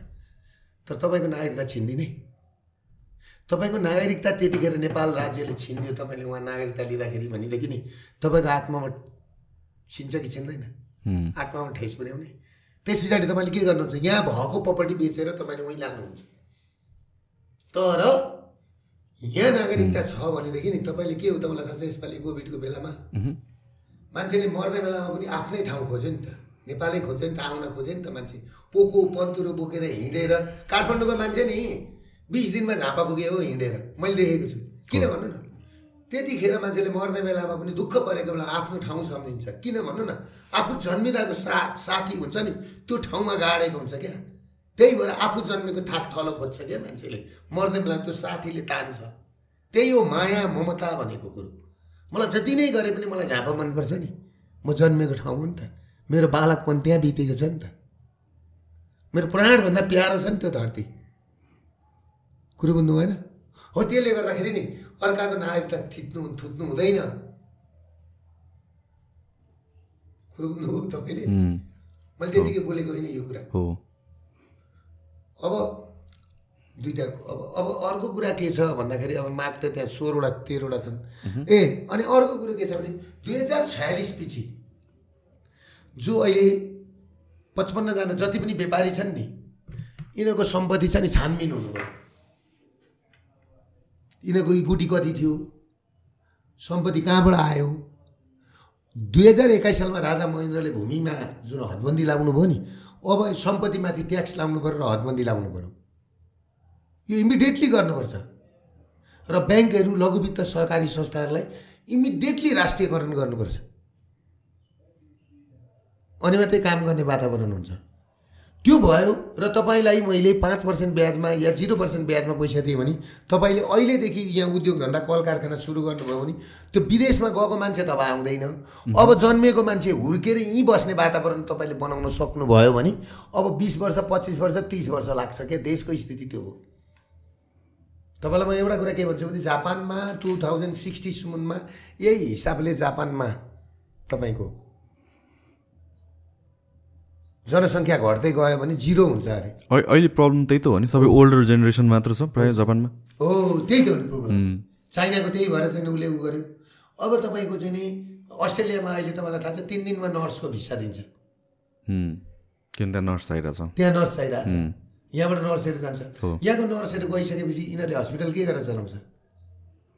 तर तपाईँको नागरिकता छिन्दिने। तपाईँको नागरिकता त्यतिखेर नेपाल राज्यले छिन्दियो तपाईँले उहाँ नागरिकता लिँदाखेरि भनेदेखि नि तपाईँको आत्मामा छिन्छ कि छिन्दैन? आत्मामा ठेस पुर्याउने। त्यस पछाडि तपाईँले के गर्नुहुन्छ? यहाँ भएको प्रपर्टी बेचेर तपाईँले उहीँ लाग्नुहुन्छ तर यहाँ नागरिकता छ भनेदेखि नि तपाईँले के हो तपाईँलाई थाहा छ यसपालि कोभिडको बेलामा? मान्छेले मर्ने बेलामा पनि आफ्नै ठाउँ खोज्यो नि त। नेपालै खोज्यो नि त आउन खोज्यो नि त मान्छे। पोको पन्तुरो बोकेर हिँडेर काठमाडौँको मान्छे नि बिस दिनमा झापा पुगे हो हिँडेर। मैले देखेको छु। किन भन्नु न? त्यतिखेर मान्छेले मर्ने बेलामा पनि दुःख परेको बेला आफ्नो ठाउँ सम्झिन्छ। किन भन्नु न? आफू जन्मिँदाको सा साथी हुन्छ नि त्यो ठाउँमा गाडेको हुन्छ क्या। त्यही भएर आफू जन्मेको थाक थलो खोज्छ क्या मान्छेले। मर्ने बेला त्यो साथीले तान्छ। त्यही हो माया ममता भनेको कुरो। मलाई जति नै गरे पनि मलाई झापा मनपर्छ नि। म जन्मेको ठाउँ हो नि त। मेरो बालकपन त्यहाँ बितेको छ नि त। मेरो प्राणभन्दा प्यारो छ नि त्यो धरती। कुरो बुझ्नु भएन? हो त्यसले गर्दाखेरि नि अर्काको नागरिकता थिच्नु थुत्नु हुँदैन। कुरो बुझ्नुभयो तपाईँले? मैले त्यतिकै बोलेको होइन यो कुरा। हो। अब दुइटा अब अब अर्को कुरा के छ भन्दाखेरि अब माग त त्यहाँ सोह्रवटा तेह्रवटा छन्। ए अनि अर्को कुरो के छ भने दुई हजार छयालिस पछि जो अहिले पचपन्नजना जति पनि व्यापारी छन् नि यिनीहरूको सम्पत्ति छ नि छानबिन हुनुभयो। यिनीहरूको इक्विटी कति थियो सम्पत्ति कहाँबाट आयो? दुई हजार एक्काइस सालमा राजा महेन्द्रले भूमिमा जुन हदबन्दी लाउनु भयो नि अब सम्पत्तिमाथि ट्याक्स लाउनु पऱ्यो र हदबन्दी लाउनु पऱ्यो यो इमिडिएटली गर्नुपर्छ। र ब्याङ्कहरू लघु वित्त सहकारी संस्थाहरूलाई इमिडिएटली राष्ट्रियकरण गर्नुपर्छ। अनि मात्रै काम गर्ने वातावरण हुन्छ। त्यो भयो र तपाईँलाई मैले पाँच पर्सेन्ट ब्याजमा या जिरो पर्सेन्ट ब्याजमा पैसा दिएँ भने तपाईँले अहिलेदेखि यहाँ उद्योग धन्दा कल कारखाना सुरु गर्नुभयो भने त्यो विदेशमा गएको मान्छे तब आउँदैन। अब जन्मिएको मान्छे हुर्केर यहीँ बस्ने वातावरण तपाईँले बनाउन सक्नुभयो भने अब बिस वर्ष पच्चिस वर्ष तिस वर्ष लाग्छ क्या देशको स्थिति त्यो हो। तपाईँलाई म एउटा कुरा के भन्छु भने जापानमा टु थाउजन्ड सिक्सटीसम्ममा यही हिसाबले जापानमा तपाईँको जनसङ्ख्या घट्दै गयो भने जिरो हुन्छ अरे। अहि- अहिले प्रब्लम त्यही त हो नि सबै ओल्डर जेनेरेसन मात्र छ प्रायः जापानमा। हो त्यही त हो नि प्रोब्लम चाइनाको त्यही भएर चाहिँ उसले उ गर्यो। अब तपाईँको चाहिँ नि अस्ट्रेलियामा अहिले तपाईँलाई थाहा छ तिन दिनमा नर्सको भिसा दिन्छ। किन त्यहाँ नर्स चाहिरहेको छ त्यहाँ नर्स चाहिरहेको छ यहाँबाट नर्सहरू जान्छ। यहाँको नर्सहरू गइसकेपछि यिनीहरूले हस्पिटल के गरेर चलाउँछ?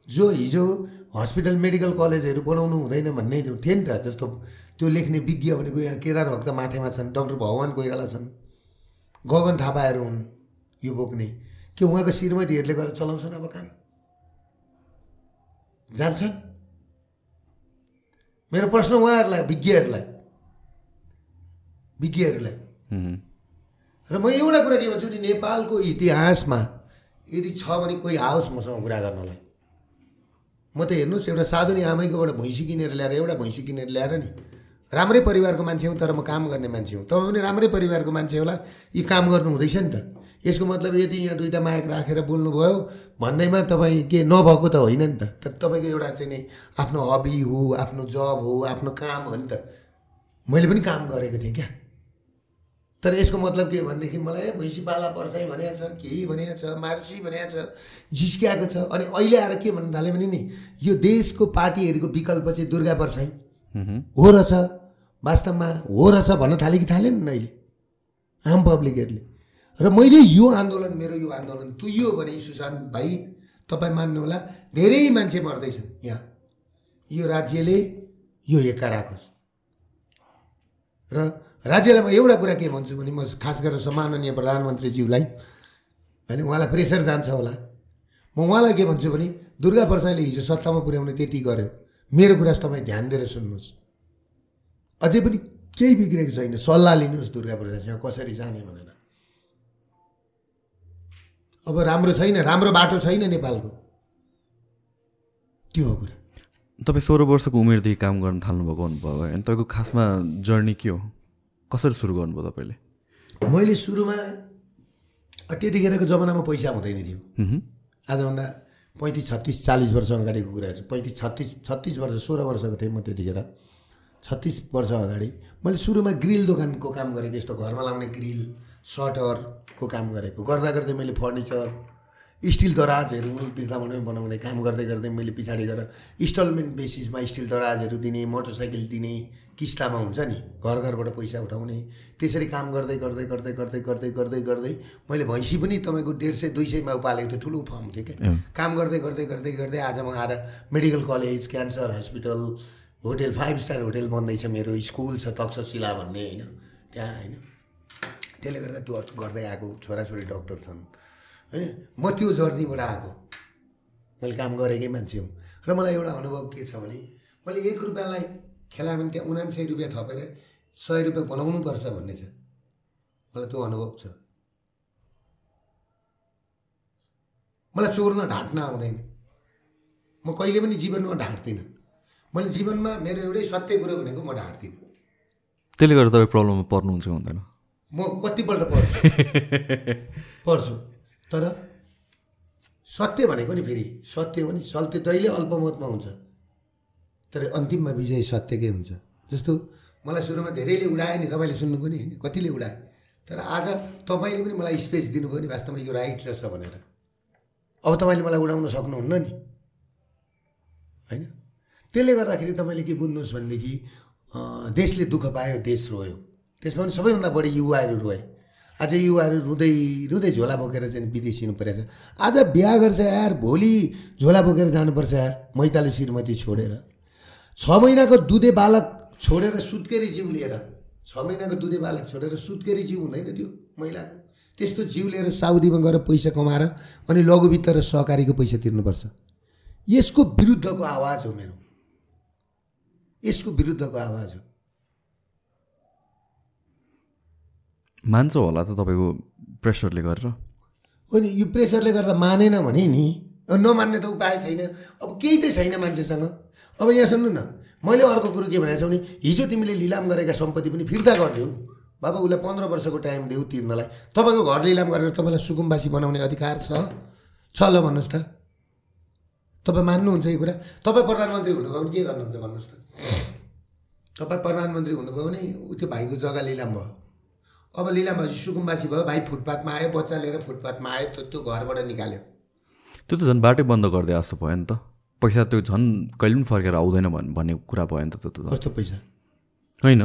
जो हिजो हस्पिटल मेडिकल कलेजहरू बनाउनु हुँदैन भन्ने थियो नि त जस्तो त्यो लेख्ने विज्ञ भनेको यहाँ केदार भक्त माथेमा छन् डक्टर भगवान् कोइराला छन् गगन थापाहरू हुन् यो बोक्ने। के उहाँको श्रीमतीहरूले गरेर चलाउँछन् अब काम? जान्छन्? मेरो प्रश्न उहाँहरूलाई विज्ञहरूलाई विज्ञहरूलाई। र म एउटा कुरा के भन्छु नि नेपालको इतिहासमा यदि छ भने कोही आओस् मसँग कुरा गर्नलाई। म त हेर्नुहोस् एउटा साधुनी आमैकोबाट भैँसी किनेर ल्याएर एउटा भैँसी किनेर ल्याएर नि। राम्रै परिवारको मान्छे हुँ तर म काम गर्ने मान्छे हुँ तपाईँ पनि राम्रै परिवारको मान्छे होला यी काम गर्नु हुँदैछ नि त। यसको मतलब यदि यहाँ दुइटा माइक राखेर बोल्नुभयो भन्दैमा तपाईँ के नभएको त होइन नि त। तर तपाईँको एउटा चाहिँ नि आफ्नो हबी हो आफ्नो जब हो आफ्नो काम हो नि त। मैले पनि काम गरेको थिएँ क्या। तर यसको मतलब के भनेदेखि मलाई भैँसी पाला पर्साई भनेको छ के भनेको छ मार्सी भनेको छ झिस्क्याएको छ। अनि अहिले आएर के भन्नु थाल्यो भने नि यो देशको पार्टीहरूको विकल्प चाहिँ दुर्गा पर्साई। हुँ। रहेछ वास्तवमा हो रहेछ भन्न थाले कि थालेन नि अहिले आम पब्लिकहरूले। र मैले यो आन्दोलन मेरो यो आन्दोलन तुइयो भने सुशान्त भाइ तपाईँ मान्नुहोला धेरै मान्छे मर्दैछन् यहाँ। यो राज्यले यो एका राखोस् र राज्यलाई म एउटा कुरा के भन्छु भने म खास गरेर सम्माननीय प्रधानमन्त्रीज्यूलाई होइन उहाँलाई प्रेसर जान्छ होला। म उहाँलाई के भन्छु भने दुर्गा प्रसादले हिजो सत्तामा पुर्याउने त्यति गर्यो। मेरो कुरा तपाईँ ध्यान दिएर सुन्नुहोस्। अझै पनि केही बिग्रेको छैन। सल्लाह लिनुहोस् दुर्गा प्रसादसँग कसरी जाने भनेर। अब राम्रो छैन राम्रो बाटो छैन नेपालको। त्यो हो कुरा। तपाईँ सोह्र वर्षको उमेरदेखि काम गर्न थाल्नुभएको हुनुभयो। होइन तपाईँको खासमा जर्नी के हो? कसरी सुरु गर्नुभयो तपाईँले? मैले सुरुमा त्यतिखेरको जमानामा पैसा हुँदैन थियो। आजभन्दा पैँतिस छत्तिस चालिस वर्ष अगाडिको कुरा छ। पैँतिस छत्तिस छत्तिस वर्ष सोह्र वर्षको थिएँ म त्यतिखेर। छत्तिस वर्ष अगाडि मैले सुरुमा ग्रिल दोकानको काम गरेको यस्तो घरमा लाउने ग्रिल सटरको काम गरेको। गर्दा गर्दै मैले फर्निचर स्टिल दराजहरू वृन्दावनमै बनाउने काम गर्दै गर्दै मैले पछाडि गएर इन्स्टलमेन्ट बेसिसमा स्टिल दराजहरू दिने मोटरसाइकल दिने किस्तामा हुन्छ नि घर घरबाट पैसा उठाउने त्यसरी काम गर्दै गर्दै गर्दै गर्दै गर्दै गर्दै गर्दै मैले भैँसी पनि तपाईँको डेढ सय दुई सयमा पालेको थियो ठुलो फार्म थियो क्या काम गर्दै गर्दै गर्दै गर्दै आज म आएर medical college cancer hospital hotel five star hotel बन्दैछ मेरो स्कुल छ तक्षशिला भन्ने होइन त्यहाँ होइन त्यसले गर्दा त्यो गर्दै आएको छोराछोरी डक्टर छन् होइन? म त्यो जर्नीबाट आएको। मैले काम गरेकै मान्छे हुँ। र मलाई एउटा अनुभव के छ भने मैले एक रुपियाँलाई खेलायो भने त्यहाँ उनान्सय रुपियाँ थपेर सय रुपियाँ बनाउनु पर्छ भन्ने छ। मलाई त्यो अनुभव छ। मलाई चोर्न ढाँट्न आउँदैन। म कहिले पनि जीवनमा ढाँट्दिनँ। मैले जीवनमा मेरो एउटै सत्य कुरो भनेको म ढाँट्दिनँ। त्यसले गर्दा तपाईँ प्रब्लममा पर्नुहुन्छ हुँदैन म कतिपल्ट पढ्छु पढ्छु तर सत्य भनेको नि फेरि सत्य हो नि। सत्य तैँले अल्पमतमा हुन्छ तर अन्तिममा विजय सत्यकै हुन्छ। जस्तो मलाई सुरुमा धेरैले उडायो नि तपाईँले सुन्नु पनि होइन? कतिले उडायो? तर आज तपाईँले पनि मलाई स्पेस दिनुभयो नि वास्तवमा यो राइट रहेछ भनेर। अब तपाईँले मलाई उडाउन सक्नुहुन्न नि। होइन? त्यसले गर्दाखेरि तपाईँले के बुझ्नुहोस् भनेदेखि देशले दुःख पायो देश रोयो। त्यसमा पनि सबैभन्दा बढी युवाहरू रोए। आज युवाहरू रुँदै रुँदै झोला बोकेर चाहिँ विदेशिनु परेछ आज बिहा गर्छ यार भोलि झोला बोकेर जानुपर्छ यार मैताले श्रीमती छोडेर। छ महिनाको दुधे बालक छोडेर सुत्केरी जिउ लिएर। छ महिनाको दुधे बालक छोडेर सुत्केरी जिउ हुँदैन त्यो महिलाको। त्यस्तो जिउ लिएर साउदीमा गएर पैसा कमाएर अनि लघु वित्त र सहकारीको पैसा तिर्नुपर्छ। यसको विरुद्धको आवाज हो मेरो। यसको विरुद्धको आवाज हो। मान्छ होला त तपाईँको प्रेसरले गरेर? हो नि यो प्रेसरले गर्दा मानेन भने नि नमान्ने त उपाय छैन। अब केही त छैन मान्छेसँग। अब यहाँ सुन्नु न मैले अर्को कुरो के भनेको छु भने हिजो तिमीले लिलाम गरेका सम्पत्ति पनि फिर्ता गरिदेऊ। बाबा उसलाई पन्ध्र वर्षको टाइम देऊ तिर्नलाई। तपाईँको घर लिलाम गरेर तपाईँलाई सुकुम्बासी बनाउने अधिकार छ? छ ल भन्नुहोस् त। तपाईँ मान्नुहुन्छ यो कुरा? तपाईँ प्रधानमन्त्री हुनुभयो भने के गर्नुहुन्छ भन्नुहोस् त। तपाईँ प्रधानमन्त्री हुनुभयो भने त्यो भाइको जग्गा लिलाम भयो। अब लिलाम भएपछि सुकुम्बासी भयो भाइ फुटपाथमा आयो बच्चा लिएर फुटपाथमा आयो त्यो त्यो घरबाट निकाल्यो। त्यो त झन् बाटै बन्द गरिदिए जस्तो भयो नि त। पैसा त्यो झन् कहिले पनि फर्केर आउँदैन भन् भन्ने कुरा भयो नि त त्यो त कस्तो पैसा? होइन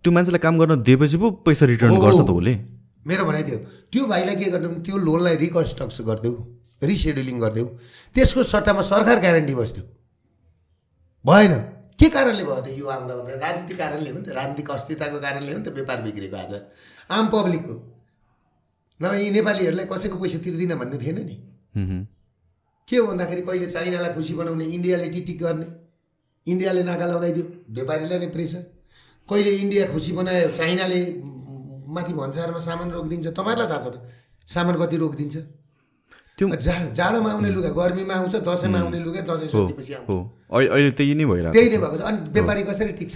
त्यो मान्छेलाई काम गर्न दिएपछि पो पैसा रिटर्न। गर्छ त उसले। मेरो भनाइ थियो त्यो भाइलाई के गर्नु त्यो लोनलाई रिकन्स्ट्रक्सन गरिदेऊ रिसेड्युलिङ गरिदेऊ त्यसको सट्टामा सरकार ग्यारेन्टी बस्थ्यो भएन। के कारणले भयो त यो आउँदा भन्दा राजनीतिक कारणले हो नि त राजनीतिक अस्थिरताको कारणले हो नि त व्यापार बिग्रेको आज। आम पब्लिकको। नभए यी नेपालीहरूलाई कसैको पैसा तिर्दिनँ भन्ने थिएन नि। के हो भन्दाखेरि कहिले चाइनालाई खुसी बनाउने इन्डियाले टिटिक गर्ने इन्डियाले नाका लगाइदियो व्यापारीलाई नै प्रेसर। कहिले इन्डिया खुसी बनायो चाइनाले माथि भन्सारमा सामान रोकिदिन्छ तपाईँहरूलाई थाहा छ त सामान कति रोकिदिन्छ? त्यो जाड जाडोमा आउने लुगा गर्मीमा आउँछ दसैँमा आउने लुगा दसैँ सकेपछि आउँछ। अहिले त्यही नै भइरहेको त्यही नै भएको छ। अनि व्यापारी कसरी टिक्छ।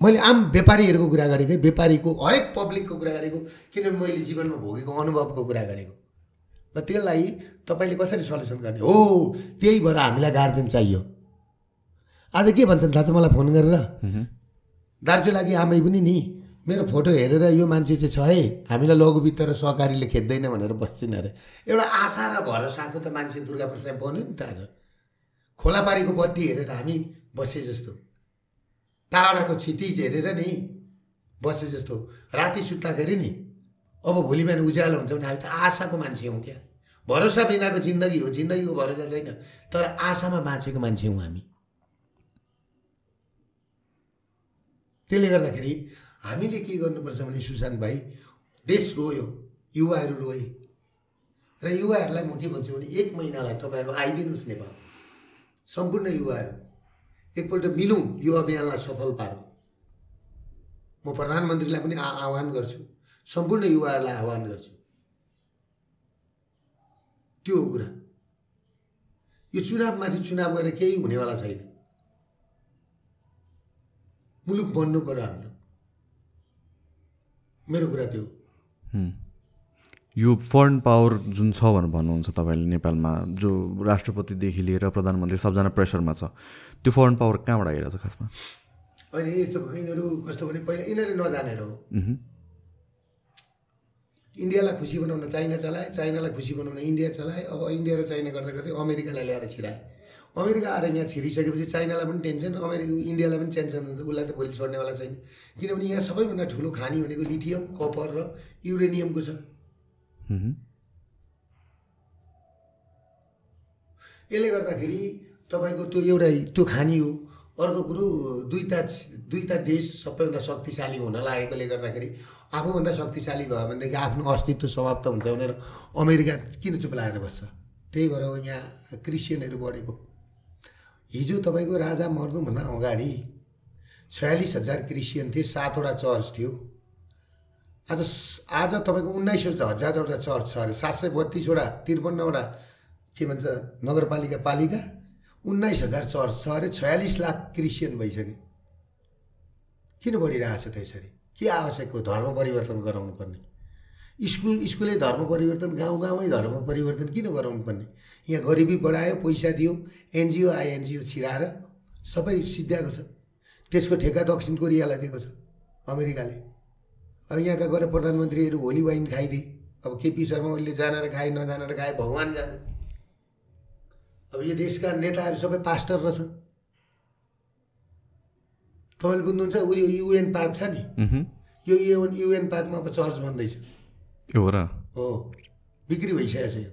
मैले आम व्यापारीहरूको कुरा गरेको व्यापारीको हरेक पब्लिकको कुरा गरेको किनभने मैले जीवनमा भोगेको अनुभवको कुरा गरेको। र त्यसलाई तपाईँले कसरी सल्युसन गर्ने? हो त्यही भएर हामीलाई गार्जेन चाहियो। आज के भन्छन् थाहा छ? मलाई फोन गरेर। दार्जु लागि आमै पनि नि। मेरो फोटो हेरेर यो मान्छे चाहिँ छ है। हामीलाई लघु वित्त र सहकारीले खेद्दैन भनेर बस्छन् अरे। एउटा आशा र भरोसाको त मान्छे दुर्गा प्रसाद बन्यो नि त आज। खोलापारीको बत्ती हेरेर हामी बसे जस्तो। टाढाको क्षितिज हेरेर नि बसे जस्तो। राति सुत्दाखेरि नि अब भोलि बिहान उज्यालो हुन्छ भने हामी त आशाको मान्छे हौँ क्या। भरोसा बिनाको जिन्दगी हो जिन्दगीको भरोसा छैन। तर आशामा बाँचेको मान्छे हौँ हामी। त्यसले गर्दाखेरि हामीले के गर्नुपर्छ भने सुशान्त भाइ देश रोयो युवाहरू रोए। र युवाहरूलाई म के भन्छु भने एक महिनालाई तपाईँहरू आइदिनुहोस् नेपाल सम्पूर्ण युवाहरू। एकपल्ट मिलौँ यो अभियानलाई सफल पारौँ। म प्रधानमन्त्रीलाई पनि आह्वान गर्छु। सम्पूर्ण युवाहरूलाई आह्वान गर्छु। त्यो हो कुरा। यो चुनावमाथि चुनाव गरेर केही हुनेवाला छैन। मुलुक बन्नु पऱ्यो हाम्रो मेरो कुरा त्यो। यो फरेन पावर जुन छ भनेर भन्नुहुन्छ तपाईँले नेपालमा जो राष्ट्रपतिदेखि लिएर प्रधानमन्त्री सबजना प्रेसरमा छ त्यो फरेन पावर कहाँबाट आइरहेछ खासमा होइन यस्तो यिनीहरू कस्तो भने पहिला यिनीहरूले नजानेर हो। इन्डियालाई खुसी बनाउन चाइना चलाए चाइनालाई खुसी बनाउन इन्डिया चलाए अब इन्डिया र चाइना गर्दा गर्दै अमेरिकालाई ल्याएर छिराए अमेरिका आएर यहाँ छिरिसकेपछि चाइनालाई पनि टेन्सन अमेरिका इन्डियालाई पनि टेन्सन हुन्छ उसलाई त भोलि छोड्नेवाला छैन किनभने यहाँ सबैभन्दा ठुलो खानी भनेको लिथियम कपर र युरेनियमको छ। यसले गर्दाखेरि तपाईँको त्यो एउटा त्यो खानी हो। अर्को कुरो दुईवटा दुईवटा देश सबैभन्दा शक्तिशाली हुन लागेकोले गर्दाखेरि आफूभन्दा शक्तिशाली भयो भनेदेखि आफ्नो अस्तित्व समाप्त हुन्छ भनेर अमेरिका किन चुप लागेर बस्छ? त्यही भएर यहाँ क्रिस्चियनहरू बढेको। हिजो तपाईँको राजा मर्नुभन्दा अगाडि छयालिस हजार क्रिस्चियन थिए सातवटा चर्च थियो। आज आज तपाईँको उन्नाइस सौ हजारवटा चर्च छ अरे सात सय बत्तिसवटा त्रिपन्नवटा के भन्छ नगरपालिका पालिका उन्नाइस हजार चर्च छ अरे छयालिस लाख क्रिस्चियन भइसक्यो। किन बढिरहेको छ त यसरी? के आवश्यक हो धर्म परिवर्तन गराउनु पर्ने स्कुल स्कुलै धर्म परिवर्तन गाउँ गाउँमै धर्म परिवर्तन किन गराउनु पर्ने यहाँ गरिबी बढायो पैसा दियो एनजिओ आइएनजिओ छिराएर सबै सिद्ध्याएको छ। त्यसको ठेका दक्षिण कोरियालाई दिएको छ अमेरिकाले। अब यहाँका गएर प्रधानमन्त्रीहरू होली वाइन खाइदिए। अब केपी शर्मा ओलीले जानेर खाए नजानेर खाए भगवान् जाने। अब यो देशका नेताहरू सबै पास्टर रहेछन् तपाईँले बुझ्नुहुन्छ उ यो युएन पार्क छ नि। यो युएन युएन पार्कमा अब चर्च बन्दैछ। हो र। हो। बिक्री भइसकेको छ यो।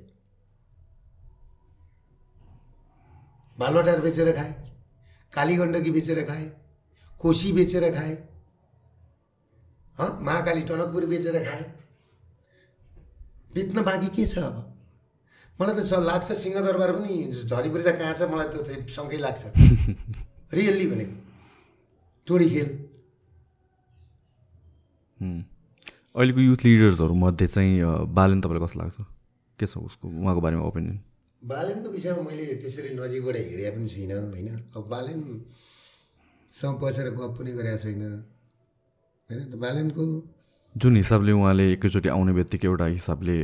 भालुवाटार बेचेर खाए काली गण्डकी बेचेर खाए कोसी बेचेर खाए महाकाली टनकपुर बेचेर खाए। बेच्न बाँकी के छ अब? मलाई त स- लाग्छ सिंहदरबार पनि झरीपुरी कहाँ छ? मलाई त त्यो सँगै लाग्छ। रियल्ली भनेको। टोडी खेल। अहिलेको युथ लिडर्सहरूमध्ये चाहिँ बालन तपाईँलाई कस्तो लाग्छ? के छ उसको उहाँको बारेमा ओपिनियन बालेनको विषयमा मैले त्यसरी नजिकबाट हेरे पनि छुइनँ होइन? अब बालेनसँग बसेर गफ पनि गरेको छैन। होइन त बालेनको जुन हिसाबले उहाँले एकैचोटि आउने बित्तिकै एउटा हिसाबले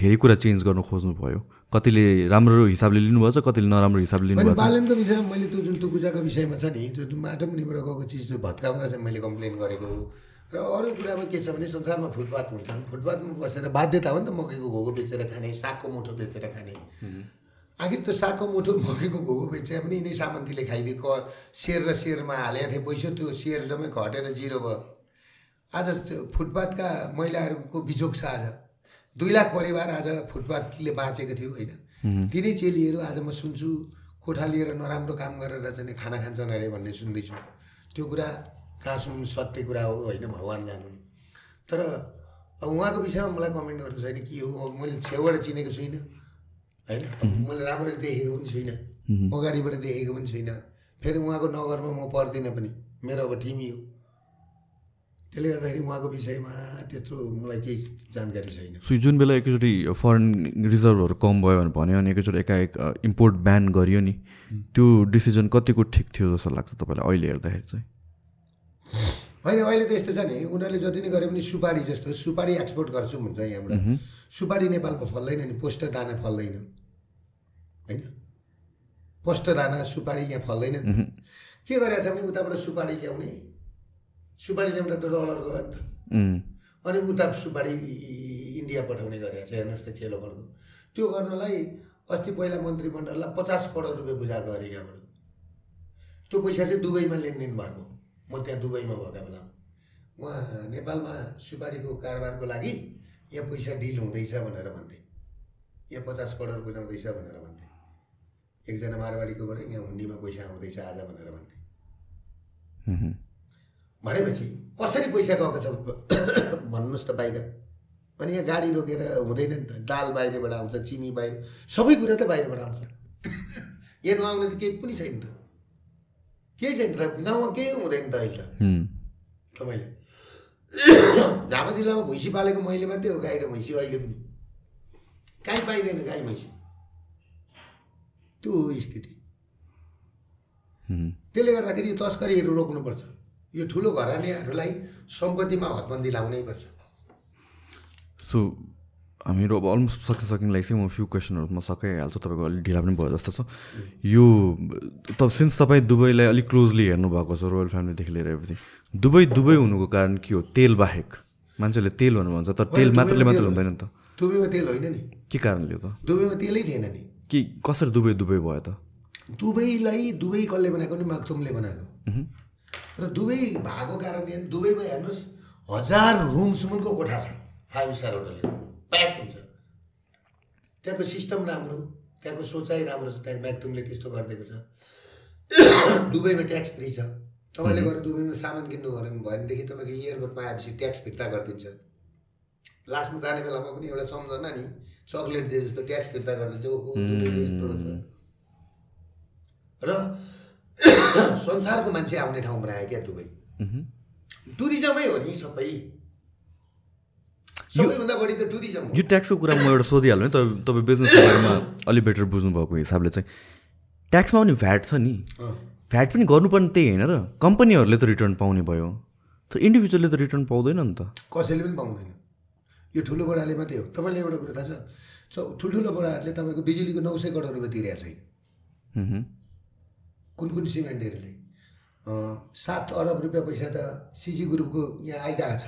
धेरै कुरा चेन्ज गर्न खोज्नु भयो कतिले राम्रो हिसाबले लिनुभएको छ कतिले नराम्रो हिसाबले लिनुभएको बालेनको विषयमा मैले त्यो जुन तुकुजाको विषयमा छ नि त्यो जुन माटो मुनिबाट गएको चिज त्यो भत्काउँदा चाहिँ मैले कम्प्लेन गरेको। र अरू कुरामा के छ भने संसारमा फुटपाथ हुन्छन्। फुटपाथमा बसेर बाध्यता हो नि त मकैको घोगो बेचेर खाने सागको मुठो बेचेर खाने। आखिर त्यो सागको मुठो मकैको घोगो बेचे पनि यिनै सामन्तीले खाइदियो। क सेर र सेरमा हालेको थिएँ पैसा त्यो सेर जम्मै घटेर जिरो भयो। आज फुटपाथका महिलाहरूको बिजोग छ आज। दुई लाख परिवार आज फुटपाथले बाँचेको थियो होइन? तिनै चेलीहरू आज म सुन्छु कोठा लिएर नराम्रो काम गरेर चाहिँ खाना खान्छन् अरे भन्ने सुन्दैछु। त्यो कुरा कहाँ सुन्नु सत्य कुरा हो होइन? भगवान् जानु तर अब उहाँको विषयमा मलाई कमेन्ट गर्नु छैन के हो मैले छेउबाट चिनेको छुइनँ होइन? मैले राम्ररी देखेको पनि छुइनँ अगाडिबाट देखेको पनि छुइनँ फेरि उहाँको नगरमा म पर्दिनँ पनि मेरो अब टिमी हो। त्यसले गर्दाखेरि उहाँको विषयमा त्यत्रो मलाई केही जानकारी छैन। सो जुन बेला एकैचोटि फरेन रिजर्भहरू कम भयो भने भन्यो अनि एकैचोटि एकाएक इम्पोर्ट ब्यान गरियो नि त्यो डिसिजन कतिको ठिक थियो जस्तो लाग्छ तपाईँलाई अहिले हेर्दाखेरि चाहिँ? होइन अहिले त यस्तो छ नि उनीहरूले जति नै गरे पनि सुपारी जस्तो सुपारी एक्सपोर्ट गर्छौँ भन्छ यहाँबाट। सुपारी नेपालमा फल्दैन नि पोस्टर दाना फल्दैन। होइन? पोस्टर दाना सुपारी यहाँ फल्दैन के गरेको छ भने उताबाट सुपारी ल्याउने सुपारी ल्याउँदा त डलर गयो नि त अनि उता सुपारी इन्डिया पठाउने गरेको छ हेर्नुहोस् त खेलो फर्को त्यो गर्नलाई अस्ति पहिला मन्त्रीमण्डललाई पचास करोड रुपियाँ बुझाएको अरे यहाँबाट। त्यो पैसा चाहिँ दुबईमा लेनदेन भएको। म त्यहाँ दुबईमा भएका बेलामा उहाँ नेपालमा सुपारीको कारोबारको लागि यहाँ पैसा डिल हुँदैछ भनेर भन्थे। यहाँ पचास करोड बुझाउँदैछ भनेर भन्थे। एकजना मारवाडीकोबाट यहाँ हुन्डीमा पैसा आउँदैछ आज भनेर भन्थे। भनेपछि कसरी पैसा गएको छ? भन्नुहोस् त बाहिर। अनि यहाँ गाडी रोकेर हुँदैन नि त। दाल बाहिरबाट आउँछ चिनी बाहिर सबै कुरा त बाहिरबाट आउँछ। यहाँ नआउने त केही पनि छैन त। केही छैन त। गाउँमा केही हुँदैन त अहिले त। तपाईँले। झापा जिल्लामा भैँसी पालेको मैले मात्रै हो गाई र भैँसी अहिले पनि। काहीँ पाइँदैन गाई भैँसी। त्यो हो स्थिति। त्यसले गर्दाखेरि यो तस्करीहरू रोक्नुपर्छ। यो ठुलो घरानीहरूलाई सम्पत्तिमा हदबन्दी लाउनै पर्छ। सो हामीहरू अब अलमोस्ट सक्न सकिङ लागि चाहिँ म फ्यु क्वेसनहरूमा सकाइहाल्छु तपाईँको अलिक ढिला पनि भयो जस्तो छ। यो त सिन्स तपाईँ दुबईलाई अलिक क्लोजली हेर्नुभएको छ रोयल फ्यामिलीदेखि लिएर एभ्रिथिङ दुबई दुबई हुनुको कारण के हो? तेल बाहेक। मान्छेले तेल भन्नु भन्छ तर तेल मात्रले मात्र हुँदैन नि त। दुबईमा तेल होइन नि। के कारणले हो त? दुबईमा तेलै थिएन नि। कि कसरी दुबई दुबई भयो त? दुबईलाई दुबई कसले बनाएको? नि माक्थुमले बनाएको र दुबई भएको कारणले दुबईमा हेर्नुहोस् हजार रुमसम्मको कोठा छ। Five star होटलले। प्याक हुन्छ। त्यहाँको सिस्टम राम्रो त्यहाँको सोचाइ राम्रो छ त्यहाँ म्याक्थुमले त्यस्तो गरिदिएको छ। दुबईमा ट्याक्स फ्री छ। तपाईँले गएर दुबईमा सामान किन्नु भयो भने भनेदेखि तपाईँको एयरपोर्टमा आएपछि ट्याक्स फिर्ता गरिदिन्छ। लास्टमा जाने बेलामा पनि एउटा सम्झना नि चक्लेट दिए जस्तो ट्याक्स फिर्ता गरिदिन्छ। ओहो यस्तो रहेछ। र संसारको मान्छे आउने ठाउँ बनायो क्या दुबई टुरिज्मै हो नि सबै। सबैभन्दा बढी त टुरिज्म हो। यो ट्याक्सको कुरा म एउटा सोधिहाल्नु है तपाईँ तपाईँ बिजनेसको बारेमा अलिक बेटर बुझ्नुभएको हिसाबले चाहिँ ट्याक्समा पनि भ्याट छ नि। भ्याट पनि गर्नुपर्ने त्यही होइन र कम्पनीहरूले त रिटर्न पाउने भयो। तर इन्डिभिजुअलले त रिटर्न पाउँदैन नि त। कसैले पनि पाउँदैन। यो ठुलो बडाले मात्रै हो। तपाईँलाई एउटा कुरा थाहा छ? ठुल्ठुलो बडाहरूले तपाईँको बिजुलीको नौ सय करोड रुपियाँ तिरेको छैन। कुन कुन सिमेन्टहरूले सात अरब रुपियाँ पैसा त सिजी ग्रुपको यहाँ आइरहेको छ।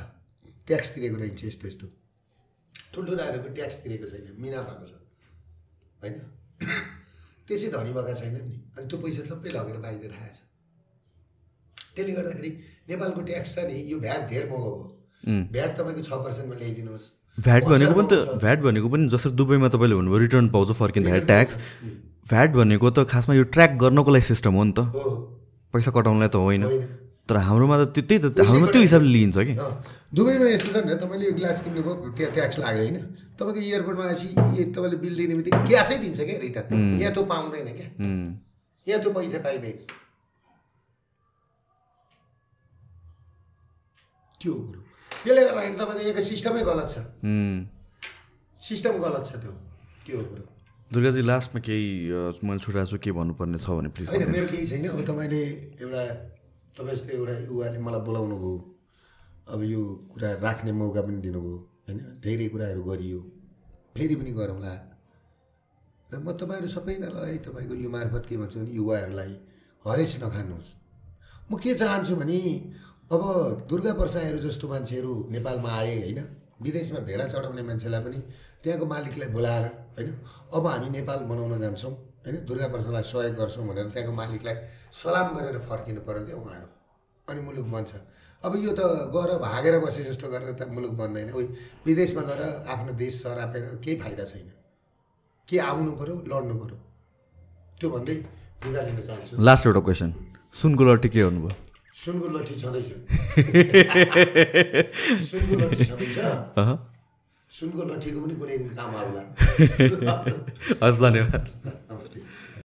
ट्याक्स तिरेको रहन्छ यस्तो यस्तो। ठुल्ठुलाहरूको ट्याक्स तिरेको छैन मिना भएको छ। होइन? त्यसै धनी भएका छैनन् नि। अनि त्यो पैसा सबै लगेर बाहिर राखेको छ। त्यसले गर्दाखेरि नेपालको ट्याक्स छ नि यो भ्याट धेर महँगो भयो। भ्याट तपाईँको छ पर्सेन्टमा ल्याइदिनुहोस्। भ्याट भनेको पनि त भ्याट भनेको पनि जस्तो दुबईमा तपाईँले भन्नुभयो रिटर्न पाउँछ फर्किँदाखेरि ट्याक्स। भ्याट भनेको त खासमा यो ट्र्याक गर्नको लागि सिस्टम हो नि त। पैसा कटाउनलाई त होइन। तर हाम्रोमा त त्यो- त्यही त हाम्रोमा त्यो हिसाबले लिइन्छ कि। दुबईमा यस्तो छ नि तपाईँले यो ग्लास किन्नुभयो त्यहाँ ट्याक्स लाग्यो होइन। तपाईँको एयरपोर्टमा आएपछि तपाईँले बिल दिने बित्तिकै क्यासै दिन्छ क्या रिटर्न यहाँ त्यो पाउँदैन क्या। यहाँ त्यो पैसा पाइँदैन। त्यो कुरो त्यसले गर्दाखेरि तपाईँको यहाँको सिस्टमै गलत छ। सिस्टम गलत छ त्यो। हो कुरो दुर्गाजी लास्टमा केही मैले छुटाएको छु के भन्नुपर्ने छ भने प्लिज होइन मेरो केही छैन। अब तपाईँले एउटा तपाईँ जस्तो एउटा युवाले मलाई बोलाउनु भयो अब यो कुरा राख्ने मौका पनि दिनुभयो होइन? धेरै कुराहरू गरियो फेरि पनि गरौँला। र म तपाईँहरू सबैजनालाई तपाईँको यो मार्फत के भन्छु भने युवाहरूलाई हरेस नखानुहोस् म के चाहन्छु भने अब दुर्गा पर्साहरू जस्तो मान्छेहरू नेपालमा आए होइन? विदेशमा भेडा चढाउने मान्छेलाई पनि त्यहाँको मालिकलाई बोलाएर होइन अब हामी नेपाल बनाउन जान्छौँ होइन दुर्गा पर्सालाई सहयोग गर्छौँ भनेर त्यहाँको मालिकलाई सलाम गरेर फर्किनु पऱ्यो क्या उहाँहरू। अनि मुलुक बन्छ। अब यो त गएर भागेर बसे जस्तो गरेर त मुलुक बन्दैन। उही विदेशमा गएर आफ्नो देश सरापेर केही फाइदा छैन। के आउनु पऱ्यो लड्नु पऱ्यो त्यो भन्दै लुगा लिन चाहन्छु। लास्ट एउटा क्वेसन सुनको लट्टी के गर्नुभयो सुनको लट्ठी छँदैछ। सुनको लट्ठी छँदैछ। सुनको लट्ठीको पनि कुनै दिन काम आउला। हस् धन्यवाद नमस्ते।